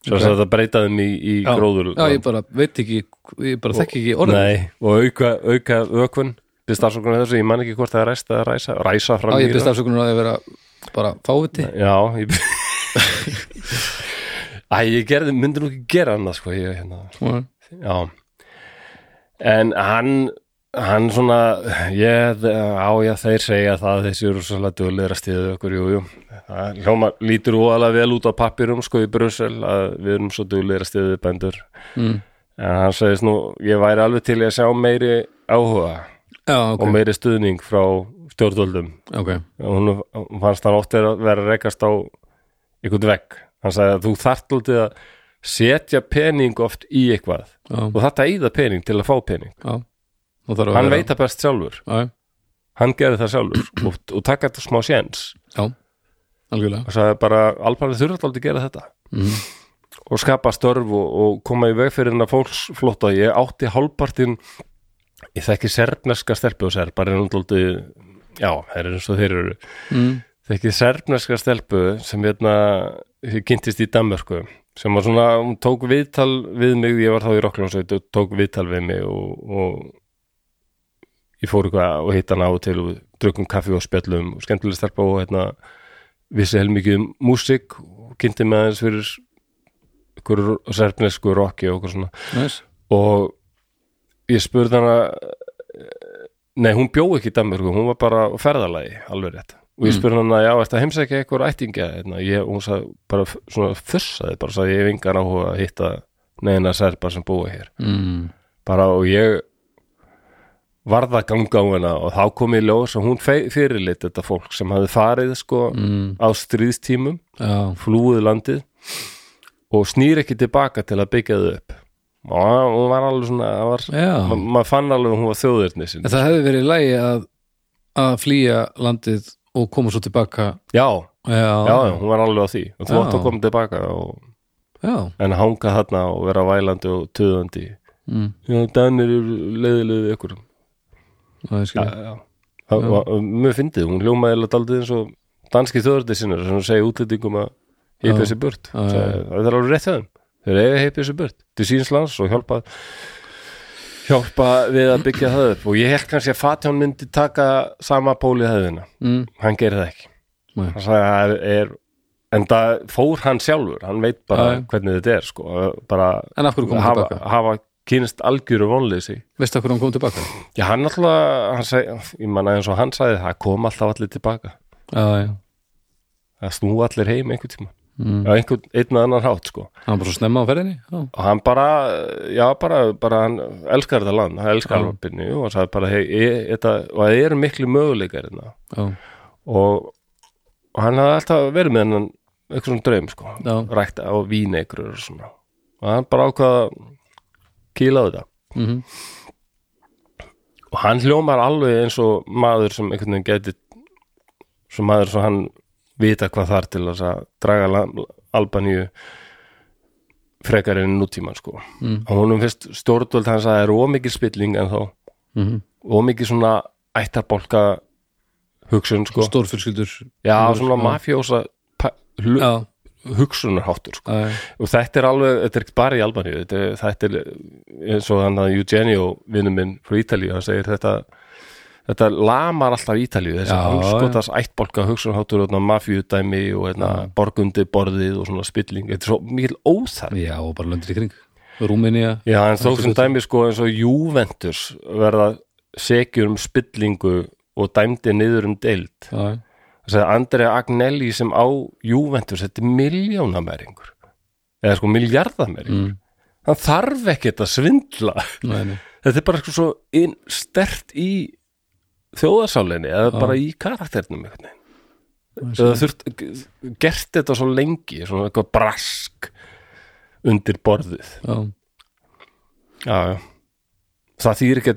svo Ok. okay. þetta breytaði mig í, í Já, gróður já, ég bara veit ekki, ég bara þekki ekki orðið Nei, og auka, auka ökvun við starfsóknum þessu, ég man ekki hvort það er ræsta ræsa, ræsa Já, fram ég byrst afsökunar að ég vera bara fáviti. Já, ég [laughs] Æ, ég gerði, myndi nú ekki gera annað sko, ég, hérna, Já, Já. En hann hann svona ég, á já þeir segja það þessi eru svolítið duglegir að stíðu okkur jú, jú. það hljóma lítur óalega vel út á pappirum sko í Brussel að við erum svo duglegir að stíðu bændur. Mm. en hann segist nú ég væri alveg til í að sjá meiri áhuga já ok, og meiri stuðning frá stjórnvöldum. Ok. Og hún fannst hann oft vera vera að rekast á einhvern vegg. Hann sagði að þú þarft alltaf að setja pening oft í eitthvað. Já, og þetta íða pening til að fá pening. Að hann vera- veit það best sjálfur. Já, hann gerði það sjálfur og, og taka þetta smá séns. Og sagði bara alparið þurfa aldrei að gera þetta. Mm. og skapa störf og, og koma í veg fyrir hennar fólksflótta. Ég átti hálfpartin ég þekki serbneska stelpu og serbar er náttúrulega já, þeir eru eins og þeir eru Mm. þekki serbneska stelpu sem hérna kynntist í Danmörku sem var svona, hún tók viðtal við mig, ég var þá í Rockljónsveit og tók viðtal við mig og, og ég fór eitthvað og hitt hann á til og drukum kaffi og spjöllum og skemmtileg stelpa og hérna vissi helmikið um músík og kynnti með aðeins fyrir serfnesku rocki og okkur svona Nice. og ég spurði hana eh, nei, hún bjó ekki í Danmörku, hún var bara ferðalagi, alveg rétt. Og ég spurði hana, já, ertu að heimsækja eitthvað ættingja? Hérna, ég, og hún sagði, bara svona fussaði, bara sagði, ég hef engan áhuga að hitta neina serbar sem búa hér. Mm. bara og ég varð að ganga á hana og þá kom ég ljós og hún fyrirlit þetta fólk sem hafði farið sko Mm. á stríðstímum flúið landið og snýr ekki tilbaka til að byggja þau upp og hún var alveg svona var, já ma maður fann alveg hún var þjóðirni sin. En það hefði verið í lagi að að flýja landið og koma svo tilbaka já, Já, já, já, hún var alveg á því og þú Já. átt að koma tilbaka og, já. en hanga þarna og vera vælandi og töðandi Mm. já, Danir leiðilegði ykkur Það er já, skilja já. Það var mjög fyndið, hún hljómaði daldið eins og danski þjóðurði sinni sem segja útlendingum að Já. þessi burt Já, já, það er alveg rétt þeim þeir eiga heipa þessi burt til síns lands og hjálpa hjálpa við að byggja það upp og ég held kannski að Fatján myndi taka sama pól í höfðina mm. hann gerir það ekki hann sagði að það er en það fór hann sjálfur, hann veit bara já. hvernig þetta er sko, bara hafa, hafa kynst algjöru vonleysi Veistu af hverju hann kom tilbaka? Já, hann alltaf, hann seg, ég manna eins og hann sagði, það kom alltaf allir tilbaka. Já Það snú allir heim einhvern tíma. Mm. Já, einhvern, einn og annan hátt, sko. Hann bara snemma á ferðinni Já, Og hann bara, já, bara, bara hann elskar þetta land, hann elskar alveg og hann sagði bara, hei, ég, þetta, og það eru miklu möguleikar hérna. Og, og hann hafði alltaf verið með hennan, eitthvað svona draum, sko. já, Rækta á vínegrur og svona. Og hann bara ákvað að kýla á þetta. mm og hann hljómar alveg eins og maður sem einhvern veginn geti sem maður sem hann vita hvað þar til þess að draga Albaníu frekar enn nútíman sko. Mm. og honum fyrst stjórnvöld hans að það er ómikið spilling en þá mm ómikið svona ættarbólka hugsun sko. Stórfjölskyldur. Já svona mafjósa Já, hugsunarháttur sko. Já, og þetta er alveg, þetta er ekki bara í Albaníu þetta þetta er eins og hann að Eugenio vinnu minn frá Ítalíu, hann segir þetta þetta lamar alltaf Ítalíu þessi Já, anskotas ættbolka hugsunháttur og mafjúdæmi og hérna, borgundi borðið og svona spilling. Þetta er svo mikil óþarf já, og bara löndir í kring. Rúmenía, Já, en þó sem dæmi sko eins og Juventus verða sekjur um spillingu og dæmdi niður um deild. Þess að Andrea Agnelli sem á Juventus, þetta er miljónamæringur eða sko miljardamæringur mm, hann þarf ekkert að svindla. Nei, nei. Þetta er bara sko svo stert í þjóðarsálinni eða bara í karakternum eða þurft gert þetta svo lengi svona eitthvað brask undir borðið? Já, já, já. Það þýr ekki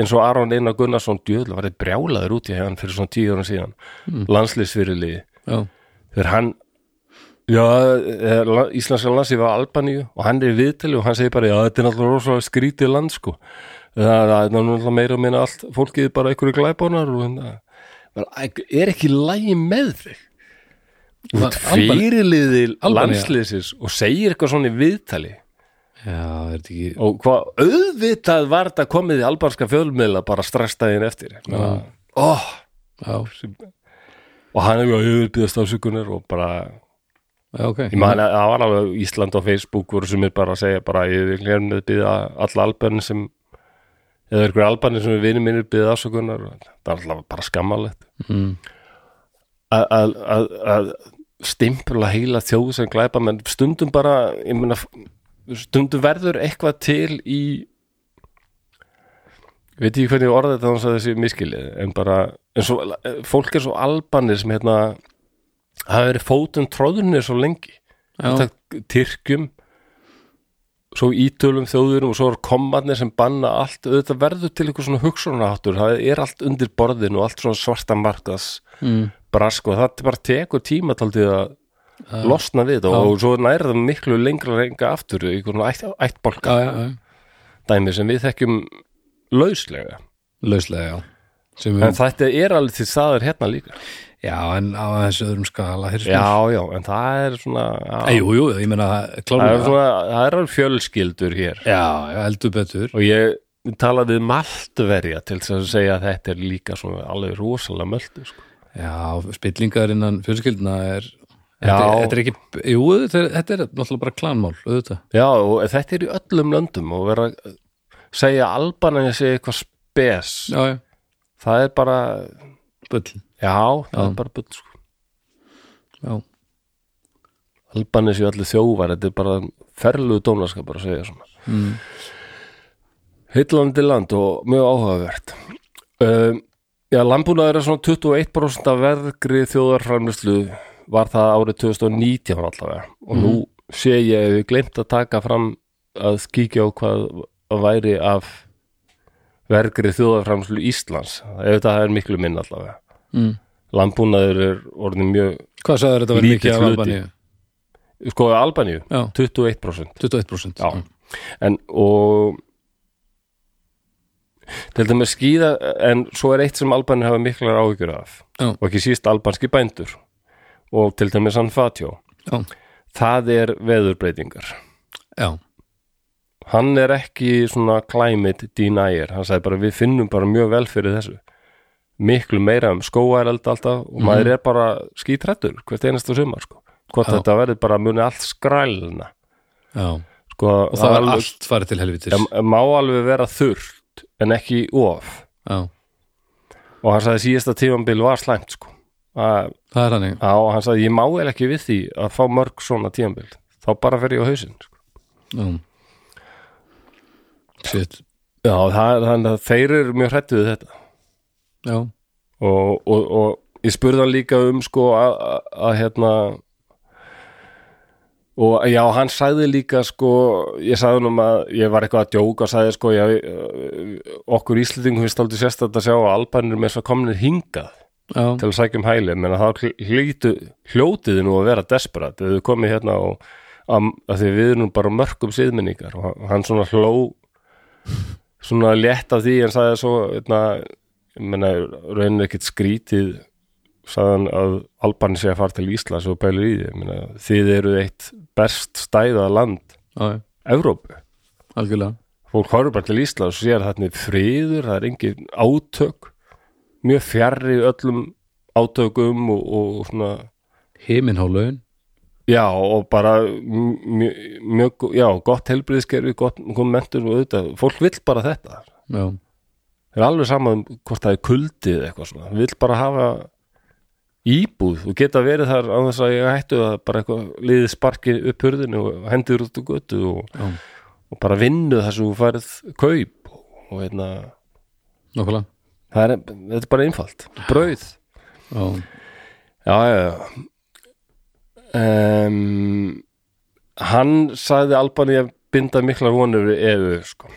eins og Aron Einar Gunnarsson djöðla var þetta brjálaður út í hann fyrir svona tíu ára síðan. Mm. landslýsfyrirliði já, þegar hann já, la- íslenska landslýf var Albaníu og hann er viðtali og hann segir bara já, þetta er náttúrulega rosalega skrítið land sko það það er náttúrulega meira og minna allt fólkið bara einhverju glæbónar og hann er ekki lægi með þig? Fyrirliði Albanía? landslýsins og segir eitthvað svona í viðtali. Já, er þetta ekki og hvað auðvitað var þetta komið í albanska fjölmiðla bara strax daginn eftir. Já. oh, já, og hann mjög auðvitað stafsökunar og bara já, ok. Ég man að það var alveg Ísland og Facebook voru sem er bara að segja bara ég vil hérna byggja alla albanin sem eða einhver albanin sem við vinum minnir byggja afsökunar það er alltaf bara skammalegt mm, að- að að- að stimpla heila þjóð sem glæpa menn. Stundum bara ég meina, stundum verður eitthvað til í ég veit ekki hvernig ég orða þetta þannig að þessi miskilið en bara en svo, fólk er svo albanir sem hérna hafa verið fótum tróðunir svo lengi. Já. Svo ítölum þjóðurum og svo er komarnir sem banna allt. Auðvitað verður til eitthvað svona hugsunarháttur. Það er allt undir borðinu og allt svona svarta markas mm, brask og það bara tekur tíma taldið að losna við þetta og svo nærða það miklu lengra reynga aftur í einhvern ætt, ættbolka já, já, já, dæmi sem við þekkjum lauslega. Lauslega, já. En þetta er alveg til staður hérna líka já, en á þessu öðrum skala já, já, en það er svona já, jú, jú, ég meina það er svona, það er fjölskyldur hér. Já, heldur betur. Og ég talaði maltverja til þess að segja að þetta er líka svona alveg rosalega möldu sko. já, spillingar innan fjölskylduna er Já. þetta, er- ekki, jú, þetta er, þetta er náttúrulega bara klanmál, auðvitað. Já, og þetta er í öllum löndum og vera að segja albanan að segja eitthvað spes. Já, já, það er bara bull Já, það er bara bull sko. já, Albanis í allir þjóvar, þetta er bara ferluðu dónaskapar að segja svona. mm, Heitlandi land og mjög áhugavert. Um, já, landbúnaður er svona 21% af verðgri þjóðarframlýslu var það árið 2019 allavega og nú sé ég ef við glemt að taka fram að kíkja á hvað væri af verðgri þjóðarframlýslu Íslands. Ef þetta er miklu minn allavega. Mm. Landbúnaður er orðin mjög, hvað sagður þetta var Lítill mikið af. Albaníu? sko Albaníu, já, 21%. 21% Já. en og til dæmis skýða en svo er eitt sem albanir hafa miklar áhyggjur af Já. og ekki síst albanski bændur og til dæmis San Fatjó já, það er veðurbreytingar já, hann er ekki svona climate denier hann sagði bara við finnum bara mjög vel fyrir þessu miklu meira um skóæreld alltaf og maður er bara skítrættur hvert einasta sumar sko. Hvort Já. þetta verður bara muni allt skrælna. Já. Sko, og það var allt farið til helvitis. Já, má alveg vera þurrt en ekki of. Já, og hann sagði síðasta tífambil var slæmt sko. Að, það er hannig á, hann sagði ég má eða ekki við því að fá mörg svona tífambil þá bara fer ég á hausinn sko. já. Shit, já, það, þannig að þeir eru mjög hrættu við þetta og, og, og ég spurði hann líka um sko að, hérna og já, hann sagði líka sko, ég sagði nú að ég var eitthvað að djóka og sagði sko já, okkur Íslendingum finnst aldrei sérstætt að sjá að albanir með svo komnir hingað já, til að sækja um hæli. Menn að það hlýtu, hljótiði nú að vera desperat. Þau komið hérna og að, að því við erum bara mörgum siðminningar og hann- svona hló svona létt af því en sagði svo ég menna, raunin ekkit skrítið sagði hann að Albani sé að fara til Íslands og pælir í því. Ég meina, þið eru eitt best stæða land já, Evrópu. Algjörlega. Fólk horfir bara til Íslands og sér að þarna friður, það er engin átök mjög fjarri öllum átökum og, og svona Himinhálaun já og bara mjög, mjög já, gott helbriðskerfi, gott, mentur og auðvitað, fólk vill bara þetta. Já, er alveg sama um hvort það er kuldið eða eitthvað svona, vill bara hafa íbúð og geta verið þar á þess að ég hættu að bara eitthvað liðið sparki upp hurðinu og hendur út úr götu og, já, og bara vinnu þar sem þú færið kaup og hérna nokkulega það er, þetta er bara einfalt. Brauð. Já, já, já, já. Um, hann sagði Albani að binda miklar vonur við EU sko.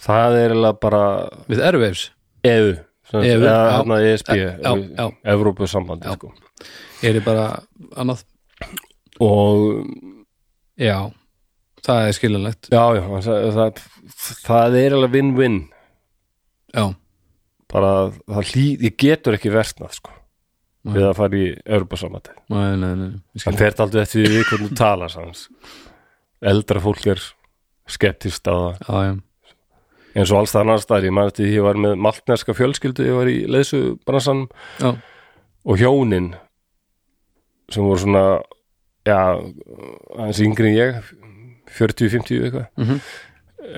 Það er eiginlega bara við Airwaves? EU, EU, eða ESB Já. sko. er ég bara annað? Og Já, það er skiljanlegt. Já, já, sagði, það, það er eiginlega win-win. Já, bara það hlý, ég getur ekki versnað sko, Nei. við að fara í skil. hann fer aldrei eftir því hvernig þú talar hans eldra fólk er skeptist á það. Já, já, eins og alls það annars staðar, ég eftir því ég var með maltneska fjölskyldu, ég var í leysubransan já, og hjónin sem voru svona já, aðeins yngri en ég 40-50 eitthvað. Mhm.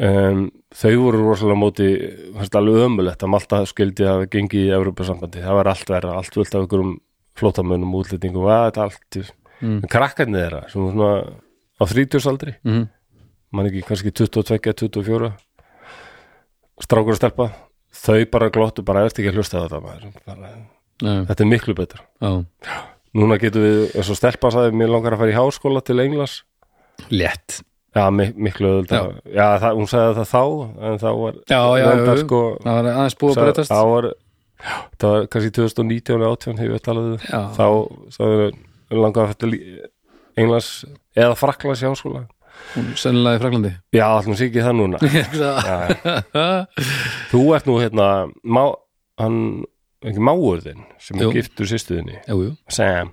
um, þau voru rosalega móti fannst alveg ömulegt að Malta skildi að hafa gengið í Evropasambandi, það var allt verra allt völd af einhverjum flótamönnum útlendingum, að þetta allt Mm. en krakkarnir þeirra, sem voru svona á þrítjósaldri, mhm, man ekki kannski 22-24 strákur að stelpa þau bara glottu, bara eftir ekki að hlusta þetta bara, já, þetta er miklu betur já. Núna getum við, eins og stelpa sagði mér langar að fara í háskóla til Englands. Létt. Já, mi miklu öðvölda já, það, hún sagði það þá en þá var Já, já, já, sko, Það var aðeins búið að breytast. þá var, já, það var kannski 2019 eða 18 hefur við talað við Já. þá sagði við langar að fara til Englands eða Fraklands í háskóla sennilega í Fraklandi já, allum sé ekki það núna. [laughs] Já, þú ert nú hérna má, hann, ekki máur þinn sem er Jú. giftur sýstuðinni Sam.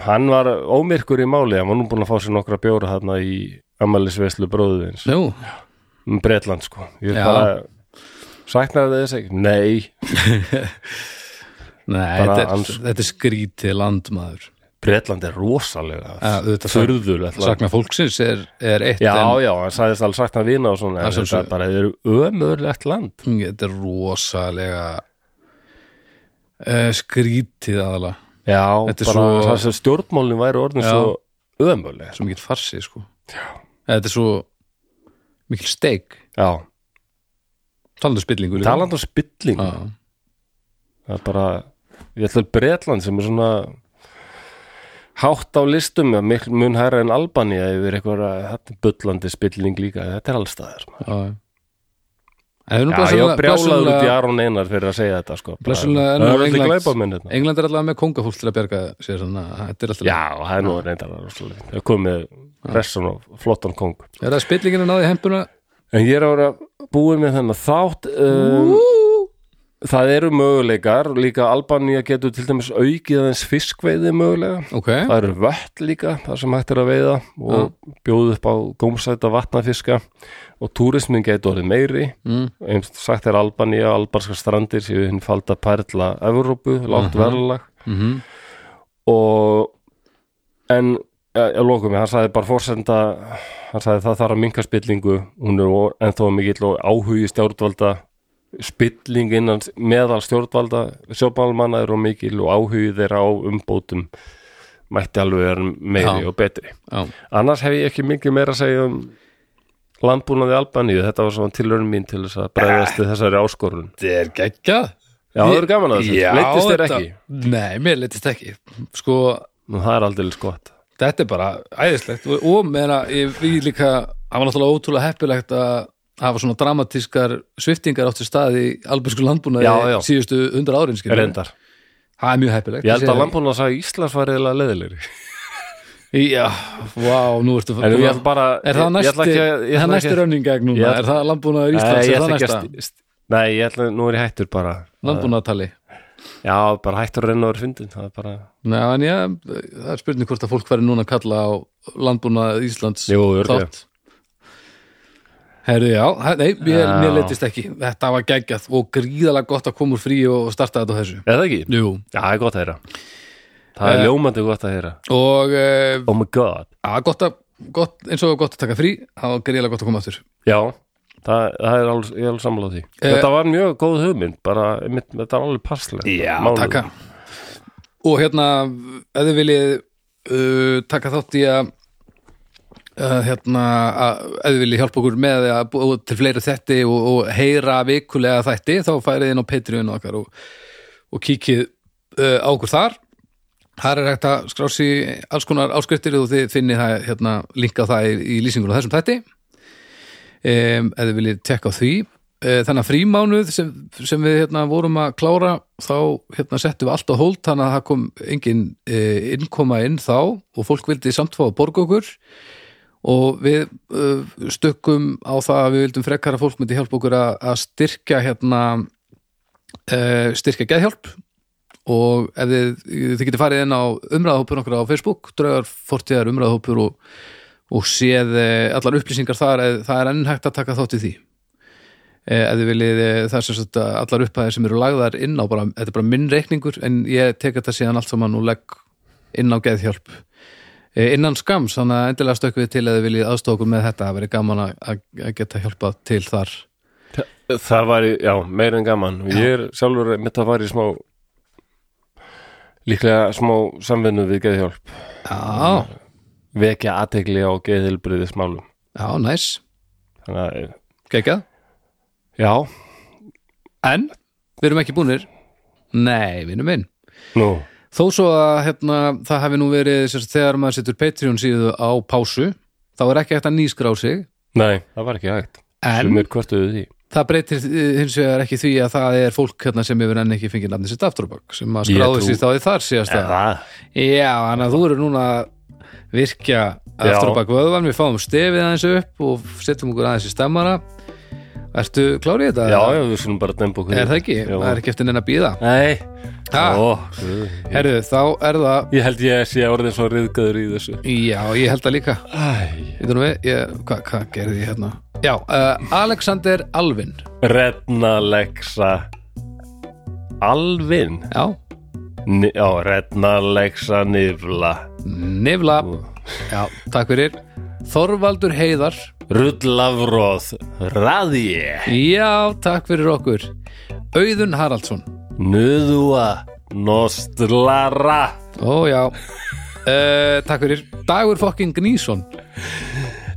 Hann var ómyrkur í máli hann var nú búin að fá sér nokkra bjóra þarna í ammælisveislu bróðuðins um Bretland sko. Ég Já. er bara saknar þess ekki, nei. [laughs] Nei, Bara þetta er, hans- þetta er skrítið landmaður Bretland er rosalega land. Sakna fólksins er, er eitt já, en já, hann sagðist alveg saknar vina og svona þetta svo- er bara, er ömurlegt land þetta er rosalega uh, skrítið aðalega já, Þetta bara svo- það sem stjórnmálin væri orðin Já. svo ömurleg svo mikil farsi sko já. þetta er svo mikil steik já, talandi um spillingu líka. talandi um spilling Já. það er bara ég ætla að Bretland sem er svona hátt á listum mun hæra en Albania yfir eitthvað bullandi spilling líka þetta er allstaðar Já, já. Ég brjálaður út í Aron Einar fyrir að segja þetta sko. Alltaf England- hérna. England er allavega með kongafólk til að bjarga sér alltaf Já, það er nú reyndar. Það komið ressun og flottan kong Er það spillingin að náði hempuna? En ég er að vera búin með þennan þátt um, Það eru möguleikar líka Albanía getur til dæmis aukið aðeins fiskveiði mögulega. Ok, Það eru vött líka, það sem hægt er að veiða og bjóðu upp á gómsæta vatnafiska. Og túrismin getur orðið meiri. Mm. eins sagt er Albanía, albanska strandir séu hinn falda perla Evrópu, lágt verðlag. Mm og en ég lokum mig, hann sagði bara fórsenda hann sagði það þarf að minka spillingu. Hún er ennþá mikill og áhugi stjórnvalda spilling innan meðal stjórnvalda sjópálmanna er og mikil og áhugi þeirra á umbótum mætti alveg vera meiri Já. og betri. Já, annars hef ég ekki mikið meira að segja um landbúnaði Albaníu, þetta var svona tilhörn mín til þess að bregðast þessari áskorun. Þetta er geggjað. Já, það er gaman að þessu, Já, leittist þér ekki? Nei, mér leittist ekki. Sko, Nú, það er aldrei gott. þetta er bara æðislegt og, og að ég við líka það var náttúrulega ótrúlega heppilegt að hafa svona dramatískar sviftingar átt sér stað í albursku landbúnaði Já, já. síðustu hundra árin það er mjög heppilegt. Ég held að landbúin að sagði Íslands var eða leðilegri Já, vá, nú ertu En ég ætla bara Er það næsti, að- ég er það Er landbúnaður Nei, Íslands? ég Er það næsta? að st- Nei, ég ætla, nú er ég hættur bara. Landbúnaðartali. Já, bara hættur að renna over fundin Það er bara, Nei, en ég, það er spurning hvort að fólk væri núna að kalla á landbúnað Íslands Jú, þátt Herðu, já, nei, mér, Já. mér leitist ekki Þetta var geggjað og gríðalega gott að koma úr frí og starta þetta á þessu Er það ekki? Jú, Já, það er gott að heyra Það er Eh. ljómandi gott að heyra og uh, Oh my god að, gott að, gott, eins og gott að taka frí það var gríðalega gott að koma aftur Já, það, það er alveg, ég er alveg sammála því Eh. Þetta var mjög góð hugmynd bara, einmitt, þetta var alveg passlega Mánuður. taka Og hérna, ef þið viljið uh, taka þátt í að uh, hérna, að, ef þið viljið hjálpa okkur með að búa til fleiri þætti og, og heyra vikulega þætti, þá færið inn á Patreon okkar og, og kíkið uh, á okkur þar. Þar er hægt að skrási alls konar áskriftir og þið finnið það, hérna, linka það í, í lýsingur á þessum þætti. Um, þið viljið tekka því. Eh, þannig að frímánuð sem, sem við hérna, vorum að klára þá hérna, settum við allt á hólt þannig að það kom engin uh, innkoma inn þá og fólk vildi samt fá að borga okkur og við uh, stökkum á það að við vildum frekar að fólk myndi hjálpa okkur að, styrkja hérna uh, styrkja geðhjálp. Og ef þið, þið getið farið inn á umræðahópur okkur á Facebook draugar fortíðar umræðahópur og, og séð eh, allar upplýsingar þar eð, það er enn hægt að taka þátt í því. Eh, ef þið viljið eh, það sem sagt allar upphæðir sem eru lagðar inn á bara, þetta er bara minn reikningur en ég tek þetta síðan allt saman og legg inn á geðhjálp. Eh, innan skams, þannig að endilega stökkum við til að þið viljið aðstofa okkur með þetta, það verið gaman að, geta hjálpað til þar. Það var, já, meira en gaman. Og ég er sjálfur mitt að var í smá líklega smá samvinnu við geðhjálp. Já, vekja aðtegli á geðhilbriðis málum já, næs, þannig að, geggjað já, En, við erum ekki búnir. Nei, við erum inn nú Þó svo að hérna, það hefði nú verið sérst, þegar maður setur Patreon síðu á pásu þá er ekki hægt að nýskrá sig. Nei, það var ekki hægt. En því. það breytir eh, hins vegar ekki því að það er fólk hérna, sem hefur enn ekki fengið nafni sitt afturbak sem að Ég skráði trú- sér stáði þar síðast að? Já, þannig að þú eru núna að virkja afturbak vöðvan við fáum stefið aðeins upp og setjum okkur aðeins í stemmara Ertu klárið þetta? Já, já, við skulum bara dempa okkur Er það ekki? Já. Það er ekki eftir neina að býða Nei Guð. Herru, þá er það Ég held ég sé orðin svo riðgæður í þessu. Já, ég held það líka. Hvað hva gerði ég hérna? Já, uh, Alexander Alvin. Redna Lexa. Alvin? Já, Ni, Já, Redna Lexa Nifla Nifla Já, takk fyrir. Þorvaldur Heiðar. Rullafróð Raði Já, takk fyrir okkur. Auðun Haraldsson Nuðua Nostlara. Ó, já. Uh, Takk fyrir. Dagur fokkin Gnísson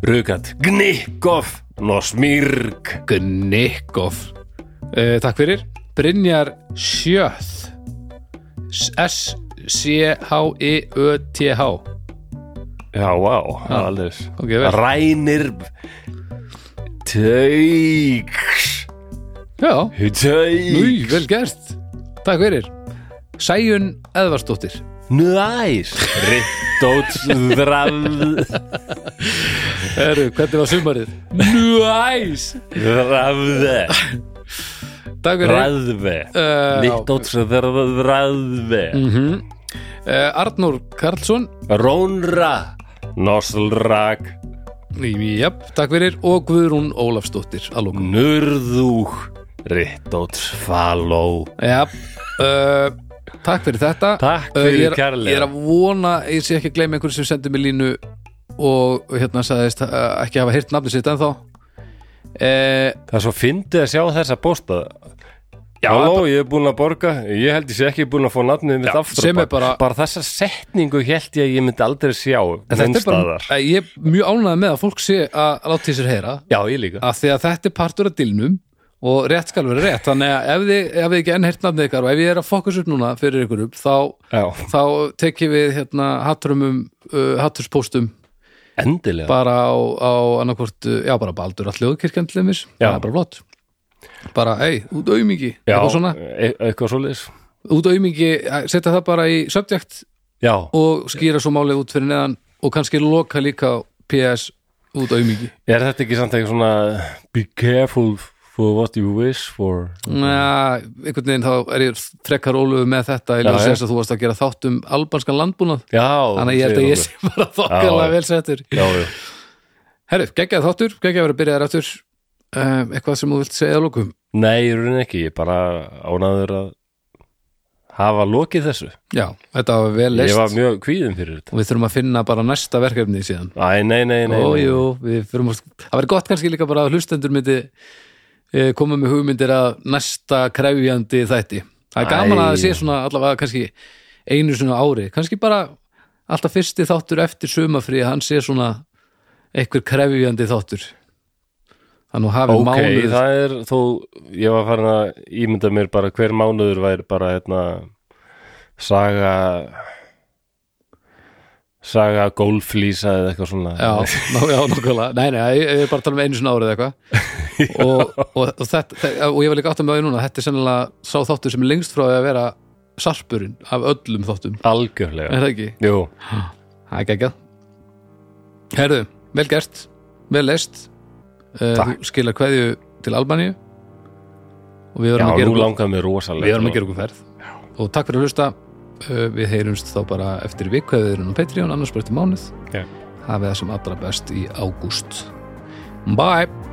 Rugat Gnikov Nosmirg Gnikov. Uh, Takk fyrir. Brynjar Sjöð. S-C-H-I-Ö-T-H Já, vá, það er aldrei Ok, vel. Rænir Tauks Já, Tauks vel gert Takk fyrir. Sæjun Eðvarsdóttir Næs. Rittóts Drafð Heru, hvernig var sumarið? Næs. Drafði Takk fyrir. Drafði uh, Rittóts Drafði uh, Arnór Karlsson. Rónra. Noslrak Jáp, takk fyrir. Og Guðrún Ólafsdóttir lókum Nurðúk Rittóts Faló. Já, uh, takk fyrir þetta. Takk Uh, fyrir er, kærlega. Ég er að vona, ég sé ekki að gleyma einhverju sem sendi mér línu og hérna sagðist uh, ekki hafa heyrt nafni sitt ennþá. Uh, Það er svo fyndið að sjá þessa posta. Já, Halló, bara- ég er búin að borga. Ég held ég sé ekki búin að fá nafnið mitt aftur. bak. bara- bara þessa setningu held ég að ég myndi aldrei sjá bara, uh, ég er mjög ánægð með að fólk sé að láta í sér heyra. Já, ég líka. Að því að þetta er partur af dilnum og rétt skal vera rétt þannig að ef þið, ef þið ekki enn heyrt nafnið ykkar og ef ég er að fokkus upp núna fyrir ykkur upp þá, þá tekjum við hérna hattrumum, uh, hatturspóstum endilega. Bara á, á annarkvort, uh, já bara baldur all hljóðkirkjan til þeimmis, Já. það er bara flott. Bara, ei, út Já, eitthvað svona, e eitthvað svoleiðis. Út aumingi setja það bara í subject Já, og skýra svo málið út fyrir neðan og kannski loka líka PS út aumingi. Er þetta ekki samt eitthvað svona Be careful for what you wish for. Na, einhvern veginn þá er ég frekar óluðu með þetta ég þess að þú varst að gera þátt um albanskan landbúnað. Já, þannig að ég held að ég sé bara þokkalega Já, vel settur. Já, já, Herru, geggjað þáttur, geggjað að vera að byrja þér aftur. Um, eitthvað sem þú vilt segja að lókum Nei, ég raunin ekki, ég er bara ánaður að hafa lokið þessu. Já, þetta var vel Ég leist var mjög kvíðin fyrir þetta. Og við þurfum að finna bara næsta verkefni síðan. Æ, nei, nei, nei, Ó, nei. jú, það væri gott kannski líka bara að hlustendur myndi koma með hugmyndir að næsta krefjandi þætti. Það er gaman Æ. að sé svona allavega kannski einu svona ári, kannski bara alltaf fyrsti þáttur eftir sumafrí að hann sé svona einhver krefjandi þáttur. Þannig að hafi Ok, mánuð það er þó, ég var farin að ímynda mér bara hver mánuður væri bara hérna saga saga gólflýsa eða eitthvað svona. Já, ná, já, nákvæmlega. Nei, nei, ég er bara að tala um einu svona árið eitthvað. [laughs] Og, og, og, þetta, þe- og ég var líka átt að með því núna. Þetta er sennilega sá þáttur sem er lengst frá að vera sarpurinn af öllum þáttum. Algjörlega. Er það ekki? Jú, Það er ekki Herðu, vel gert, vel leist uh, Takk. Þú skilar kveðju til Albaníu. Og við já, verðum að gera nú okkur- langar mér rosalega við verðum að gera okkur ferð. Og takk fyrir að hlusta við heyrumst þá bara eftir viku eða við erum á Patreon, annars bara eftir mánuð Já. hafið það sem allra best í ágúst Bye!